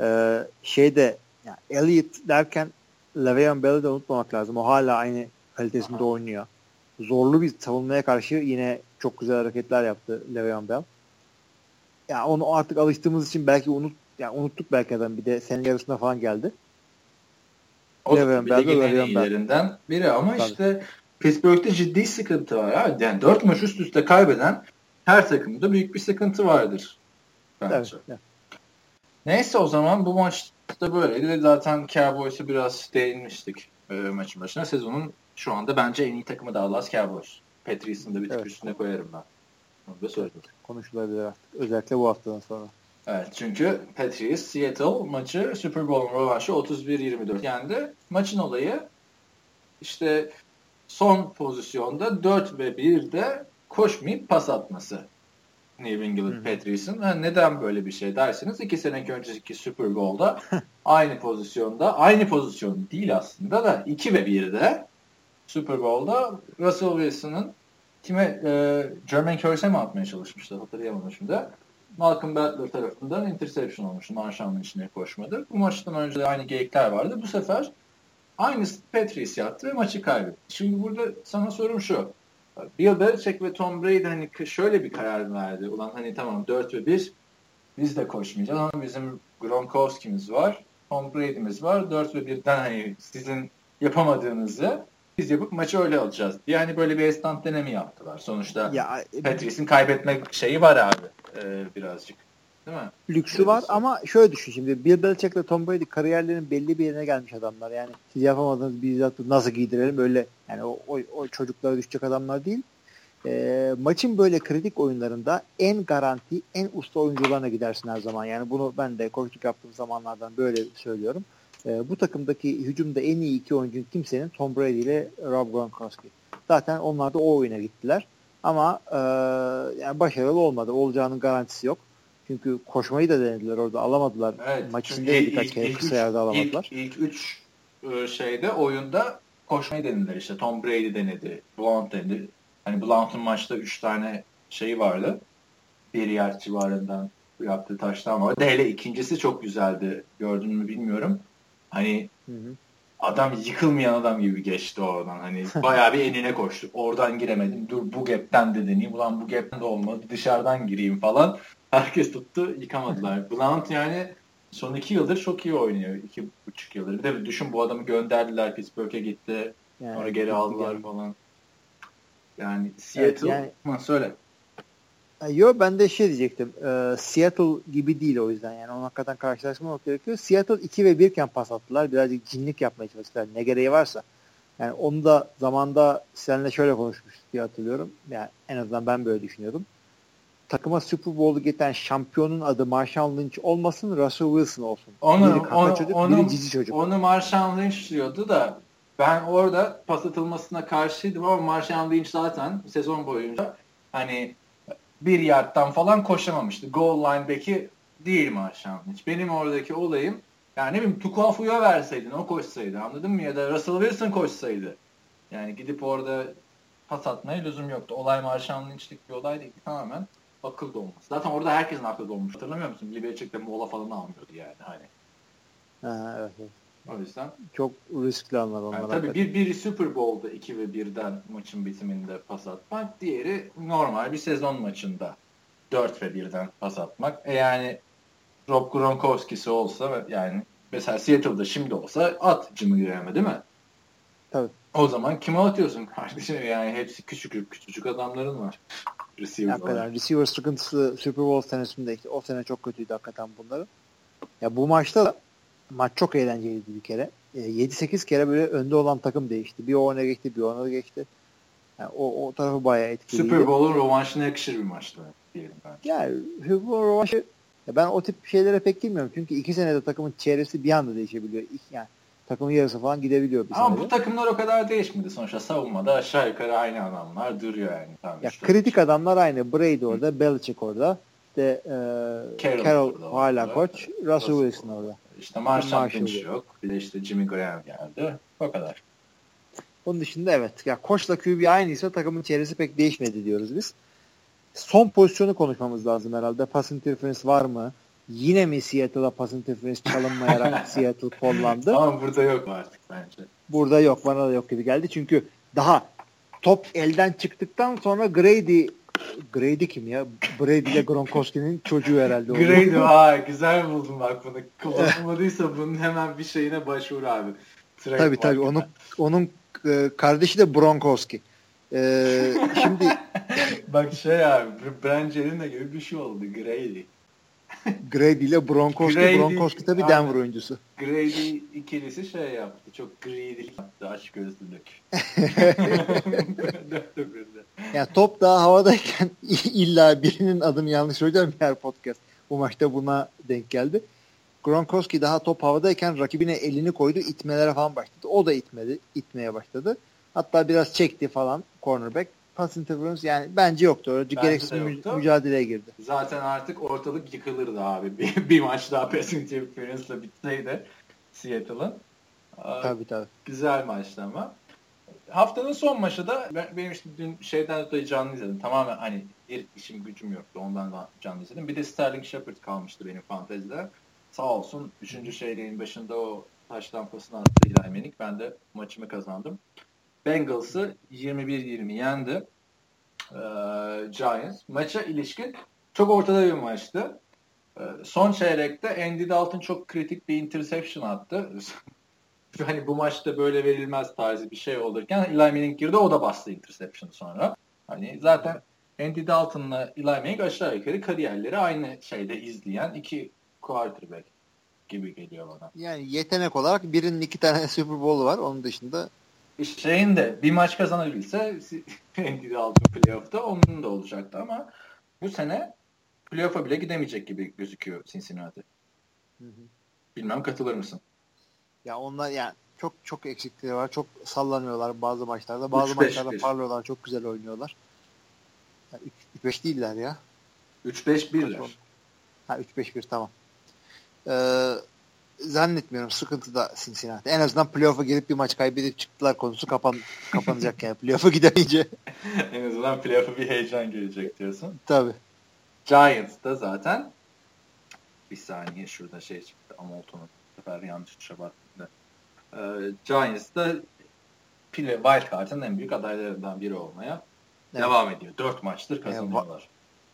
e, şeyde yani Elliot derken Le'Veon Bell'i de unutmamak lazım. O hala aynı kalitesinde Aha. oynuyor. Zorlu bir savunmaya karşı yine çok güzel hareketler yaptı Le'Veon Bell. Ya onu artık alıştığımız için belki unut yani unuttuk belki adam bir de senin yarısına falan geldi. O da de ligin en iyilerinden biri ama Tabii. işte Pittsburgh'te ciddi sıkıntı var. Abi. Yani dört maç üst üste kaybeden her takımda büyük bir sıkıntı vardır. Bence. Evet, evet. Neyse o zaman bu maçta böyleydi. Zaten Cowboys'a biraz değinmiştik e, maçın başına. Sezonun şu anda bence en iyi takımı Dallas Cowboys. Patriots'ın da bir tık Evet. üstüne koyarım ben. Onu da söyledim. Konuşulabilir artık. Özellikle bu haftadan sonra. Evet çünkü Patriots Seattle maçı Super Bowl'un rövanşı 31-24 yendi. Maçın olayı işte son pozisyonda 4 ve 1'de koşmayıp pas atması. New England. Patriots'ın. Ha, neden böyle bir şey derseniz 2 sene önceki Super Bowl'da aynı pozisyonda aynı pozisyon değil aslında da 2 ve 1'de Super Bowl'da Russell Wilson'ın kime e, Jermaine Kearse'e mi atmaya çalışmıştı hatırlayamadım şimdi. Malcolm Butler tarafından interception olmuştu. Marshall'ın içine koşmadı. Bu maçtan önce de aynı geyikler vardı. Bu sefer aynısı Patriots yaptı ve maçı kaybetti. Şimdi burada sana sorum şu. Bill Belichick ve Tom Brady hani şöyle bir karar verdi. Ulan hani tamam 4 ve 1 biz de koşmayacağız ama bizim Gronkowski'miz var. Tom Brady'miz var. 4 ve 1'den hani sizin yapamadığınızı biz yapıp maçı öyle alacağız. Yani böyle bir esnaf denemi yaptılar. Sonuçta Ya Patrice'in kaybetme şeyi var abi e, birazcık. Değil mi? lüksü var ama şöyle düşün şimdi Bill Belichick ile Tom Brady kariyerlerinin belli bir yerine gelmiş adamlar. Yani siz yapamadığınız bir zatı nasıl giydirelim öyle yani o, o, o çocuklara düşecek adamlar değil. Ee, maçın böyle kritik oyunlarında en garanti, en usta oyuncularına gidersin her zaman. Yani bunu ben de koçluk yaptığım zamanlardan böyle söylüyorum. Ee, bu takımdaki hücumda en iyi iki oyuncu kimsenin Tom Brady ile Rob Gronkowski. Zaten onlar da o oyuna gittiler. Ama e, yani başarılı olmadı. Olacağının garantisi yok. Çünkü koşmayı da denediler orada alamadılar. Maç çünkü içinde de ilk- birkaç ilk- kere ilk kısa yerde alamadılar. İlk, ilk üç e, şeyde oyunda koşmayı denediler işte. Tom Brady denedi. Blount denedi. Hani Blount'un maçta üç tane şeyi vardı. Bir yer civarından yaptığı taştan vardı. Hele ikincisi çok güzeldi. Gördün mü bilmiyorum. Hani Hı hı. adam yıkılmayan adam gibi geçti oradan. Hani bayağı bir enine koştu. Oradan giremedim. Dur bu gapten de deneyeyim. Ulan bu gapten de olmadı. Dışarıdan gireyim falan. Herkes tuttu. Yıkamadılar. Blount yani son iki yıldır çok iyi oynuyor. iki buçuk yıldır. Bir de düşün bu adamı gönderdiler. Pittsburgh'e gitti. Yani Sonra geri aldılar yani. falan. Yani Seattle. yani- Ha, söyle. Yo ben de şey diyecektim. Ee, Seattle gibi değil o yüzden. Yani onu hakikaten karşılaştırmamak gerekiyor. Seattle 2 ve 1 iken pas attılar. Birazcık cinlik yapmaya çalıştılar. Ne gereği varsa. Yani onu da zamanda seninle şöyle konuşmuştuk diye hatırlıyorum. Yani en azından ben böyle düşünüyordum. Takıma Super Bowl'u getiren şampiyonun adı Marshall Lynch olmasın Russell Wilson olsun. Onu, biri kaka onu, çocuk, onu, biri cici çocuk. onu Marshawn Lynch diyordu da ben orada pas atılmasına karşıydım ama Marshawn Lynch zaten sezon boyunca hani bir yardtan falan koşamamıştı. Goal line back'i değil Marshawn Lynch. Benim oradaki olayım yani ne bileyim Tukuafu'ya verseydin o koşsaydı anladın mı? Ya da Russell Wilson koşsaydı. Yani gidip orada pas atmaya lüzum yoktu. Olay Marshawn Lynch'lik bir olay değil. Tamamen akıl dolması. Zaten orada herkesin akıl dolmuş. Hatırlamıyor musun? Belichick de mola falan almıyordu yani. Hani. Ha, evet, evet. O yüzden Çok riskli anlar onlar. yani tabii hakikaten. bir, biri Super Bowl'da 2 ve 1'den maçın bitiminde pas atmak. Diğeri normal bir sezon maçında 4 ve 1'den pas atmak. E yani Rob Gronkowski'si olsa yani mesela Seattle'da şimdi olsa at Jimmy Graham'e değil mi? Tabii. O zaman kime atıyorsun kardeşim? Yani hepsi küçük küçücük adamların var. Receiver olarak. Hakikaten receiver sıkıntısı Super Bowl senesinde işte o sene çok kötüydü hakikaten bunların. Ya bu maçta da maç çok eğlenceliydi bir kere. E, 7-8 kere böyle önde olan takım değişti. Bir o öne geçti, bir o öne geçti. Yani o, o tarafı bayağı etkiliydi. Super Bowl'un rövanşına yakışır bir maçtı diyelim ben. Yani Super Bowl rövanşı ben o tip şeylere pek girmiyorum. Çünkü iki senede takımın çevresi bir anda değişebiliyor. Yani takımın yarısı falan gidebiliyor bir Ama senede. bu takımlar o kadar değişmedi sonuçta. Savunmada aşağı yukarı aynı adamlar duruyor yani. Tamam, Ya işte. kritik adamlar aynı. Brady orada, Belichick orada. İşte e, Carroll Carroll, hala orada. koç, Russell Russell Wilson orada. İşte Marshall Lynch yok. Bir de işte Jimmy Graham geldi. O kadar. Onun dışında evet. Ya koçla QB aynıysa takımın çevresi pek değişmedi diyoruz biz. Son pozisyonu konuşmamız lazım herhalde. Pass interference var mı? Yine mi Seattle'a pass interference çalınmayarak Seattle kullandı? Ama burada yok artık bence. Burada yok. Bana da yok gibi geldi. Çünkü daha top elden çıktıktan sonra Grady Grady kim ya? Brady ile Gronkowski'nin çocuğu herhalde. Grady ha güzel buldum bak bunu. Kullanılmadıysa bunun hemen bir şeyine başvur abi. Track Tabii tabii. markına. Onun onun e, kardeşi de Bronkowski. E, şimdi Bak şey abi Brand Jelena gibi bir şey oldu Grady. Grady ile Bronkowski. Grady- Bronkowski tabii Aynen. Denver oyuncusu. Grady ikilisi şey yaptı. Çok greedylik yaptı. Aç gözlülük. Yani top daha havadayken illa birinin adını yanlış hocam her podcast. Bu maçta buna denk geldi. Gronkowski daha top havadayken rakibine elini koydu. itmelere falan başladı. O da itmedi. itmeye başladı. Hatta biraz çekti falan cornerback. Pass interference yani bence yoktu. Önce Bence gereksiz yoktu. mücadeleye girdi. Zaten artık ortalık yıkılırdı abi. Bir, bir maç daha pass interference'la bitseydi Seattle'ın. Tabii tabii. Güzel maçtı ama. Haftanın son maçı da ben, benim işte dün şeyden dolayı canlı izledim. Tamamen hani bir işim gücüm yoktu. Ondan da canlı izledim. Bir de Sterling Shepard kalmıştı benim fantezide. Sağ olsun. Üçüncü şeylerin başında o taş tampasını attı Eli Manning. Ben de maçımı kazandım. Bengals'ı 21-20 yendi. Ee, Giants. Maça ilişkin çok ortada bir maçtı. Ee, son çeyrekte Andy Dalton çok kritik bir interception attı. hani bu maçta böyle verilmez tarzı bir şey olurken Eli Manning girdi o da bastı interception sonra. Hani zaten Andy Dalton'la Eli Manning aşağı yukarı kariyerleri aynı şeyde izleyen iki quarterback gibi geliyor bana. Yani yetenek olarak birinin iki tane Super Bowl var. Onun dışında şeyin de bir maç kazanabilse Andy Dalton playoff'ta onun da olacaktı ama bu sene playoff'a bile gidemeyecek gibi gözüküyor Cincinnati. Bilmem katılır mısın? ya onlar yani çok çok eksikleri var. Çok sallanıyorlar bazı maçlarda. Bazı 3-5-1. maçlarda parlıyorlar. Çok güzel oynuyorlar. Ya 3-5 değiller ya. 3-5-1'ler. Ha 3-5-1 tamam. Ee, zannetmiyorum sıkıntı da Cincinnati. En azından playoff'a girip bir maç kaybedip çıktılar konusu kapan kapanacak yani playoff'a gidemeyince. en azından playoff'a bir heyecan gelecek diyorsun. Tabii. Giants da zaten bir saniye şurada şey çıktı Amolton'un bu sefer yanlış tuşa baktığında. Ee, Giants da Pile Wildcard'ın en büyük adaylarından biri olmaya Evet. devam ediyor. Dört maçtır kazanıyorlar.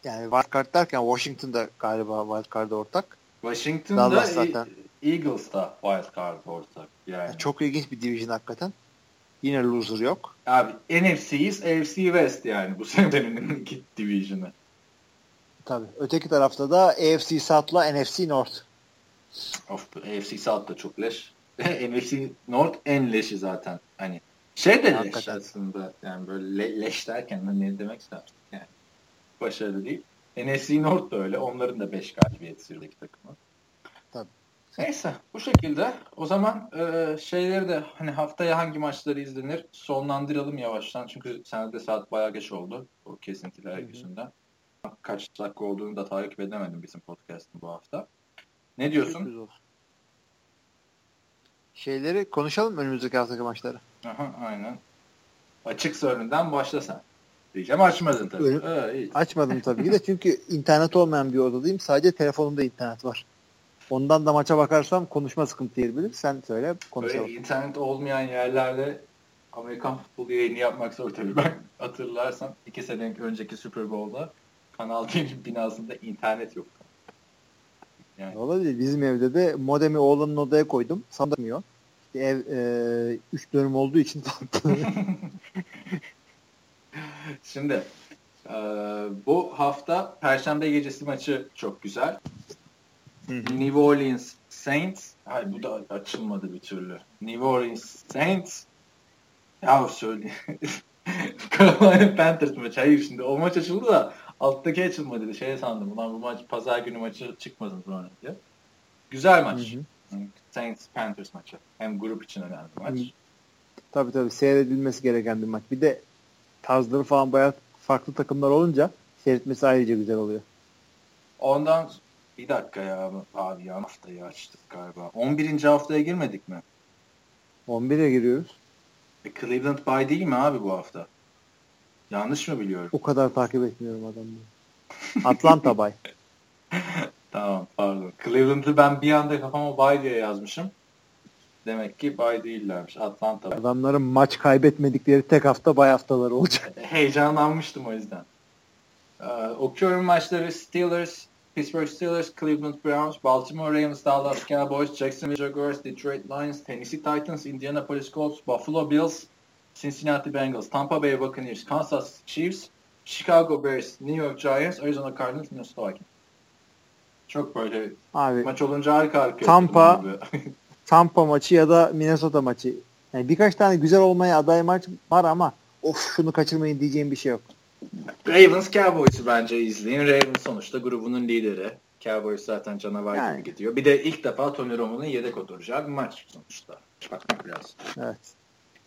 Yani wildcard derken Washington da galiba wildcard'a ortak. Washington'da Dallas E- zaten. Eagles'da wildcard ortak. Yani. Çok ilginç bir division hakikaten. Yine loser yok. Abi NFC'yiz, AFC West yani bu senenin iki division'ı. Tabii. Öteki tarafta da AFC South'la NFC North. Of AFC South da çok leş. NFC North en leşi zaten. Hani şey de leş Hakikaten. aslında. Yani böyle le- leş derken de ne demek istersin? Yani başarılı değil. NFC North da öyle. Onların da 5 galibiyet sürdeki takımı. Tabii. Neyse bu şekilde. O zaman e, şeyleri de hani haftaya hangi maçları izlenir sonlandıralım yavaştan. Çünkü senede saat bayağı geç oldu. O kesintiler yüzünden. Kaç dakika olduğunu da takip edemedim bizim podcast'ın bu hafta. Ne diyorsun? Şeyleri konuşalım önümüzdeki haftaki maçları. Aha, aynen. Açık sorundan başla sen. Diyeceğim açmadın tabii. Öyle- iyi. Açmadım tabii ki de çünkü internet olmayan bir odadayım. Sadece telefonumda internet var. Ondan da maça bakarsam konuşma sıkıntı yiyebilir. Sen söyle konuşalım. Böyle internet olmayan yerlerde Amerikan futbolu yayını yapmak zor tabii. Ben hatırlarsam iki sene önceki Super Bowl'da Kanal D'nin binasında internet yok. Yani Olabilir. Bizim evde de modemi oğlanın odaya koydum. Sanmıyor. İşte ev 3 dönüm olduğu için Şimdi e, bu hafta Perşembe gecesi maçı çok güzel. New Orleans Saints. Ay bu da açılmadı bir türlü. New Orleans Saints. Ya söyle. Carolina Panthers maçı. Hayır şimdi o maç açıldı da alttaki açılmadı. Şey sandım. Ulan bu maç pazar günü maçı çıkmasın sonra diye. Güzel maç. Hı hı. Saints Panthers maçı. Hem grup için önemli maç. Hı. tabii tabii seyredilmesi gereken bir maç. Bir de tarzları falan bayağı farklı takımlar olunca seyretmesi ayrıca güzel oluyor. Ondan bir dakika ya abi yan haftayı açtık galiba. 11. haftaya girmedik mi? 11'e giriyoruz. E, Cleveland bay değil mi abi bu hafta? Yanlış mı biliyorum? O kadar takip etmiyorum adamı. Atlanta bay. Tamam pardon. Cleveland'ı ben bir anda kafama bay diye yazmışım. Demek ki bay değillermiş. Atlanta. bay. Adamların maç kaybetmedikleri tek hafta bay haftaları olacak. Heyecanlanmıştım o yüzden. Ee, okuyorum maçları Steelers, Pittsburgh Steelers, Cleveland Browns, Baltimore Ravens, Dallas Cowboys, Jacksonville Jaguars, Detroit Lions, Tennessee Titans, Indianapolis Colts, Buffalo Bills, Cincinnati Bengals, Tampa Bay Buccaneers, Kansas Chiefs, Chicago Bears, New York Giants, Arizona Cardinals, Minnesota Vikings. Çok böyle Abi maç olunca arka arkaya. Tampa-. Tampa maçı ya da Minnesota maçı. Yani birkaç tane güzel olmaya aday maç var ama of şunu kaçırmayın diyeceğim bir şey yok. Ravens Cowboys'u bence izleyin. Ravens sonuçta grubunun lideri. Cowboys zaten canavar Yani. gibi gidiyor. Bir de ilk defa Tony Romo'nun yedek oturacağı bir maç sonuçta. Bakmak lazım. Evet.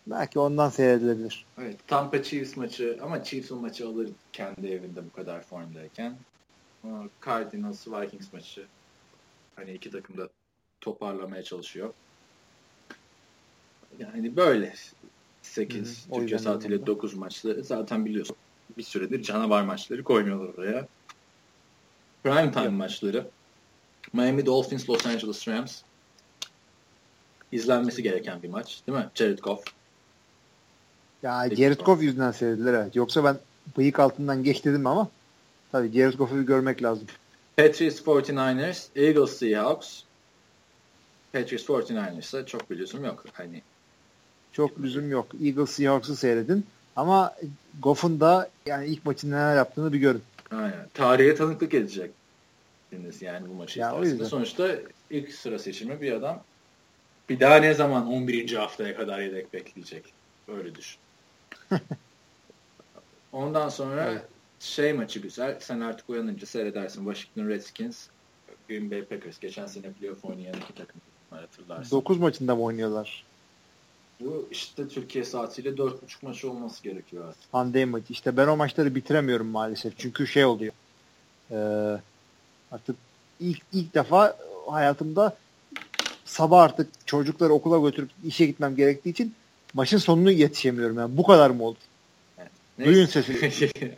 Belki ondan seyredilebilir. Evet, Tampa Chiefs maçı ama Chiefs o maçı alır kendi evinde bu kadar formdayken. Cardinals Vikings maçı hani iki takım da toparlamaya çalışıyor. Yani böyle 8 Hı hı, o Türkiye saatiyle öyle. 9 maçları zaten biliyorsun. Bir süredir canavar maçları koymuyorlar oraya. Prime time maçları. Miami Dolphins Los Angeles Rams. İzlenmesi gereken bir maç değil mi? Jared Goff. Ya Jared. Goff yüzünden seyredilir evet. Yoksa ben bıyık altından geç dedim ama tabii Jared Goff'u görmek lazım. Patriots 49ers, Eagles Seahawks. Patriots 49ers'a çok bir lüzum yok. Hani Çok lüzum yok. Eagles Seahawks'ı seyredin. Ama Goff'un da yani ilk maçın neler yaptığını bir görün. aynen. Tarihe tanıklık edecek. Yani bu maçı Ya, yüzden. Sonuçta ilk sıra seçimi bir adam. Bir daha ne zaman 11. haftaya kadar yedek bekleyecek? Öyle düşün. Ondan sonra Evet. şey maçı güzel. Sen artık uyanınca seyredersin. Washington Redskins, Green Bay Packers. Geçen sene playoff oynayan iki takım. Hatırlarsın. 9 maçında mı oynuyorlar? Bu işte Türkiye saatiyle dört buçuk maç olması gerekiyor aslında. Sunday maçı. İşte ben o maçları bitiremiyorum maalesef. Çünkü şey oluyor. Ee, artık ilk ilk defa hayatımda sabah artık çocukları okula götürüp işe gitmem gerektiği için maçın sonunu yetişemiyorum. Yani bu kadar mı oldu? Duyun sesini.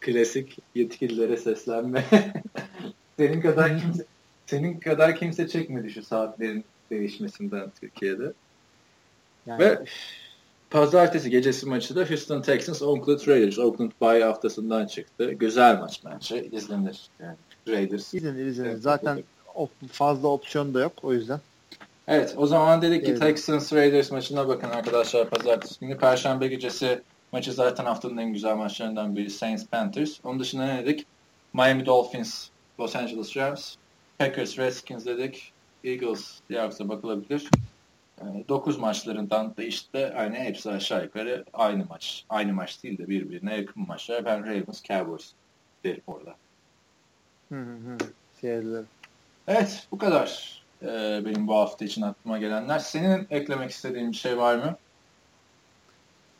Klasik yetkililere seslenme. senin kadar kimse senin kadar kimse çekmedi şu saatlerin değişmesinden Türkiye'de. Yani Ve pazartesi gecesi maçı da Houston Texans Oakland Raiders. Oakland bye haftasından çıktı. Güzel maç bence. İzlenir. Yani Raiders. izlenir izlenir. Evet, Zaten op- fazla opsiyon da yok o yüzden. Evet o zaman dedik ki Evet. Texans Raiders maçına bakın arkadaşlar pazartesi günü. Perşembe gecesi maçı zaten haftanın en güzel maçlarından biri Saints Panthers. Onun dışında ne dedik? Miami Dolphins, Los Angeles Rams, Packers Redskins dedik. Eagles Seahawks'a bakılabilir. 9 maçlarından da işte aynı hepsi aşağı yukarı aynı maç. Aynı maç değil de birbirine yakın maçlar. Ben Ravens Cowboys derim orada. Hı hı hı. Evet bu kadar ee, benim bu hafta için aklıma gelenler. Senin eklemek istediğin bir şey var mı?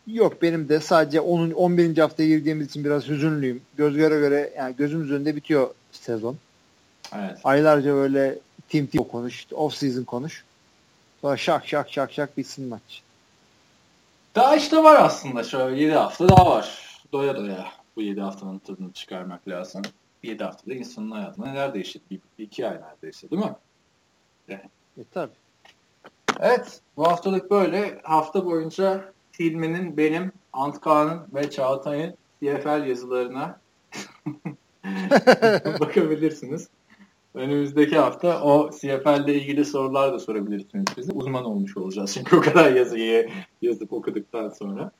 Yok benim de sadece 10. 11. haftaya girdiğimiz için biraz hüzünlüyüm. Göz göre göre yani gözümüz önünde bitiyor sezon. Evet. Aylarca böyle team team konuş, off season konuş. Sonra şak şak şak şak bitsin maç. Daha işte var aslında şöyle 7 hafta daha var. Doya doya bu 7 haftanın tadını çıkarmak lazım. 7 haftada insanın hayatında neler değişti? Bir, iki ay neredeyse değil mi? E tabi. Evet bu haftalık böyle. Hafta boyunca Hilmi'nin, benim, Antkan'ın ve Çağatay'ın CFL yazılarına bakabilirsiniz. Önümüzdeki hafta o CFL ile ilgili sorular da sorabilirsiniz bize. Uzman olmuş olacağız çünkü o kadar yazıyı yazıp okuduktan sonra.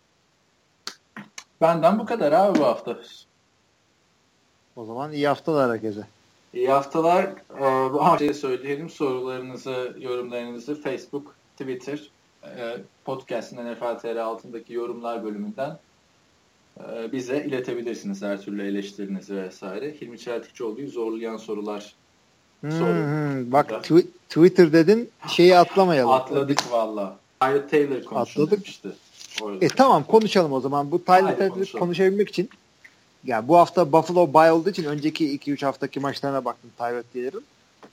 Benden bu kadar abi bu hafta. O zaman iyi haftalar herkese. İyi haftalar. Ee, bu haftayı söyleyelim. Sorularınızı, yorumlarınızı Facebook, Twitter, e, podcast'ın NFL TR altındaki yorumlar bölümünden e, bize iletebilirsiniz her türlü eleştirinizi vesaire. Hilmi Çeltikçioğlu'yu zorlayan sorular Soru. hmm. Bak tw- Twitter dedin şeyi atlamayalım. atladık valla. Tyler Taylor demişti. Orada. E tamam konuşalım o zaman. Bu Tyler konuşalım. konuşabilmek için ya bu hafta Buffalo bye olduğu için önceki 2-3 haftaki maçlarına baktım Tyler Taylor'ın.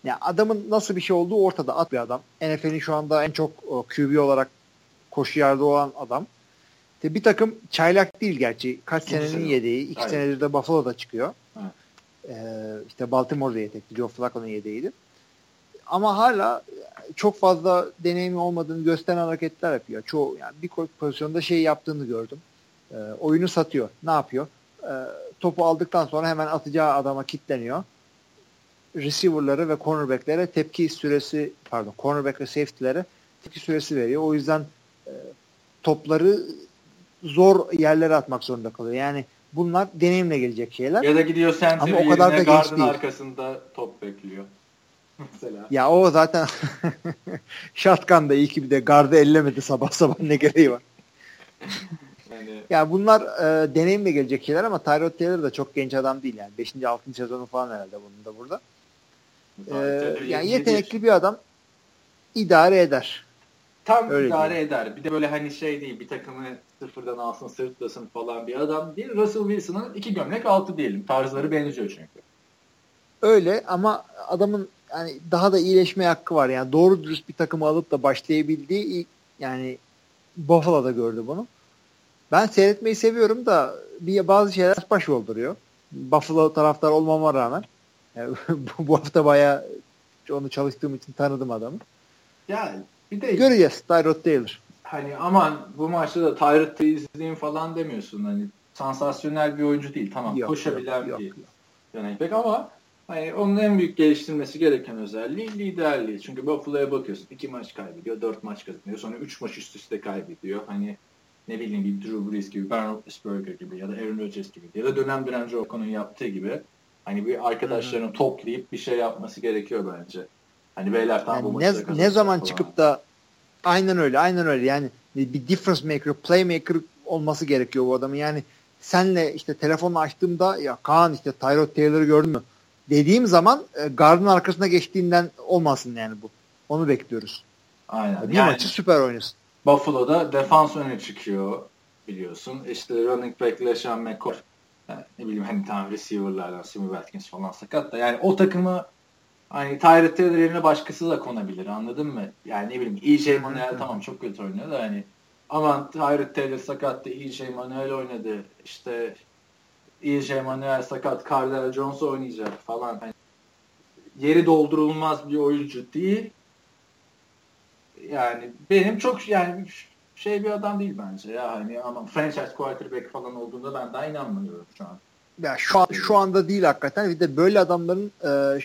Ya adamın nasıl bir şey olduğu ortada at bir adam. NFL'in şu anda en çok o, QB olarak koşu yardı olan adam. İşte bir takım çaylak değil gerçi. Kaç senenin yedeği. iki Aynen. senedir de Buffalo'da çıkıyor. Ee, işte Baltimore'da yedekti. Joe Flacco'nun yedeğiydi. Ama hala çok fazla deneyimi olmadığını gösteren hareketler yapıyor. Çoğu yani bir pozisyonda şey yaptığını gördüm. Ee, oyunu satıyor. Ne yapıyor? Ee, topu aldıktan sonra hemen atacağı adama kitleniyor. Receiver'ları ve cornerback'lere tepki süresi pardon cornerback ve safety'lere tepki süresi veriyor. O yüzden e, topları zor yerlere atmak zorunda kalıyor. Yani bunlar deneyimle gelecek şeyler. Ya da gidiyor center Ama o kadar da gardın arkasında top bekliyor. Mesela. Ya o zaten şatkan da iyi ki bir de gardı ellemedi sabah sabah ne gereği var. Yani, Ya bunlar e, deneyimle gelecek şeyler ama Tyrod Taylor da çok genç adam değil yani. 5. 6. sezonu falan herhalde bunun da burada. Ee, yani yetenekli bir adam idare eder. Tam Öyle idare diyeyim. eder. Bir de böyle hani şey değil bir takımı sıfırdan alsın sırtlasın falan bir adam değil. Russell Wilson'ın iki gömlek altı diyelim. Tarzları benziyor çünkü. Öyle ama adamın yani daha da iyileşme hakkı var. Yani doğru dürüst bir takımı alıp da başlayabildiği ilk- yani Buffalo'da gördü bunu. Ben seyretmeyi seviyorum da bir bazı şeyler baş olduruyor. Buffalo taraftar olmama rağmen. Yani bu, bu hafta bayağı onu çalıştığım için tanıdım adamı. Yani bir de Göreceğiz Tyrod Taylor. hani aman bu maçta da Tyrod izleyeyim falan demiyorsun. Hani sansasyonel bir oyuncu değil. Tamam Yok, koşabilen yok, bir running back ama hani onun en büyük geliştirmesi gereken özelliği liderliği. Çünkü Buffalo'ya bakıyorsun. iki maç kaybediyor, dört maç kazanıyor. Sonra üç maç üst üste kaybediyor. Hani ne bileyim bir Drew Brees gibi, Ben Roethlisberger gibi ya da Aaron Rodgers gibi ya da dönem dönem Joe Ocon'un yaptığı gibi hani bir arkadaşlarını toplayıp bir şey yapması gerekiyor bence. Hani beyler bu Yani da ne, ne zaman falan. çıkıp da aynen öyle aynen öyle yani bir difference maker playmaker olması gerekiyor bu adamın yani senle işte telefonu açtığımda ya Kaan işte Tyrod Taylor'ı gördün mü dediğim zaman e, gardın arkasına geçtiğinden olmasın yani bu. Onu bekliyoruz. Aynen. Bir Yani- maçı süper oynasın. Buffalo'da defans öne çıkıyor biliyorsun. İşte running back LeSean McCoy. Yani ne bileyim hani tamam receiver'lardan Sammy Watkins falan sakat da yani o takımı hani Tyrod Taylor yerine başkası da konabilir anladın mı? Yani ne bileyim EJ Manuel tamam çok kötü oynuyor da hani aman Tyrod Taylor sakattı EJ Manuel oynadı işte EJ Manuel sakat Cardell Jones oynayacak falan. Hani yeri doldurulmaz bir oyuncu değil yani benim çok yani şey bir adam değil bence ya hani ama franchise quarterback falan olduğunda ben daha inanmıyorum şu an. Ya şu an, şu anda değil hakikaten. Bir de böyle adamların e,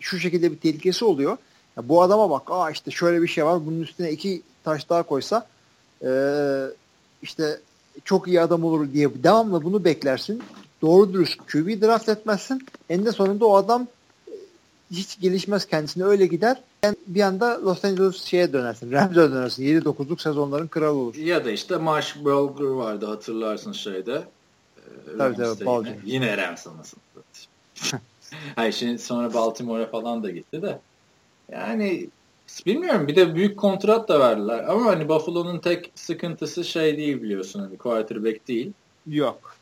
şu- şekilde bir tehlikesi oluyor. Ya bu adama bak, aa işte şöyle bir şey var. Bunun üstüne iki taş daha koysa e, işte çok iyi adam olur diye devamlı bunu beklersin. Doğru dürüst QB draft etmezsin. Eninde sonunda o adam hiç gelişmez kendisine öyle gider. Yani bir anda Los Angeles şeye dönersin. Rams'e dönersin. 7-9'luk sezonların kralı olur. Ya da işte Marsh Bulger vardı hatırlarsın şeyde. Tabii, tabii, yine. Rams anasını. Hayır şimdi sonra Baltimore'a falan da gitti de. Yani bilmiyorum bir de büyük kontrat da verdiler. Ama hani Buffalo'nun tek sıkıntısı şey değil biliyorsun hani quarterback değil. Yok.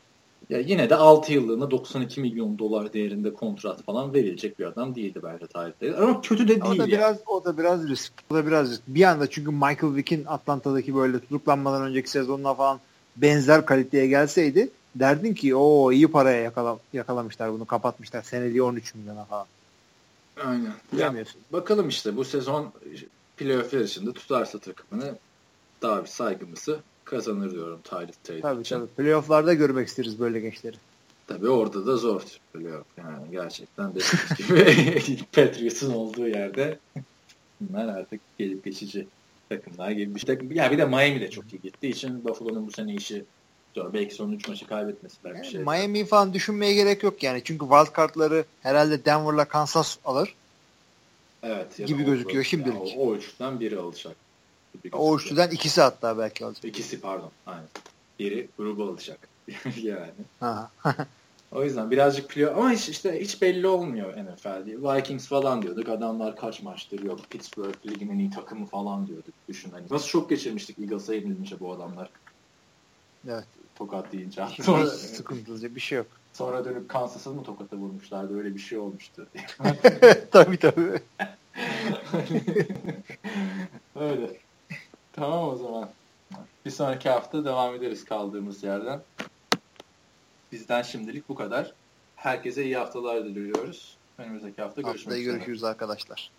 Ya yine de 6 yıllığına 92 milyon dolar değerinde kontrat falan verilecek bir adam değildi bence tarihte. Ama kötü de değil O da ya. biraz o da biraz risk. O da biraz risk. Bir anda çünkü Michael Vick'in Atlanta'daki böyle tutuklanmadan önceki sezonuna falan benzer kaliteye gelseydi derdin ki o iyi paraya yakala, yakalamışlar bunu kapatmışlar. Seneliği 13 milyona falan. Aynen. Ya, Bilemiyorsun. bakalım işte bu sezon playoff yarışında tutarsa takımını daha bir saygımızı kazanır diyorum Tyrod Taylor Tabii için. tabii. Playoff'larda görmek isteriz böyle gençleri. Tabii orada da zor playoff. Yani gerçekten dediğimiz gibi Patriots'ın olduğu yerde bunlar artık gelip geçici takımlar gibi bir şey. Ya bir de Miami de çok iyi gittiği için Buffalo'nun bu sene işi zor. Belki son 3 maçı kaybetmesi belki bir şey. Miami falan düşünmeye gerek yok yani. Çünkü wildcard'ları herhalde Denver'la Kansas alır. Evet. gibi da gözüküyor o- şimdilik. ya o, o üçten biri alacak. O üçlüden ikisi hatta belki alacak. İkisi pardon. Aynen. Biri grubu alacak. yani. O yüzden birazcık playoff ama hiç, işte hiç belli olmuyor NFL'de. Vikings falan diyorduk. Adamlar kaç maçtır yok. Pittsburgh ligin en iyi takımı falan diyorduk. Düşün hani. Nasıl çok geçirmiştik Eagles'a yenilince bu adamlar. Evet. Tokat deyince. Sonra, sıkıntılı bir şey yok. sonra dönüp Kansas'a mı tokata vurmuşlardı? Öyle bir şey olmuştu. tabii tabii. Öyle. Tamam o zaman. Bir sonraki hafta devam ederiz kaldığımız yerden. Bizden şimdilik bu kadar. Herkese iyi haftalar diliyoruz. Önümüzdeki hafta görüşmek Haftaya üzere. görüşürüz arkadaşlar.